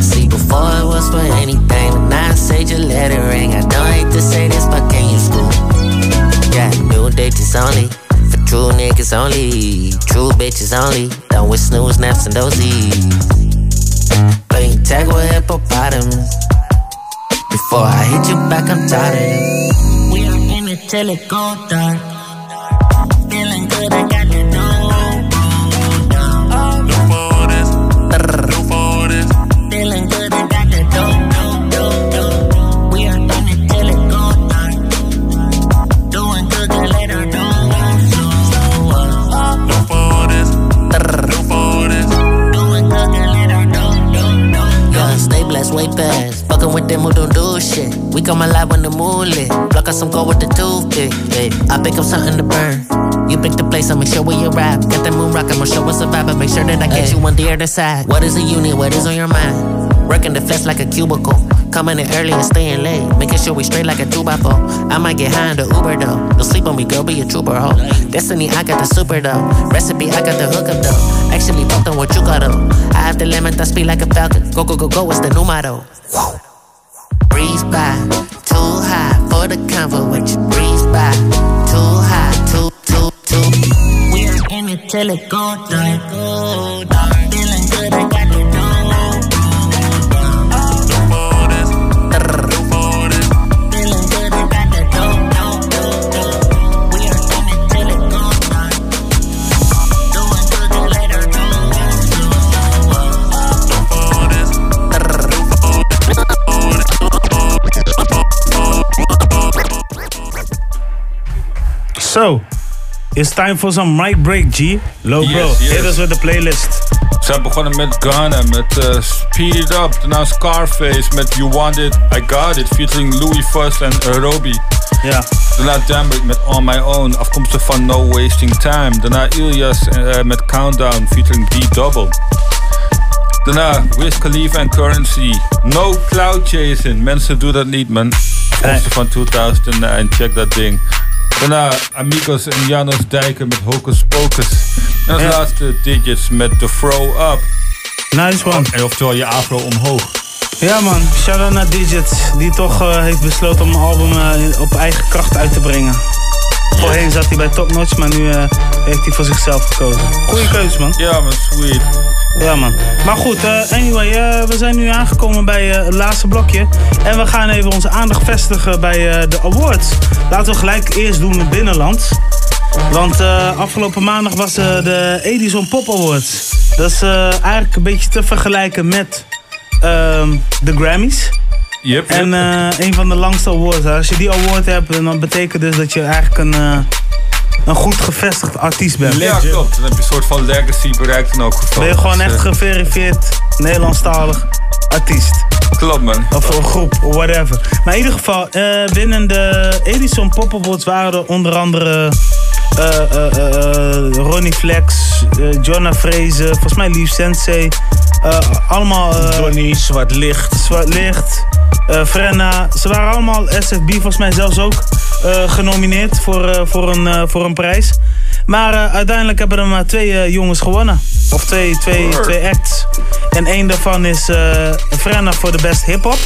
See, before it was for anything, but now I say just let it ring. I don't hate to say this, but can you school? Yeah, new dates only. For true niggas only. True bitches only. Done with snooze, naps, and dozies. Bling tag with hippopotamus. Before I hit you back, I'm tired of this. We are in it till it go dark. Who don't do shit. We come alive when the moon lit. Block out some gold with the toothpick. I pick up something to burn. You pick the place, I'ma show where you rap. Got that moon rock, I'ma show us a vibe, make sure that I get you on the other side. What is a unit? What is on your mind? Working the flesh like a cubicle. Coming in early and staying late. Making sure we straight like a 2 by 4 I might get high in the Uber though. Don't sleep on me, girl, be a trooper, ho. Destiny, I got the super though. Recipe, I got the hookup though. Actually, both on what you got though. I have the lemon that speed like a falcon. Go, go, go, go, it's the numero. Breeze by, too high for the convo with you. Breeze by, too high, too, too, too. We are in it till it go oh, dark. Feeling So, it's time for some mic break, G. Low bro, Yes, hit us with the playlist. Ze begonnen met Ghana, met eh, Speed It Up. Daarna Scarface met You Want It, I Got It. Featuring Louis Fuss en Arobi. Ja. Daarna Dambert met On My Own, afkomstig van No Wasting Time. Daarna Ilias eh, met Countdown, featuring D-Double. Daarna Wiz Khalifa en Currency. No Cloud Chasing. Mensen doen dat niet, man. Afkomstig van 2009, check dat ding. Daarna Amigos en Janos Dijken met Hocus Pocus. En als Ja. laatste Digits met The Throw Up. Nice one. En oftewel je afro omhoog. Ja man, shout-out naar Digits, die toch eh, heeft besloten om een album eh, op eigen kracht uit te brengen. Voorheen zat hij bij Top Notch, maar nu eh, heeft hij voor zichzelf gekozen. Goeie keuze man. Ja man, sweet. Ja man. Maar goed, eh, anyway, eh, we zijn nu aangekomen bij het laatste blokje. En we gaan even onze aandacht vestigen bij de awards. Laten we gelijk eerst doen in binnenland. Want afgelopen maandag was de Edison Pop Awards. Dat is eigenlijk een beetje te vergelijken met ehm, de Grammys. Yep, En eh, een van de langste awards. Als je die award hebt, dan betekent dus dat je eigenlijk een, eh, een goed gevestigd artiest bent. Ja, klopt. Dan heb je een soort van legacy bereikt in elk geval. Ben je gewoon Dus, echt eh, geverifieerd Nederlandstalig artiest. Klopt man. Of een groep, of whatever. Maar in ieder geval, eh, binnen de Edison Pop Awards waren er onder andere eh, eh, eh, eh, Ronnie Flex, eh Jonna Freeze, volgens mij Lief Sensei. Eh, allemaal... eh, Johnny, Zwart Licht. Zwart Licht, eh, Frenna. Ze waren allemaal SFB, volgens mij zelfs ook, eh, genomineerd voor, eh, voor, een, eh, voor een prijs. Maar eh, uiteindelijk hebben er maar twee eh, jongens gewonnen. Of twee, twee, twee acts. En één daarvan is eh Frenna voor de best hip-hop.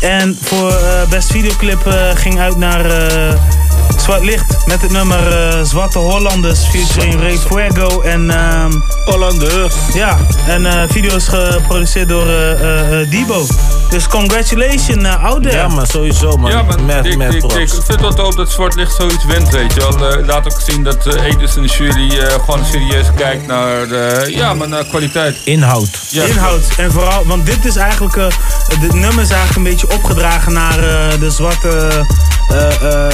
En voor eh, best videoclip eh, ging uit naar eh, Zwart Licht. Met het nummer eh, Zwarte Hollanders featuring Ray Fuego en... ehm Hollanders. Ja, en eh video is geproduceerd door eh, eh, eh, Debo. Dus congratulations uh, out there. Ja, maar sowieso, man. Ja, man. Met, dik, met dik. Ik vind het wel dope dat Zwart Licht zoiets wint, weet je wel. Laat ook zien dat uh, Edison en de jury eh, gewoon serieus kijkt naar, eh, ja, maar naar kwaliteit. Inhoud. Ja, Inhoud. En vooral, want dit is eigenlijk, eh dit nummer is eigenlijk een beetje opgedragen naar eh, de zwarte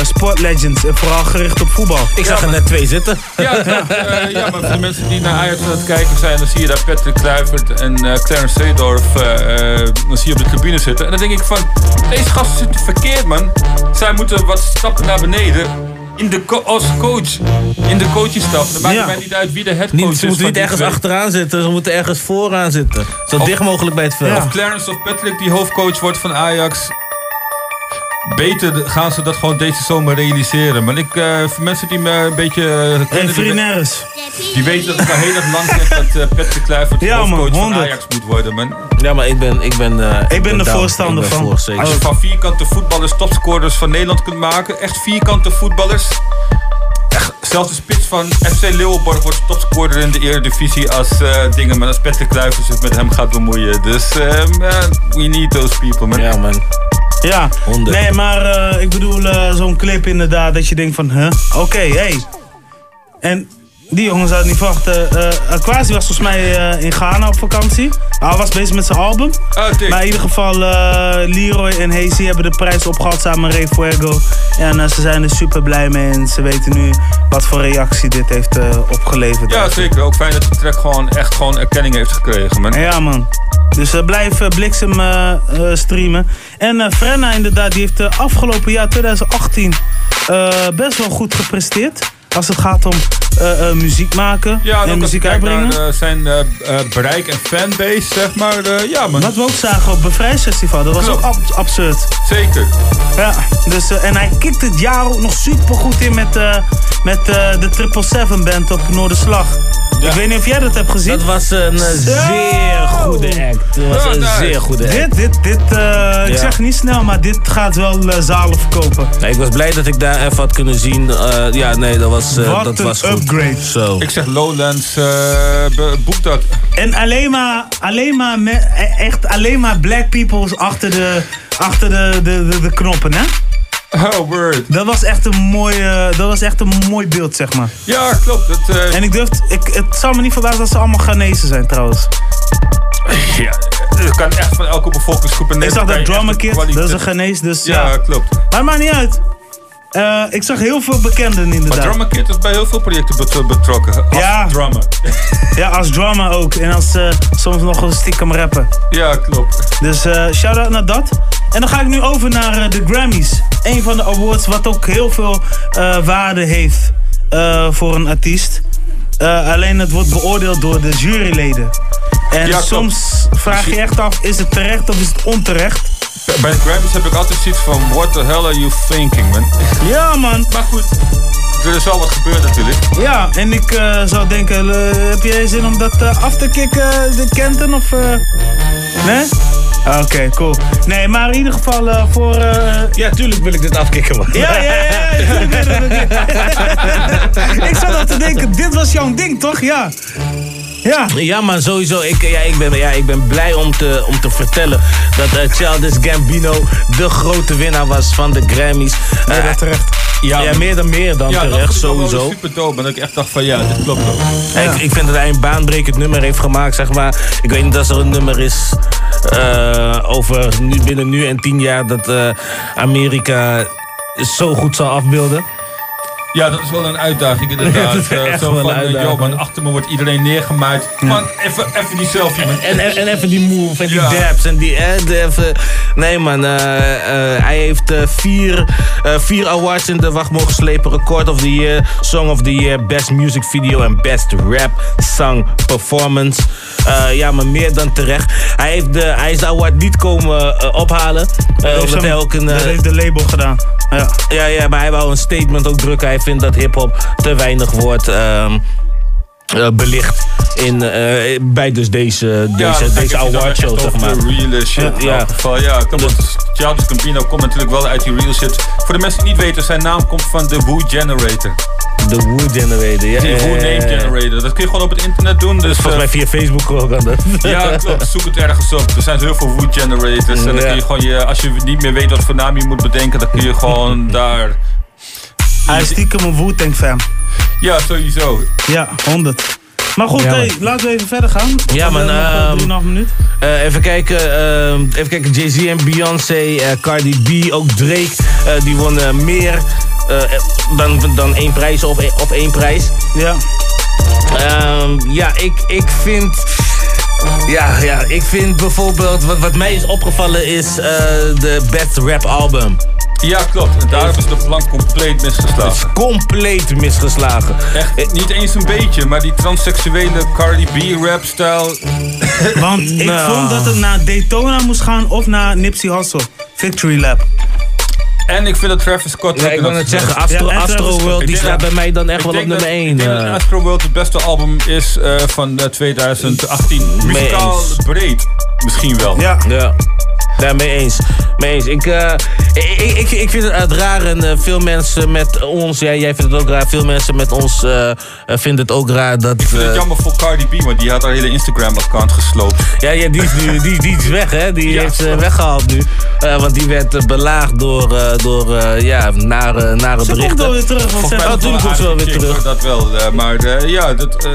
sportlegends. En vooral gericht op voetbal. Ik zag er net twee zitten. Ja, ja, eh, ja, maar voor de mensen die naar Ajax aan het kijken zijn, dan zie je daar Patrick Kluivert en eh, Clarence Seedorf, eh, eh, dan zie je op de tribune zitten. En dan denk ik van, deze gasten zitten verkeerd man. Zij moeten wat stappen naar beneden. In de co- als coach, in de coachingstaf. Dan maakt Ja. het mij niet uit wie de headcoach Niet, is. ze moeten niet ergens twee. achteraan zitten, ze moeten ergens vooraan zitten. Zo Of- dicht mogelijk bij het veld. Of Clarence of Patrick die hoofdcoach wordt van Ajax. Beter gaan ze dat gewoon deze zomer realiseren. Maar ik, eh, voor mensen die me een beetje eh, kennen, En die, weten dat ik al heel erg lang zeg dat eh, Patrick Kluivert Ja, van 100. Ajax moet worden, man. Ja, maar ik ben... Ik ben, eh, Ik ben de down. voorstander Ik ben van. voor. Als je van vierkante voetballers topscorers van Nederland kunt maken, echt vierkante voetballers. Zelfs de spits van FC Leeuwenborg wordt topscorer in de Eredivisie als eh, dingen. Maar als Patrick Kluivert zich met hem gaat bemoeien. Dus eh, man, we need those people, man. Ja, man. Ja, nee, maar eh, ik bedoel eh, zo'n clip inderdaad dat je denkt van, huh? Oké, hey. En die jongens hadden niet verwachten. eh Aquasi was volgens mij eh, in Ghana op vakantie. Hij was bezig met zijn album. maar in ieder geval, eh, Leroy en Hazy hebben de prijs opgehaald samen met Ray Fuego. En eh, ze zijn er super blij mee en ze weten nu wat voor reactie dit heeft eh, opgeleverd. Ja, zeker. Ook fijn dat de track gewoon echt gewoon erkenning heeft gekregen, man. Ja, man. Dus eh, blijf eh, bliksem eh, eh, streamen. En eh, Frenna inderdaad, die heeft uh, afgelopen jaar 2018 eh, best wel goed gepresteerd. Als het gaat om eh, eh, muziek maken Ja, en muziek uitbrengen. naar zijn eh, eh, bereik en fanbase, zeg maar. eh, ja, man. Wat we ook zagen op Bevrijdsfestival, dat was Klopt. ook ab- absurd. Zeker. Ja, dus, en hij kikt het jaar ook nog super goed in met, eh, met eh, de Triple Seven Band op Noorderslag. Ik weet niet of jij dat hebt gezien. Dat was een zeer goede act. Dat was een zeer goede act. Dit, dit, dit, ik Ja. zeg niet snel, maar dit gaat wel zalen verkopen. Nee, ik was blij dat ik daar even had kunnen zien. Eh, ja, nee, dat was, eh, Wat dat een was goed. upgrade. Zo. Ik zeg Lowlands, eh, be- boek dat. En alleen maar, alleen maar, me- e- echt alleen maar black peoples achter de, achter de, de, de, de knoppen, hè? Oh, word. Dat was echt een mooi, dat was echt een mooi beeld, zeg maar. Ja, klopt. Het, eh, En ik durf, ik, het zou me niet verbazen dat ze allemaal Ghanese zijn, trouwens. Ja, het kan echt van elke bevolkingsgroep in Ik zag Nederland. dat Drummer Kid, dat is een Ghanese, dus Ja, ja. klopt. Maar het maakt niet uit. Eh, ik zag heel veel bekenden Maar inderdaad. Drummer Kid is bij heel veel projecten bet- betrokken. Als Ja. drummer. Ja, als drama ook. En als eh, soms nog een stiekem rappen. Ja, klopt. Dus eh shout-out naar dat. En dan ga ik nu over naar eh, de Grammys. Een van de awards wat ook heel veel eh, waarde heeft eh, voor een artiest. Eh, alleen het wordt beoordeeld door de juryleden. En Ja, soms vraag je echt af, is het terecht of is het onterecht? Bij de Grammys heb ik altijd zoiets van, what the hell are you thinking, man? Ja, man. Maar goed, er is wel wat gebeurd natuurlijk. Ja, en ik eh, zou denken, eh, heb jij zin om dat eh, af te kicken, de Kenton? Of, eh, nee? Oké, cool. Nee, maar in ieder geval voor... eh, Ja, tuurlijk wil ik dit afkicken, man. Ja, ja, ja. ja. Ik zat al te denken, dit was jouw ding, toch? Ja. Ja. Ja, maar sowieso. Ik, ja, ik, ben, ja, ik ben blij om te, om te vertellen dat uh, Childish Gambino de grote winnaar was van de Grammys. Meer dan terecht. Ja, ja, meer dan meer dan ja, dat terecht, wel sowieso. super dope. En dat ik echt dacht van, ja, dit klopt wel. Ik, ik vind dat hij een baanbrekend nummer heeft gemaakt, zeg maar. Ik weet niet of er een nummer is eh, over nu, binnen nu en tien jaar dat eh, Amerika zo goed zal afbeelden. Ja, dat is wel een uitdaging inderdaad. Dat is Eh, echt zo wel een van, eh, uitdaging. joh, man, achter me wordt iedereen neergemaaid. Man, even, even die selfie, man. En, en, en even die move en die Ja. dabs en die... eh, de even, nee man, eh, eh, hij heeft eh, vier, eh, vier awards in de wacht mogen slepen. Record of the Year, Song of the Year, Best Music Video en Best Rap Song Performance. Eh, ja, maar meer dan terecht. Hij, heeft de, hij is de award niet komen ophalen. eh, heeft hem- hij ook een... dat heeft de label gedaan. Ja. ja, ja, maar hij wou een statement ook drukken. Hij vindt dat hip-hop te weinig wordt ehm, eh, belicht in, eh, bij dus deze, Ja, deze, dat deze awardshow, zeg maar. real shit. Ja, ja. geval. Ja. Dus Childish Gambino komt natuurlijk wel uit die real shit. Voor de mensen die niet weten, zijn naam komt van de Woo Generator. De Woo Generator, ja. Ja, Woo ja, Name ja. Generator. Dat kun je gewoon op het internet doen. Dus, Volgens mij eh, via Facebook ook aan dat. Ja, klopt. Zoek het ergens op. Er zijn heel veel Woo Generators. En dan Ja. kun je gewoon je, als je niet meer weet wat voor naam je moet bedenken, dan kun je gewoon daar. Hij is stiekem een Wu-Tang fan. Ja, sowieso. Ja, 100. Maar goed, Ja, hey, man. laten we even verder gaan. Ja, man. nog, eh, ehm, 3,5 minuut. eh, even kijken. ehm, even kijken. Jay-Z en Beyoncé, eh, Cardi B, ook Drake. eh, die wonnen meer eh, dan, dan één prijs of, één- of één prijs. Ja. Ehm, ja, ik, ik vind. Ja, ja, ik vind bijvoorbeeld. Wat, wat mij is opgevallen is eh, de Best Rap Album. Ja, klopt. En daar hebben ze de plank compleet misgeslagen. Compleet misgeslagen. Echt niet eens een beetje, maar die transseksuele Cardi B rap-stijl. Want ik Nou. vond dat het naar Daytona moest gaan of naar Nipsey Hussle. Victory Lap. En ik vind dat Travis Scott... Ja, ik wil net zeggen, Astro, Ja, Astro World Ik die staat bij mij dan echt ik wel op nummer Ik 1. denk dat Astro World het beste album is eh, van eh, 2018. Muzikaal breed, misschien wel. Ja. Ja. Ja, mee eens. Mee eens. Ik, eh, ik, ik, ik vind het raar en eh, veel mensen met ons, jij, jij vindt het ook raar, veel mensen met ons eh, vinden het ook raar dat... Ik vind het jammer voor Cardi B, want die had haar hele Instagram-account gesloopt. Ja, ja die, is nu, die, die is weg, hè? Die Ja, heeft ze weggehaald nu. Want die werd belaagd door, eh, door eh, ja, nare, nare Ze komt berichten. wel weer terug, want Volgens ze- mij was tuurlijk wel komt ze wel weer terug. Dat wel, eh, maar eh, ja, dat...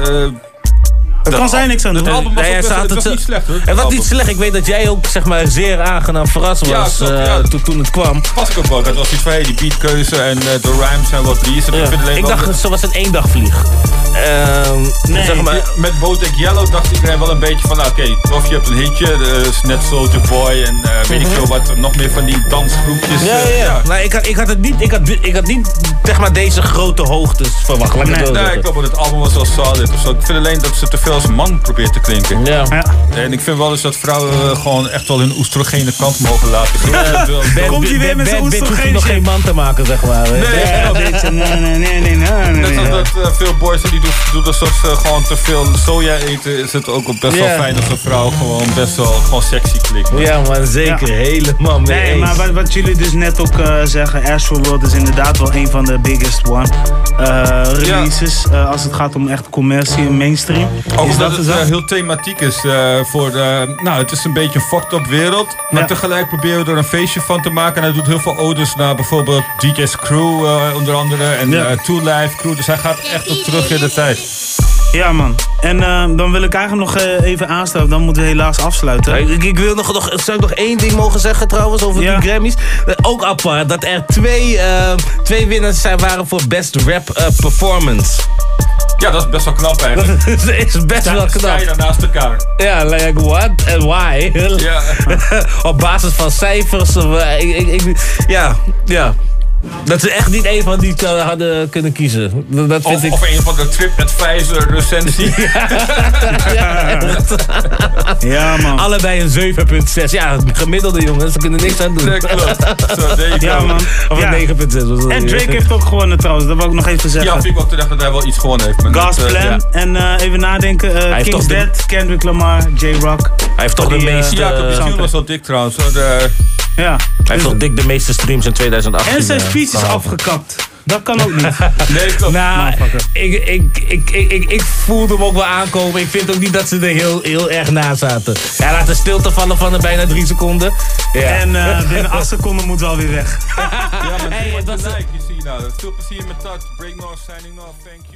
Daar kan zij niks aan doen. Het album was, Nee, ook hij best- staat het was het- niet slecht hoor. Het was niet slecht. Ik weet dat jij ook zeg maar, zeer aangenaam verrast Ja, was klopt, eh, ja. toen, toen het kwam. Was ik ook wel. Dat was iets van hey, die beatkeuze en eh, de rhymes en wat die Ja. Ik, dacht, ze was een eendagvlieg. Ehm Nee, zeg maar, met Botek Yellow dacht iedereen wel een beetje van, nou, oké, of je hebt een hitje, is net Soulja Boy en eh, weet ik veel wat, nog meer van die dansgroepjes. Ja, ja, ja. Nou, ik, had, ik had het niet, ik had, ik had niet zeg maar, deze grote hoogtes verwacht. Het Nee, zo nee, zeggen. ik klopt, het album was wel solid. of zo. Ik vind alleen dat ze te veel als man probeert te klinken. Ja. En ik vind wel eens dat vrouwen eh, gewoon echt wel hun oestrogene kant mogen laten zien. Ja, Dat Ben- Komt hij weer met zijn Ben- Ben- Ben hoeft oestrogeen nog geen man te maken, zeg maar. hè. Nee, nee, nee, nee, nee, nee, nee, Net als dat eh, veel boys die doen, doen alsof ze gewoon te veel soja eten, is het ook best wel fijn als een vrouw gewoon best wel gewoon sexy klinkt. Ja, maar zeker. Helemaal mee Nee, eens. maar wat, wat jullie dus net ook eh, zeggen, Astro World is inderdaad wel een van de biggest one eh, releases. eh, als het gaat om echt commercie en mainstream. Ook is omdat dat het eh, heel thematiek is eh, voor de, nou het is een beetje een fucked up wereld. Maar Ja. tegelijk proberen we er een feestje van te maken. En hij doet heel veel odes naar bijvoorbeeld DJ's Crew eh, onder andere. En Ja. eh, Two Life Crew. Dus hij gaat echt ook terug in de tijd. Ja man. En eh, dan wil ik eigenlijk nog eh, even aanstellen, dan moeten we helaas afsluiten. Ik, ik wil nog, nog, zou ik nog één ding mogen zeggen trouwens over Ja. die Grammys? Eh, ook apart dat er twee, eh, twee winnaars zijn waren voor Best Rap eh, Performance. Ja, dat is best wel knap eigenlijk. Dat is best wel knap. Zij naast elkaar. Ja, like what and why? Ja. Op basis van cijfers. Of, ik, ik, ik- ja, ja. Dat ze echt niet één van die eh, hadden kunnen kiezen. Dat, dat vind Of, ik... of een van de TripAdvisor recensie. Ja man. Allebei een 7,6. Ja, gemiddelde jongens, ze kunnen niks aan doen. Klopt. Zo, Ja man. Of Ja. een 9,6. was dat En. Drake heeft ook gewonnen trouwens, dat wil ik nog even Ja, zeggen. vind ik wel terecht dat hij wel iets gewonnen heeft. maar Gas dat, eh, Plan ja. en eh, even nadenken, eh, King's de- Dead, Kendrick Lamar, J-Rock. Hij heeft toch de Die, meeste... Ja, tune was wel dik trouwens. De, Ja. Hij heeft toch dik de meeste streams in 2018. En zijn speech is afgekapt. Dat kan ook niet. nee, klopt. Nou, Motherfucker. ik, ik, ik, ik, ik, ik voelde hem ook wel aankomen. Ik vind ook niet dat ze er heel, heel erg na zaten. Hij laat de stilte vallen van er bijna drie seconden. Ja. En eh, binnen 8 seconden moet wel weer weg. Ja, maar Hey, hey, het was- like, you see nou. Veel plezier met dat. Breakmore signing off. Thank you.